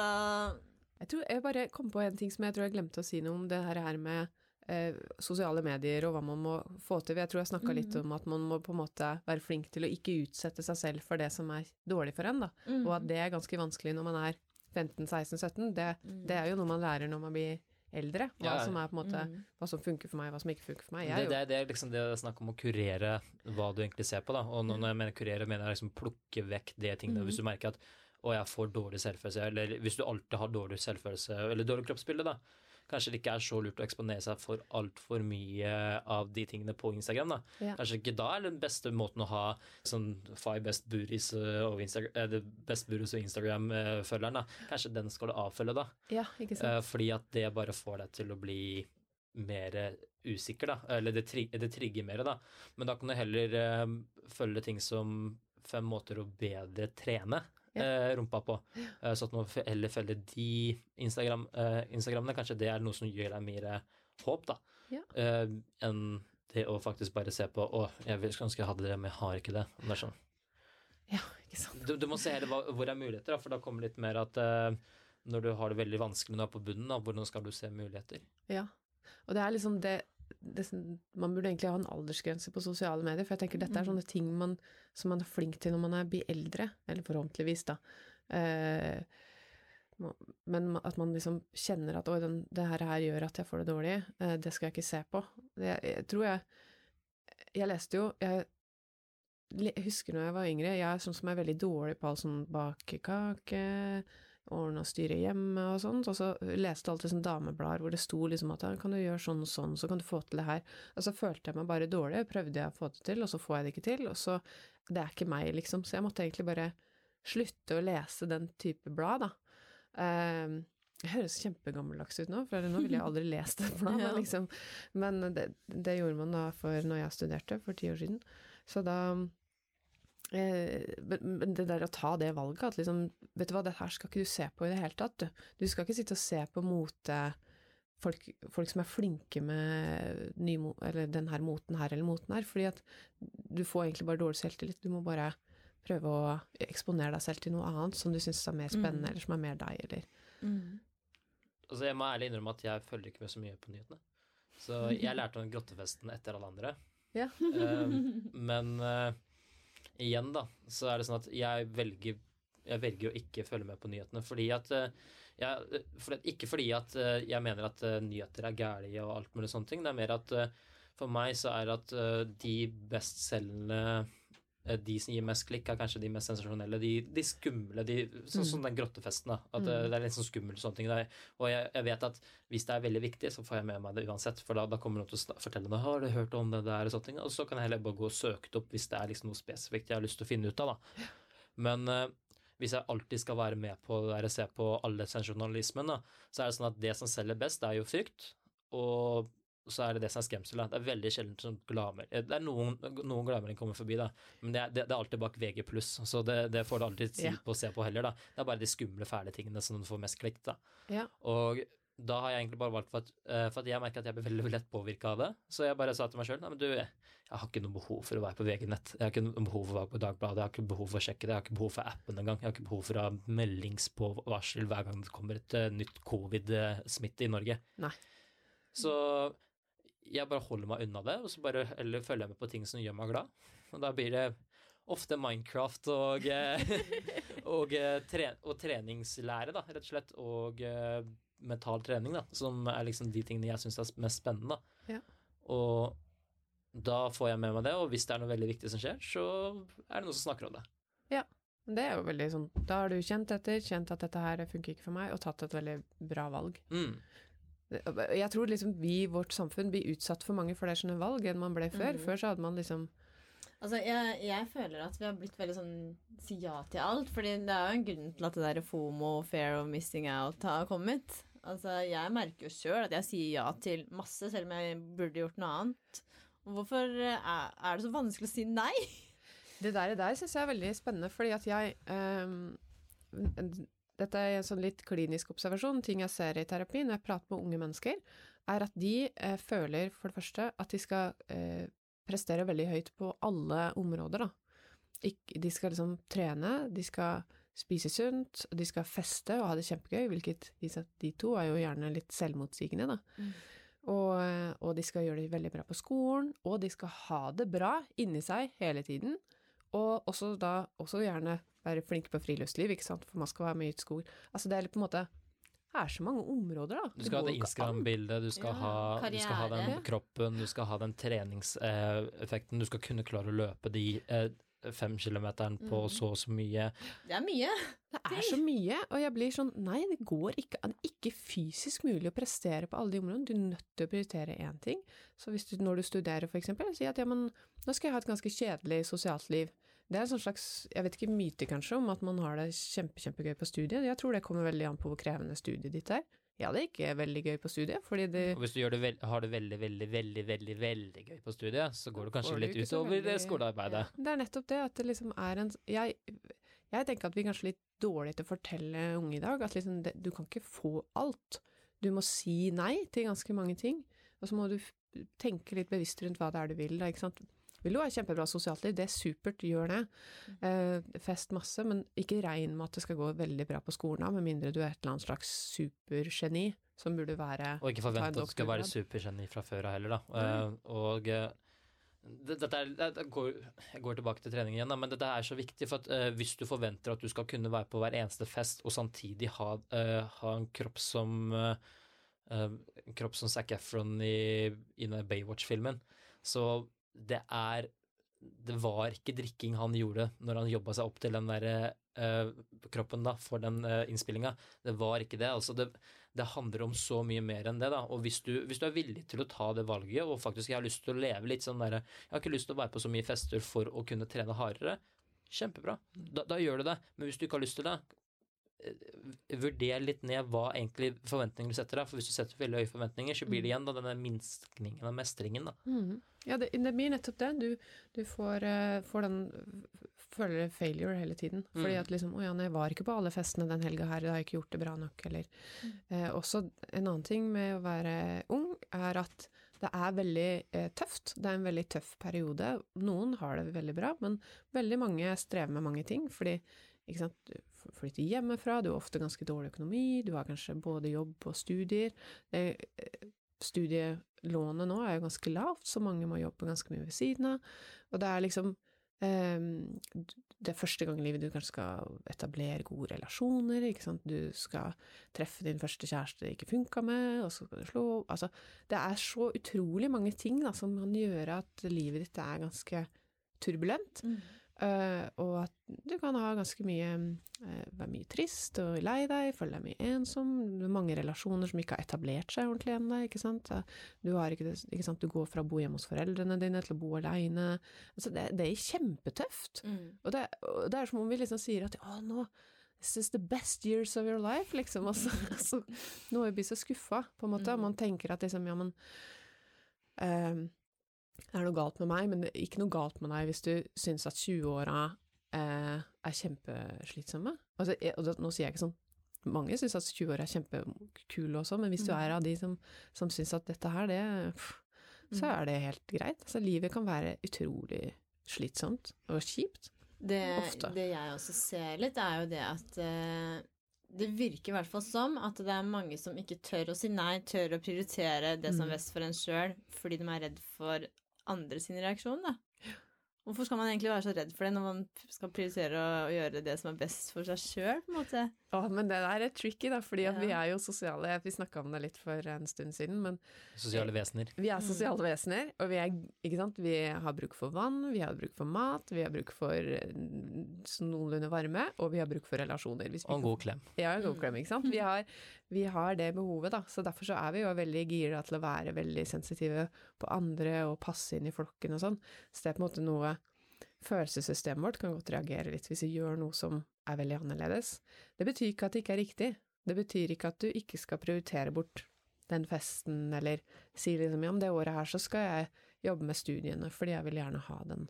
Speaker 3: Jeg tror jeg bare kom på en ting som jeg tror jeg glemte å si noe om, det her, med eh, sosiale medier og hva man må få til. Jeg tror jeg snakka litt
Speaker 1: Mhm.
Speaker 3: om at man må på en måte være flink til å ikke utsette seg selv for det som er dårlig for en, da.
Speaker 1: mm.
Speaker 3: Og at det er ganske vanskelig når man er 15-16-17. Det,
Speaker 1: Mm.
Speaker 3: det er jo noe man lærer når man blir eldre. Hva
Speaker 2: Ja,
Speaker 3: som er på en måte
Speaker 1: Mm.
Speaker 3: hva som funker for meg, hva som ikke funker for meg. Jeg
Speaker 2: Det, det, det er liksom det å snakke om å kurere hva du egentlig ser på. da, og når jeg mener kurere, mener jeg liksom plukke vekk det tingene. Hvis du merker at å, jeg får dårlig selvfølelse, eller hvis du alltid har dårlig selvfølelse, eller dårlig kroppsbilde, da, kanskje det ikke er så lurt å eksponere seg for altfor mye av de tingene på Instagram. da.
Speaker 3: Ja.
Speaker 2: Kanskje ikke da er den beste måten å ha sånn five best booties eh, og Instagram, eh, best booties og Instagram-følgeren. da. Kanskje den skal du avfølge, da.
Speaker 3: Ja, ikke sant.
Speaker 2: Eh, fordi at det bare får deg til å bli mer usikker, da. Eller det, tri det trigger mer, da. Men da kan du heller eh, følge ting som fem måter å bedre trene. Eh, rumpa på. Eh, så at man heller følger de Instagram, eh, Instagrammene. Kanskje det er noe som gir deg mer håp, da.
Speaker 3: Ja.
Speaker 2: Eh, enn det å faktisk bare se på Å, jeg vil- ønske jeg hadde det, men jeg har ikke det. Det er sånn.
Speaker 3: Ja, ikke sant.
Speaker 2: Du, du må se hele hva, hvor er muligheter, da, for da kommer litt mer at eh, når du har det veldig vanskelig nå på bunnen, da, hvordan skal du se muligheter?
Speaker 3: Ja. Og det er liksom det, det Man burde egentlig ha en aldersgrense på sosiale medier, for jeg tenker dette er
Speaker 1: Mhm.
Speaker 3: sånne ting man, som man er flink til når man er blir eldre, eller forhåpentligvis, da. Eh, men at man liksom kjenner at 'oi, den, det her, her gjør at jeg får det dårlig', eh, det skal jeg ikke se på. Det, jeg tror jeg Jeg leste jo Jeg jeg husker når jeg var yngre, jeg er sånn som er veldig dårlig på all sånn bake kake, ordne og styre hjemme og sånt. og så leste alltid sånn dameblader hvor det sto liksom at kan du gjøre sånn og sånn, så kan du få til det her. Og så følte jeg meg bare dårlig, prøvde jeg å få det til, og så får jeg det ikke til, og så Det er ikke meg, liksom. Så jeg måtte egentlig bare slutte å lese den type blad, da. Um, jeg høres kjempegammeldags ut nå, for nå ville jeg aldri lest et blad, men liksom Men det, det gjorde man da for når jeg studerte, for ti år siden. Så da men men det der å ta det valget, at liksom Vet du hva, det her skal ikke du se på i det hele tatt, du. Du skal ikke sitte og se på mote folk, folk som er flinke med ny, eller den her moten her eller moten her, fordi at du får egentlig bare dårlig selvtillit. Du må bare prøve å eksponere deg selv til noe annet som du syns er mer spennende,
Speaker 1: Mm.
Speaker 3: eller som er mer deg, eller
Speaker 1: Mm.
Speaker 2: Altså, jeg må ærlig innrømme at jeg følger ikke med så mye på nyhetene. Så jeg lærte om grottefesten etter alle andre.
Speaker 3: Ja.
Speaker 2: Eh, men eh, igjen, da, så er det sånn at jeg velger jeg velger å ikke følge med på nyhetene fordi at eh, jeg, for Ikke fordi at eh, jeg mener at eh, nyheter er gærne og alt mulig sånne ting. Det er mer at for meg så er det at de bestselgende de som gir mest klikk, er kanskje de mest sensasjonelle. De, de skumle, de, sånn som den grottefesten. da, At eh,
Speaker 3: Mm.
Speaker 2: det er litt sånn skummelt sånne ting. Det er, og jeg, jeg vet at hvis det er veldig viktig, så får jeg med meg det uansett. For da, da kommer noen til å fortelle meg har du hørt om det der, og sånne ting. Og så kan jeg heller bare gå og søke det opp hvis det er liksom noe spesifikt jeg har lyst til å finne ut av. da. Men uh, hvis jeg alltid skal være med på det der, se på alle sensasjonalismen, da, så er det sånn at det som selger best, det er jo frykt. Og så er det det som er skremselet. Det er veldig sjelden sånn glamer. Det er noen, noen glamering kommer forbi, da. Men det er, det, det er alltid bak VG+, så det, det får du alltid tid
Speaker 3: Ja.
Speaker 2: på å se på heller, da. Det er bare de skumle, fæle tingene som du får mest klikk, da.
Speaker 3: Ja.
Speaker 2: Og da har jeg egentlig bare valgt for at, eh, for at jeg merker at jeg blir veldig, veldig lett påvirka av det. Så jeg bare sa til meg sjøl nei, men du, jeg har ikke noe behov for å være på VG-nett. Jeg har ikke noe behov for å være på Dagbladet, jeg har ikke behov for å sjekke det, jeg har ikke behov for appen engang. Jeg har ikke behov for å ha meldingspåvarsel hver gang det kommer et eh, nytt covid-smitte i Norge.
Speaker 3: Nei.
Speaker 2: Så jeg bare holder meg unna det, og så bare eller følger jeg med på ting som gjør meg glad. Og da blir det ofte Minecraft og, eh, og, eh, tre, og treningslære, da, rett og slett. Og eh, mental trening, da, som er liksom de tingene jeg syns er mest spennende. Da.
Speaker 3: Ja.
Speaker 2: Og da får jeg med meg det, og hvis det er noe veldig viktig som skjer, så er det noen som snakker om det.
Speaker 3: Ja, Det er jo veldig sånn Da har du kjent etter, kjent at dette her funker ikke for meg, og tatt et veldig bra valg.
Speaker 2: Mm.
Speaker 3: Jeg tror liksom vi vårt samfunn blir utsatt for mange flere sånne valg enn man ble før.
Speaker 1: Mm.
Speaker 3: Før så hadde man liksom
Speaker 1: Altså, jeg, jeg føler at vi har blitt veldig sånn si ja til alt. Fordi det er jo en grunn til at det der FOMO, fair of missing out, har kommet. Altså, jeg merker jo sjøl at jeg sier ja til masse, selv om jeg burde gjort noe annet. Og hvorfor er, er det så vanskelig å si nei?
Speaker 3: Det der, der syns jeg er veldig spennende, fordi at jeg ehm, Dette er en sånn litt klinisk observasjon, ting jeg ser i terapi når jeg prater med unge mennesker, er at de eh, føler for det første at de skal eh, prestere veldig høyt på alle områder, da. De skal liksom trene, de skal spise sunt, de skal feste og ha det kjempegøy, hvilket de to er jo gjerne litt selvmotsigende, da.
Speaker 1: Mm.
Speaker 3: Og, og, de skal gjøre det veldig bra på skolen, og de skal ha det bra inni seg hele tiden. Og også da også gjerne være flinke på friluftsliv, ikke sant, for man skal være mye ute i skog. Altså det er på en måte det er så mange områder, da.
Speaker 2: Du skal ha det. Instagram-bildet, du,
Speaker 1: Ja,
Speaker 2: ha- du skal ha den kroppen, du skal ha den treningseffekten, du skal kunne klare å løpe de eh, fem kilometeren på
Speaker 1: Mm.
Speaker 2: så og så mye.
Speaker 1: Det er mye.
Speaker 3: Det er så mye, og jeg blir sånn Nei, det går ikke an. Ikke fysisk mulig å prestere på alle de områdene. Du er nødt til å prioritere én ting. Så hvis du, når du studerer, for eksempel, si at ja, men nå skal jeg ha et ganske kjedelig sosialt liv. Det er en sånn slags, jeg vet ikke, myte kanskje om at man har det kjempe, kjempegøy på studiet. Jeg tror det kommer veldig an på hvor krevende studiet ditt er. Jeg hadde ikke veldig gøy på studiet, fordi det
Speaker 2: Og hvis du det vel, har det veldig, veldig, veldig, veldig veldig gøy på studiet, så går du kanskje litt utover det
Speaker 3: veldig-
Speaker 2: skolearbeidet.
Speaker 3: Det er nettopp det, at det liksom er en jeg, jeg tenker at vi er kanskje litt dårlige til å fortelle unge i dag at liksom det, du kan ikke få alt. Du må si nei til ganske mange ting, og så må du tenke litt bevisst rundt hva det er du vil. Da, ikke sant? Vil du ha kjempebra sosialt liv, det er supert, gjør det. Eh, fest masse, men ikke regn med at det skal gå veldig bra på skolen, da, med mindre du er et eller annet slags supergeni som burde være
Speaker 2: Og ikke forvente at du skal være supergeni fra før av heller, da.
Speaker 3: Mm.
Speaker 2: Eh, og eh, dette er, det, går, jeg går tilbake til trening igjen, da, men dette er så viktig. For at uh, hvis du forventer at du skal kunne være på hver eneste fest og samtidig ha, uh, ha en kropp som eh, en kropp som Zac Efron i, i Baywatch-filmen, så det er det var ikke drikking han gjorde når han jobba seg opp til den der uh, kroppen da, for den uh, innspillinga. Det var ikke det. altså det, det handler om så mye mer enn det. da, og hvis du, hvis du er villig til å ta det valget, og faktisk jeg har lyst til å leve litt sånn derre Jeg har ikke lyst til å være på så mye fester for å kunne trene hardere. Kjempebra. Da, da gjør du det. Men hvis du ikke har lyst til det, eh, vurder litt ned hva egentlig forventningene du setter deg. For hvis du setter veldig høye forventninger, så blir det igjen da denne minskningen av mestringen. da.
Speaker 3: Mhm. Ja, det, det blir nettopp det. Du, du får, uh, får den føler failure hele tiden. Fordi
Speaker 2: Mm.
Speaker 3: at liksom Å ja, jeg var ikke på alle festene den helga her, da har jeg ikke gjort det bra nok, eller eh, Også en annen ting med å være ung, er at det er veldig uh, tøft. Det er en veldig tøff periode. Noen har det veldig bra, men veldig mange strever med mange ting. Fordi ikke sant, du flytter hjemmefra, du har ofte ganske dårlig økonomi, du har kanskje både jobb og studier. Det, studielånet nå er jo ganske lavt, så mange må jobbe ganske mye ved siden av. Og det er liksom ehm, Det er første gang i livet du kanskje skal etablere gode relasjoner, ikke sant. Du skal treffe din første kjæreste det ikke funka med, og så skal du slå Altså, det er så utrolig mange ting da, som kan gjøre at livet ditt er ganske turbulent. Eh, og at du kan ha ganske mye eh, Være mye trist og lei deg, føle deg mye ensom. Mange relasjoner som ikke har etablert seg ordentlig ennå, ikke sant. Eh, Du, ikke ikke sant? du går fra å bo hjemme hos foreldrene dine til å bo aleine. Altså, det, det er kjempetøft.
Speaker 1: Mm.
Speaker 3: Og det, og det er som om vi liksom sier at å, nå This is the best years of your life, liksom. Altså, så, så nå er vi så skuffa, på en måte.
Speaker 1: Mm.
Speaker 3: Man tenker at liksom, ja, men eh, det er noe galt med meg, men det er ikke noe galt med deg hvis du syns at 20-åra eh, er kjempeslitsomme. Altså, jeg, og nå sier jeg ikke sånn Mange syns at 20-åra er kjempekule også, men hvis du
Speaker 1: Mm.
Speaker 3: er av de som, som syns at dette her, det pff, Så
Speaker 1: Mm.
Speaker 3: er det helt greit. Altså, livet kan være utrolig slitsomt og kjipt.
Speaker 1: Det,
Speaker 3: Ofte.
Speaker 1: det jeg også ser litt, er jo det at eh, det virker i hvert fall som at det er mange som ikke tør å si nei, tør å prioritere det som
Speaker 3: Mm.
Speaker 1: er best for en sjøl, fordi de er redd for andre sin reaksjon, da. Hvorfor skal man egentlig være så redd for det når man skal prioritere å, gjøre det som er best for seg sjøl, på en måte?
Speaker 3: Å, men det der er tricky, da, fordi at
Speaker 1: Ja.
Speaker 3: vi er jo sosiale. Vi snakka om det litt for en stund siden, men
Speaker 2: Sosiale vesener.
Speaker 3: vi er
Speaker 1: Mm.
Speaker 3: sosiale vesener, og vi er Ikke sant. Vi har bruk for vann, vi har bruk for mat, vi har bruk for sånn noenlunde varme, og vi har bruk for relasjoner. Hvis vi
Speaker 2: Og en god klem.
Speaker 3: Ja, en god
Speaker 1: Mm.
Speaker 3: klem, ikke sant. Vi har, vi har det behovet, da. Så derfor så er vi jo veldig gira til å være veldig sensitive på andre og passe inn i flokken og sånn. Så det er på en måte noe Følelsessystemet vårt kan godt reagere litt hvis vi gjør noe som er veldig annerledes. Det betyr ikke at det ikke er riktig. Det betyr ikke at du ikke skal prioritere bort den festen, eller si liksom ja, om det året her så skal jeg jobbe med studiene, fordi jeg vil gjerne ha den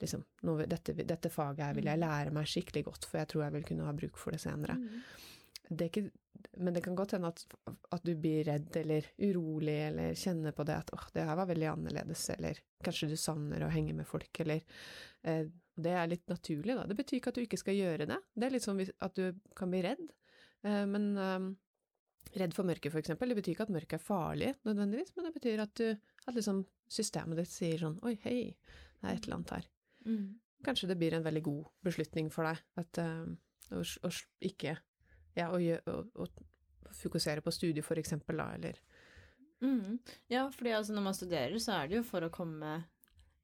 Speaker 3: liksom, dette, dette faget her vil jeg lære meg skikkelig godt, for jeg tror jeg vil kunne ha bruk for det senere
Speaker 1: Mm.
Speaker 3: Det ikke, men det kan godt hende at, at du blir redd eller urolig eller kjenner på det at åh, det her var veldig annerledes, eller kanskje du savner å henge med folk, eller eh, Det er litt naturlig, da. Det betyr ikke at du ikke skal gjøre det. Det er litt sånn at du kan bli redd, eh, men eh, Redd for mørket, for eksempel. Det betyr ikke at mørket er farlig, nødvendigvis, men det betyr at, du, at liksom systemet ditt sier sånn Oi, hei, det er et eller annet her.
Speaker 1: Mm.
Speaker 3: Kanskje det blir en veldig god beslutning for deg at, eh, å, å ikke Ja, å, gjø- å, å fokusere på studiet, for eksempel, da, eller
Speaker 1: Mm. Ja, fordi altså når man studerer, så er det jo for å komme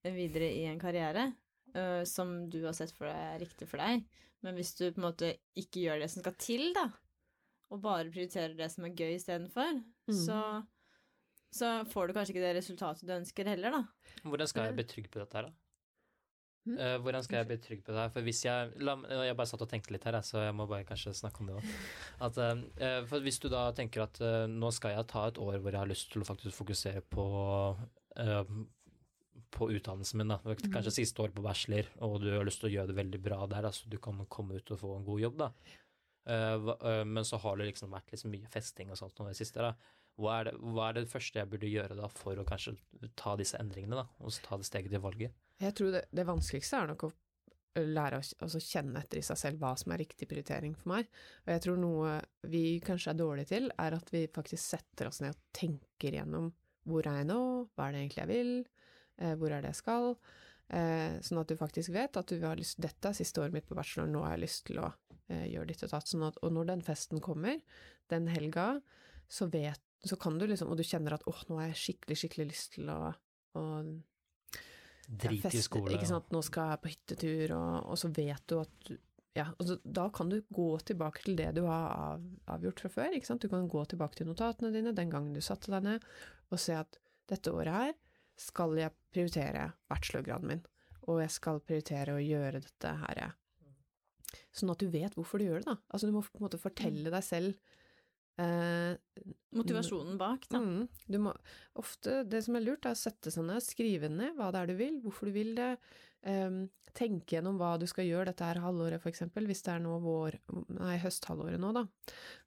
Speaker 1: videre i en karriere Uh, som du har sett for deg er riktig for deg. Men hvis du på en måte ikke gjør det som skal til, da, og bare prioriterer det som er gøy istedenfor,
Speaker 3: Mm.
Speaker 1: så, så får du kanskje ikke det resultatet du ønsker heller, da.
Speaker 2: Hvordan skal jeg bli trygg på dette her, da?
Speaker 3: Mm.
Speaker 2: Eh, hvordan skal jeg bli trygg på det her? For hvis jeg la, Jeg bare satt og tenkte litt her, så jeg må bare kanskje snakke om det òg. At eh, For hvis du da tenker at uh, nå skal jeg ta et år hvor jeg har lyst til å faktisk fokusere på eh, på utdannelsen min, da. kanskje siste år på bachelor, og du har lyst til å gjøre det veldig bra der, da, så du kan komme ut og få en god jobb, da. Eh, eh, men så har det liksom vært liksom mye festing og sånt nå i det siste, da. Hva er, det, hva er det første jeg burde gjøre da for å kanskje ta disse endringene, da, og ta det steget til valget?
Speaker 3: Jeg tror det, det vanskeligste er nok å lære å altså kjenne etter i seg selv hva som er riktig prioritering for meg. Og jeg tror noe vi kanskje er dårlige til, er at vi faktisk setter oss ned og tenker gjennom hvor er jeg nå, hva er det egentlig jeg vil, eh, hvor er det jeg skal, eh, sånn at du faktisk vet at du har lyst, dette er siste året mitt på bachelor, nå har jeg lyst til å eh, gjøre ditt og tatt. sånn at, og når den festen kommer, den helga, så vet, så kan du liksom, og du kjenner at åh, nå har jeg skikkelig, skikkelig lyst til å, å
Speaker 2: Drite i skole.
Speaker 3: Ikke sant, nå skal jeg på hyttetur, og, og så vet du at du ja, altså, Da kan du gå tilbake til det du har av, avgjort fra før. ikke sant? Du kan gå tilbake til notatene dine den gangen du satte deg ned, og se at dette året her skal jeg prioritere bachelorgraden min, og jeg skal prioritere å gjøre dette her. Sånn at du vet hvorfor du gjør det, da. Altså du må på en måte fortelle deg selv eh,
Speaker 1: Motivasjonen bak, da.
Speaker 3: Mm, du må, ofte det som er lurt, er å sette seg ned, skrive ned hva det er du vil, hvorfor du vil det, Eh, tenke gjennom hva du skal gjøre dette her halvåret, eksempel, hvis det er nå vår, nei, høsthalvåret nå, da.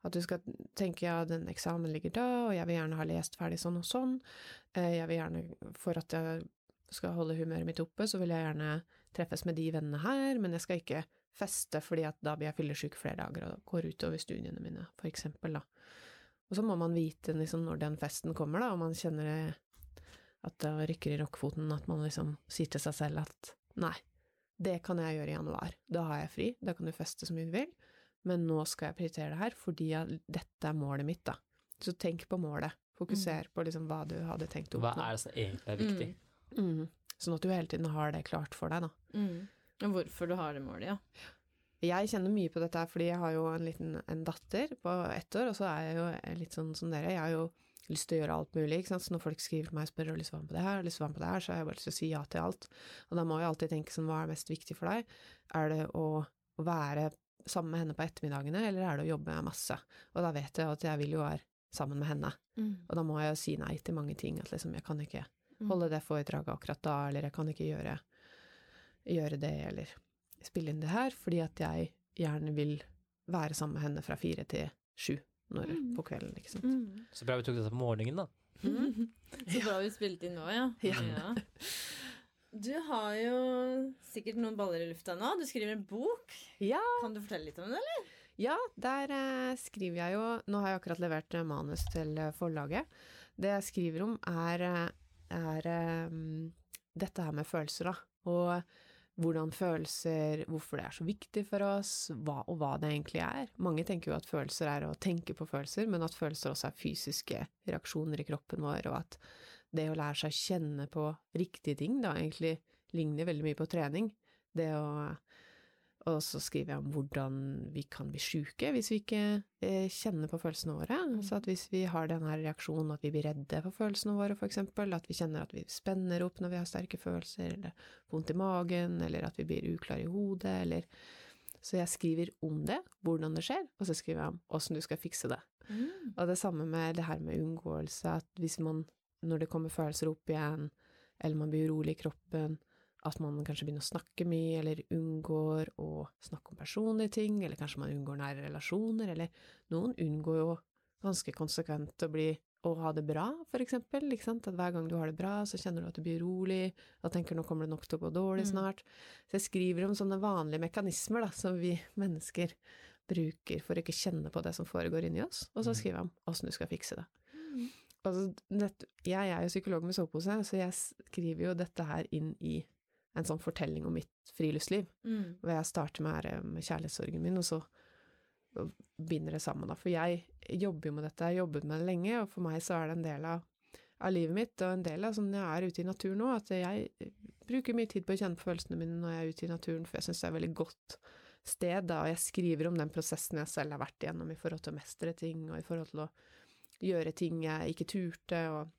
Speaker 3: At du skal tenke ja, den eksamen ligger da, og jeg vil gjerne ha lest ferdig sånn og sånn, eh, jeg vil gjerne, for at jeg skal holde humøret mitt oppe, så vil jeg gjerne treffes med de vennene her, men jeg skal ikke feste, fordi at da blir jeg fyllesyk flere dager, og det går utover studiene mine, for eksempel, da. Og så må man vite liksom, når den festen kommer, da, og man kjenner at det rykker i rockefoten, at man liksom sier til seg selv at nei, det kan jeg gjøre i januar, da har jeg fri, da kan du feste så mye du vil, men nå skal jeg prioritere det her, fordi dette er målet mitt, da. Så tenk på målet, fokuser på liksom hva du hadde tenkt å
Speaker 2: Hva er det som egentlig er viktig?
Speaker 3: Mm. Sånn at du hele tiden har det klart for deg, da.
Speaker 1: Og hvorfor du har det målet, ja.
Speaker 3: Jeg kjenner mye på dette fordi jeg har jo en liten en datter på ett år, og så er jeg jo litt sånn som dere. Jeg har jo lyst til å gjøre alt mulig, ikke sant. Så når folk skriver til meg og spør har lyst til å være med på det her, har lyst til å være med på det her, så har jeg bare lyst til å si ja til alt. Og da må jeg alltid tenke sånn, hva er mest viktig for deg? Er det å, å være sammen med henne på ettermiddagene, eller er det å jobbe masse? Og da vet jeg at jeg vil jo være sammen med henne.
Speaker 1: Mm.
Speaker 3: Og da må jeg jo si nei til mange ting, at liksom jeg kan ikke
Speaker 1: Mm.
Speaker 3: holde det foredraget akkurat da, eller jeg kan ikke gjøre, gjøre det, eller spille inn det her, fordi at jeg gjerne vil være sammen med henne fra fire til sju når,
Speaker 1: Mm.
Speaker 3: på kvelden, ikke sant.
Speaker 1: Mm.
Speaker 2: Så bra vi tok dette på morgenen, da.
Speaker 3: Mm.
Speaker 1: Så bra vi spilte inn nå, ja.
Speaker 3: Ja.
Speaker 1: Du har jo sikkert noen baller i lufta nå. Du skriver en bok.
Speaker 3: Ja.
Speaker 1: Kan du fortelle litt om den, eller?
Speaker 3: Ja, der eh, skriver jeg jo Nå har jeg akkurat levert eh, manus til eh, forlaget. Det jeg skriver om, er, eh, er um, dette her med følelser, da. og hvordan følelser, hvorfor det er så viktig for oss, hva, og hva det egentlig er. Mange tenker jo at følelser er å tenke på følelser, men at følelser også er fysiske reaksjoner i kroppen vår, og at det å lære seg å kjenne på riktige ting, da egentlig ligner veldig mye på trening. Det å og så skriver jeg om hvordan vi kan bli sjuke hvis vi ikke eh, kjenner på følelsene våre.
Speaker 1: Mm.
Speaker 3: Så at hvis vi har den her reaksjonen at vi blir redde for følelsene våre, eksempel, at vi kjenner at vi spenner opp når vi har sterke følelser, eller vondt i magen, eller at vi blir uklare i hodet, eller Så jeg skriver om det, hvordan det skjer, og så skriver jeg om åssen du skal fikse det.
Speaker 1: Mm.
Speaker 3: Og det samme med det her med unngåelse, at hvis man, når det kommer følelser opp igjen, eller man blir urolig i kroppen, at man kanskje begynner å snakke mye, eller unngår å snakke om personlige ting, eller kanskje man unngår nære relasjoner, eller noen unngår jo ganske konsekvent å bli å ha det bra, for eksempel, ikke sant, at hver gang du har det bra, så kjenner du at du blir urolig, og tenker nå kommer det nok til å gå dårlig
Speaker 1: Mm.
Speaker 3: snart. Så jeg skriver om sånne vanlige mekanismer, da, som vi mennesker bruker for å ikke kjenne på det som foregår inni oss, og så
Speaker 2: Mm.
Speaker 3: skriver jeg om åssen du skal fikse det.
Speaker 1: Mm.
Speaker 3: Altså, jeg er jo psykolog med sovepose, så jeg skriver jo dette her inn i en sånn fortelling om mitt friluftsliv,
Speaker 1: Mm.
Speaker 3: hvor jeg starter med, eh, med kjærlighetssorgen min, og så binder det sammen, da. For jeg jobber jo med dette, jeg har jobbet med det lenge, og for meg så er det en del av, av livet mitt, og en del av sånn jeg er ute i naturen nå, at jeg bruker mye tid på å kjenne på følelsene mine når jeg er ute i naturen, for jeg syns det er et veldig godt sted, da, og jeg skriver om den prosessen jeg selv har vært igjennom i forhold til å mestre ting, og i forhold til å gjøre ting jeg ikke turte, og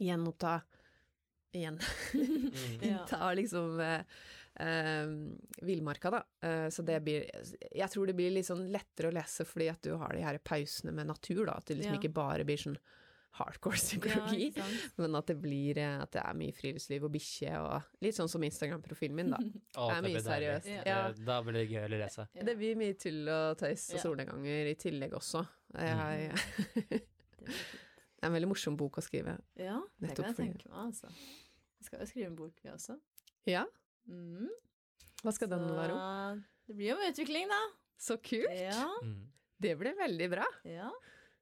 Speaker 3: gjenoppta Igjen.
Speaker 2: Mm.
Speaker 1: Ja.
Speaker 3: Liksom eh, eh, villmarka, da. Eh, så det blir Jeg tror det blir litt sånn lettere å lese fordi at du har de her pausene med natur, da. At det liksom
Speaker 1: Ja.
Speaker 3: ikke bare blir sånn hardcore psykologi.
Speaker 1: Ja,
Speaker 3: men at det blir eh, At det er mye friluftsliv og bikkje og Litt sånn som Instagram-profilen min, da.
Speaker 2: oh,
Speaker 3: Det er mye seriøst. Ja.
Speaker 2: Da blir det gøy å lese.
Speaker 1: Ja.
Speaker 3: Det blir mye tull og tøys og solnedganger i tillegg også. Jeg,
Speaker 1: Det blir
Speaker 3: det er en veldig morsom bok å skrive.
Speaker 1: Ja, det kan jeg tenke meg, altså. Vi skal jo skrive en bok, vi også.
Speaker 3: Ja,
Speaker 1: Mm.
Speaker 3: hva skal den være om?
Speaker 1: Det blir jo om utvikling, da.
Speaker 3: Så kult!
Speaker 1: Ja,
Speaker 2: Mm.
Speaker 3: Det blir veldig bra.
Speaker 1: ja.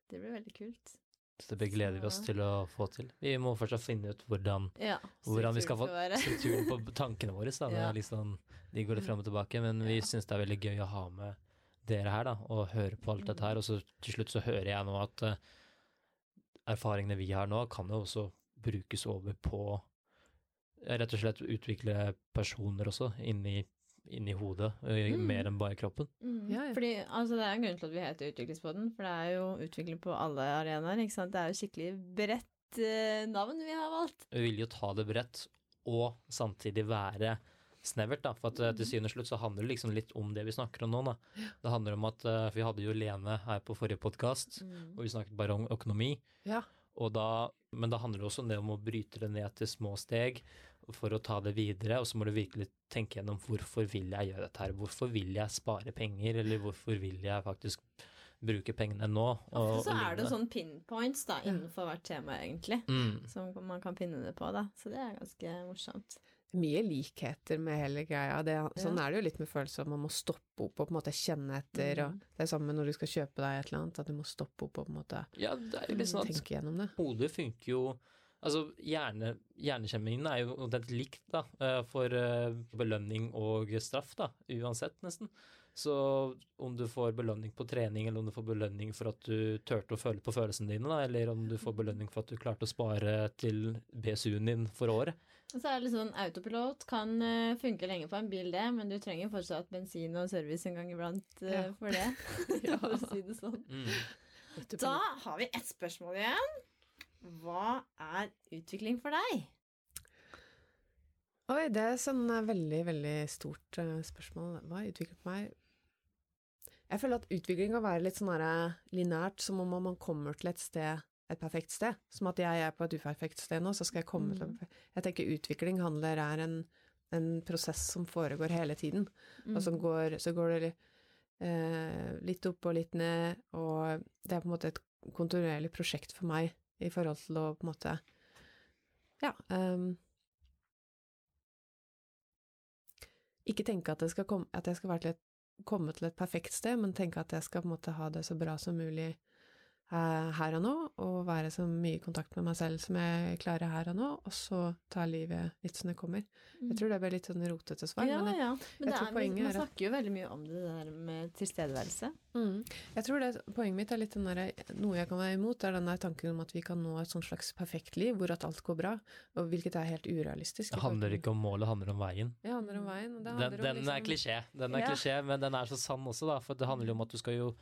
Speaker 1: Det blir veldig kult.
Speaker 2: Så det gleder vi oss til å få til. Vi må først finne ut hvordan,
Speaker 1: Ja.
Speaker 2: hvordan vi skal få
Speaker 1: strukturen
Speaker 2: på tankene våre. Da.
Speaker 1: Ja.
Speaker 2: liksom, de går litt frem og tilbake, men vi
Speaker 1: Ja.
Speaker 2: syns det er veldig gøy å ha med dere her, da, og høre på alt dette her. Og så til slutt så hører jeg nå at uh, erfaringene vi har nå, kan jo også brukes over på rett og slett utvikle personer også, inni, inni hodet,
Speaker 1: Mm.
Speaker 2: mer enn bare kroppen.
Speaker 1: Mm.
Speaker 3: Ja, ja.
Speaker 1: Fordi, altså, det er en grunn til at vi heter Utviklingspodden, for det er jo utvikling på alle arenaer. ikke sant? Det er jo skikkelig bredt eh, navn vi har valgt.
Speaker 2: Vi vil jo ta det bredt, og samtidig være snevert, da. For at til syvende og slutt så handler det liksom litt om det vi snakker om nå, da. Det handler om at for vi hadde jo Lene her på forrige podkast,
Speaker 1: Mm.
Speaker 2: og vi snakket bare om økonomi.
Speaker 3: Ja.
Speaker 2: Og da, men da handler det også om det om å bryte det ned til små steg for å ta det videre, og så må du virkelig tenke gjennom hvorfor vil jeg gjøre dette her, hvorfor vil jeg spare penger, eller hvorfor vil jeg faktisk bruke pengene nå? Og,
Speaker 1: Ofte så er det sånn pinpoints da, innenfor hvert tema, egentlig.
Speaker 2: Mm.
Speaker 1: Som man kan pinne det på, da. Så det er ganske morsomt.
Speaker 3: mye likheter med hele greia. Det, sånn er det jo litt med følelser, at man må stoppe opp og på en måte kjenne etter. Og
Speaker 1: Mhm.
Speaker 3: det er samme når du skal kjøpe deg et eller annet, at du må stoppe opp og på en måte
Speaker 2: Ja, det er jo liksom sånn at
Speaker 3: tenke gjennom det.
Speaker 2: hodet funker jo Altså, hjerne, Hjernekjemmingen er jo omtrent likt, da, eh, for eh, belønning og straff, da, uansett, nesten. Så om du får belønning på trening, eller om du får belønning for at du turte å føle på følelsene dine, da, eller om du får belønning for at du klarte å spare til BSU-en din for året.
Speaker 1: Så er det litt sånn autopilot kan eh, funke lenge på en bil, det, men du trenger fortsatt bensin og service en gang iblant
Speaker 3: Ja.
Speaker 1: for det. For å si det sånn.
Speaker 2: Mm.
Speaker 1: Da har vi ett spørsmål igjen. Hva er utvikling for deg?
Speaker 3: Oi, det er sånn eh, veldig, veldig stort eh, spørsmål. Hva er utvikling for meg? Jeg føler at utvikling kan være litt sånn lineært, som om man kommer til et sted, et perfekt sted. Som at jeg er på et uperfekt sted nå, så skal jeg komme
Speaker 1: Mm.
Speaker 3: til Jeg tenker utvikling handler er en, en prosess som foregår hele tiden.
Speaker 1: Mm.
Speaker 3: Og så går, så går det eh, litt opp og litt ned, og det er på en måte et kontinuerlig prosjekt for meg i forhold til å på en måte Ja. Um, ikke tenke at, det skal komme, at jeg skal til et, komme til et perfekt sted, men tenke at jeg skal på en måte ha det så bra som mulig her og nå, og være så mye i kontakt med meg selv som jeg klarer her og nå, og så ta livet litt som det kommer. Jeg tror det ble litt sånn rotete svar,
Speaker 1: ja,
Speaker 3: men jeg,
Speaker 1: ja. Men
Speaker 3: jeg
Speaker 1: det
Speaker 3: tror
Speaker 1: er,
Speaker 3: poenget
Speaker 1: man
Speaker 3: er
Speaker 1: snakker jo veldig mye om det der med tilstedeværelse.
Speaker 3: mm, jeg tror det, poenget mitt er litt den der, Noe jeg kan være imot, er den der tanken om at vi kan nå et sånt slags perfekt liv, hvor at alt går bra, og hvilket er helt urealistisk.
Speaker 2: Det handler ikke om målet, det handler om veien.
Speaker 3: Det handler om veien. og Det
Speaker 2: Den, den er
Speaker 3: liksom-
Speaker 2: klisjé, den er
Speaker 3: Ja.
Speaker 2: klisjé, men den er så sann også, da. For det handler jo om at du skal jo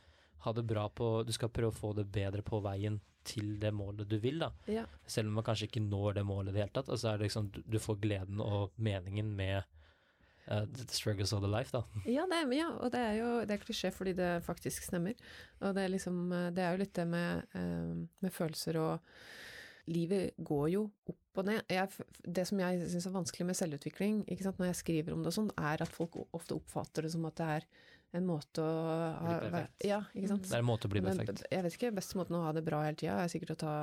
Speaker 2: ha det bra på Du skal prøve å få det bedre på veien til det målet du vil, da.
Speaker 3: Ja.
Speaker 2: Selv om man kanskje ikke når det målet i det hele tatt. Altså er det liksom, du, får gleden og meningen med uh, the struggles of the life, da.
Speaker 3: Ja, det ja, og det er jo det er klisjé fordi det faktisk stemmer. Og det er liksom Det er jo litt det med, eh, med følelser og Livet går jo opp og ned. Jeg, det som jeg syns er vanskelig med selvutvikling, ikke sant, når jeg skriver om det og sånn, er at folk ofte oppfatter det som at det er en måte å ha
Speaker 2: Bli perfekt.
Speaker 3: Ja, ikke sant.
Speaker 2: Det er en måte å bli
Speaker 3: Men
Speaker 2: perfekt.
Speaker 3: jeg vet ikke, beste måten å ha det bra hele tida er sikkert å ta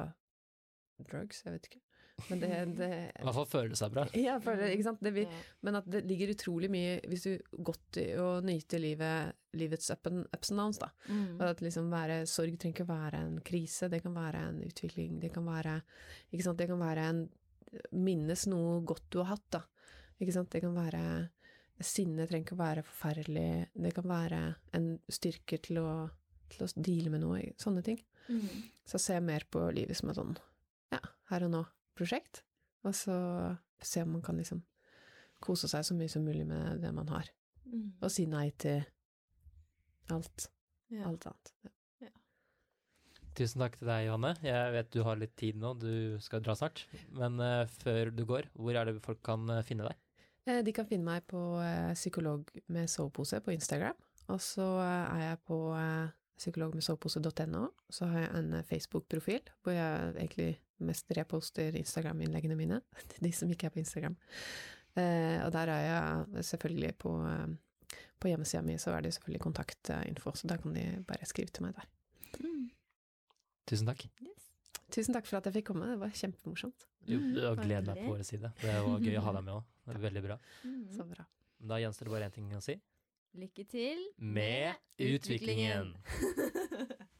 Speaker 3: drugs, jeg vet ikke. Men det, det
Speaker 2: I hvert fall føle seg bra.
Speaker 3: Ja, jeg føler, ikke sant. Det vil, men at det ligger utrolig mye Hvis du godt i å nyte livet, livets up and, ups and downs, da.
Speaker 1: Mm.
Speaker 3: Og at liksom være, sorg trenger ikke være en krise, det kan være en utvikling, det kan være Ikke sant, det kan være en Minnes noe godt du har hatt, da. Ikke sant, det kan være Sinne trenger ikke å være forferdelig, det kan være en styrke til å, til å deale med noe, sånne ting.
Speaker 1: Mm.
Speaker 3: Så se mer på livet som et sånn ja, her og nå-prosjekt, og så se om man kan liksom kose seg så mye som mulig med det man har,
Speaker 1: Mm.
Speaker 3: og si nei til alt,
Speaker 1: Ja.
Speaker 3: alt annet.
Speaker 2: Tusen takk til deg, Johanne. Jeg vet du har litt tid nå, du skal dra snart. Men uh, før du går, hvor er det folk kan eh, finne deg?
Speaker 3: Eh, De kan finne meg på eh, psykolog med sovepose på Instagram, og så eh, er jeg på psykologmedsovepose.no, så har jeg en Facebook-profil, hvor jeg egentlig mest reposter Instagram-innleggene mine, til de som ikke er på Instagram. Eh, og der er jeg selvfølgelig på, på hjemmesida mi, så er det selvfølgelig kontaktinfo, så da kan de bare skrive til meg der.
Speaker 1: Mm.
Speaker 2: Tusen takk.
Speaker 1: Yes.
Speaker 3: Tusen takk for at jeg fikk komme, det var kjempemorsomt.
Speaker 2: Jo,
Speaker 1: Mm,
Speaker 2: det meg på vår side. Det var gøy å ha deg med òg. Veldig bra.
Speaker 1: Mm.
Speaker 3: Så bra.
Speaker 2: Da gjenstår det bare én ting å si.
Speaker 1: Lykke til
Speaker 2: Med utviklingen!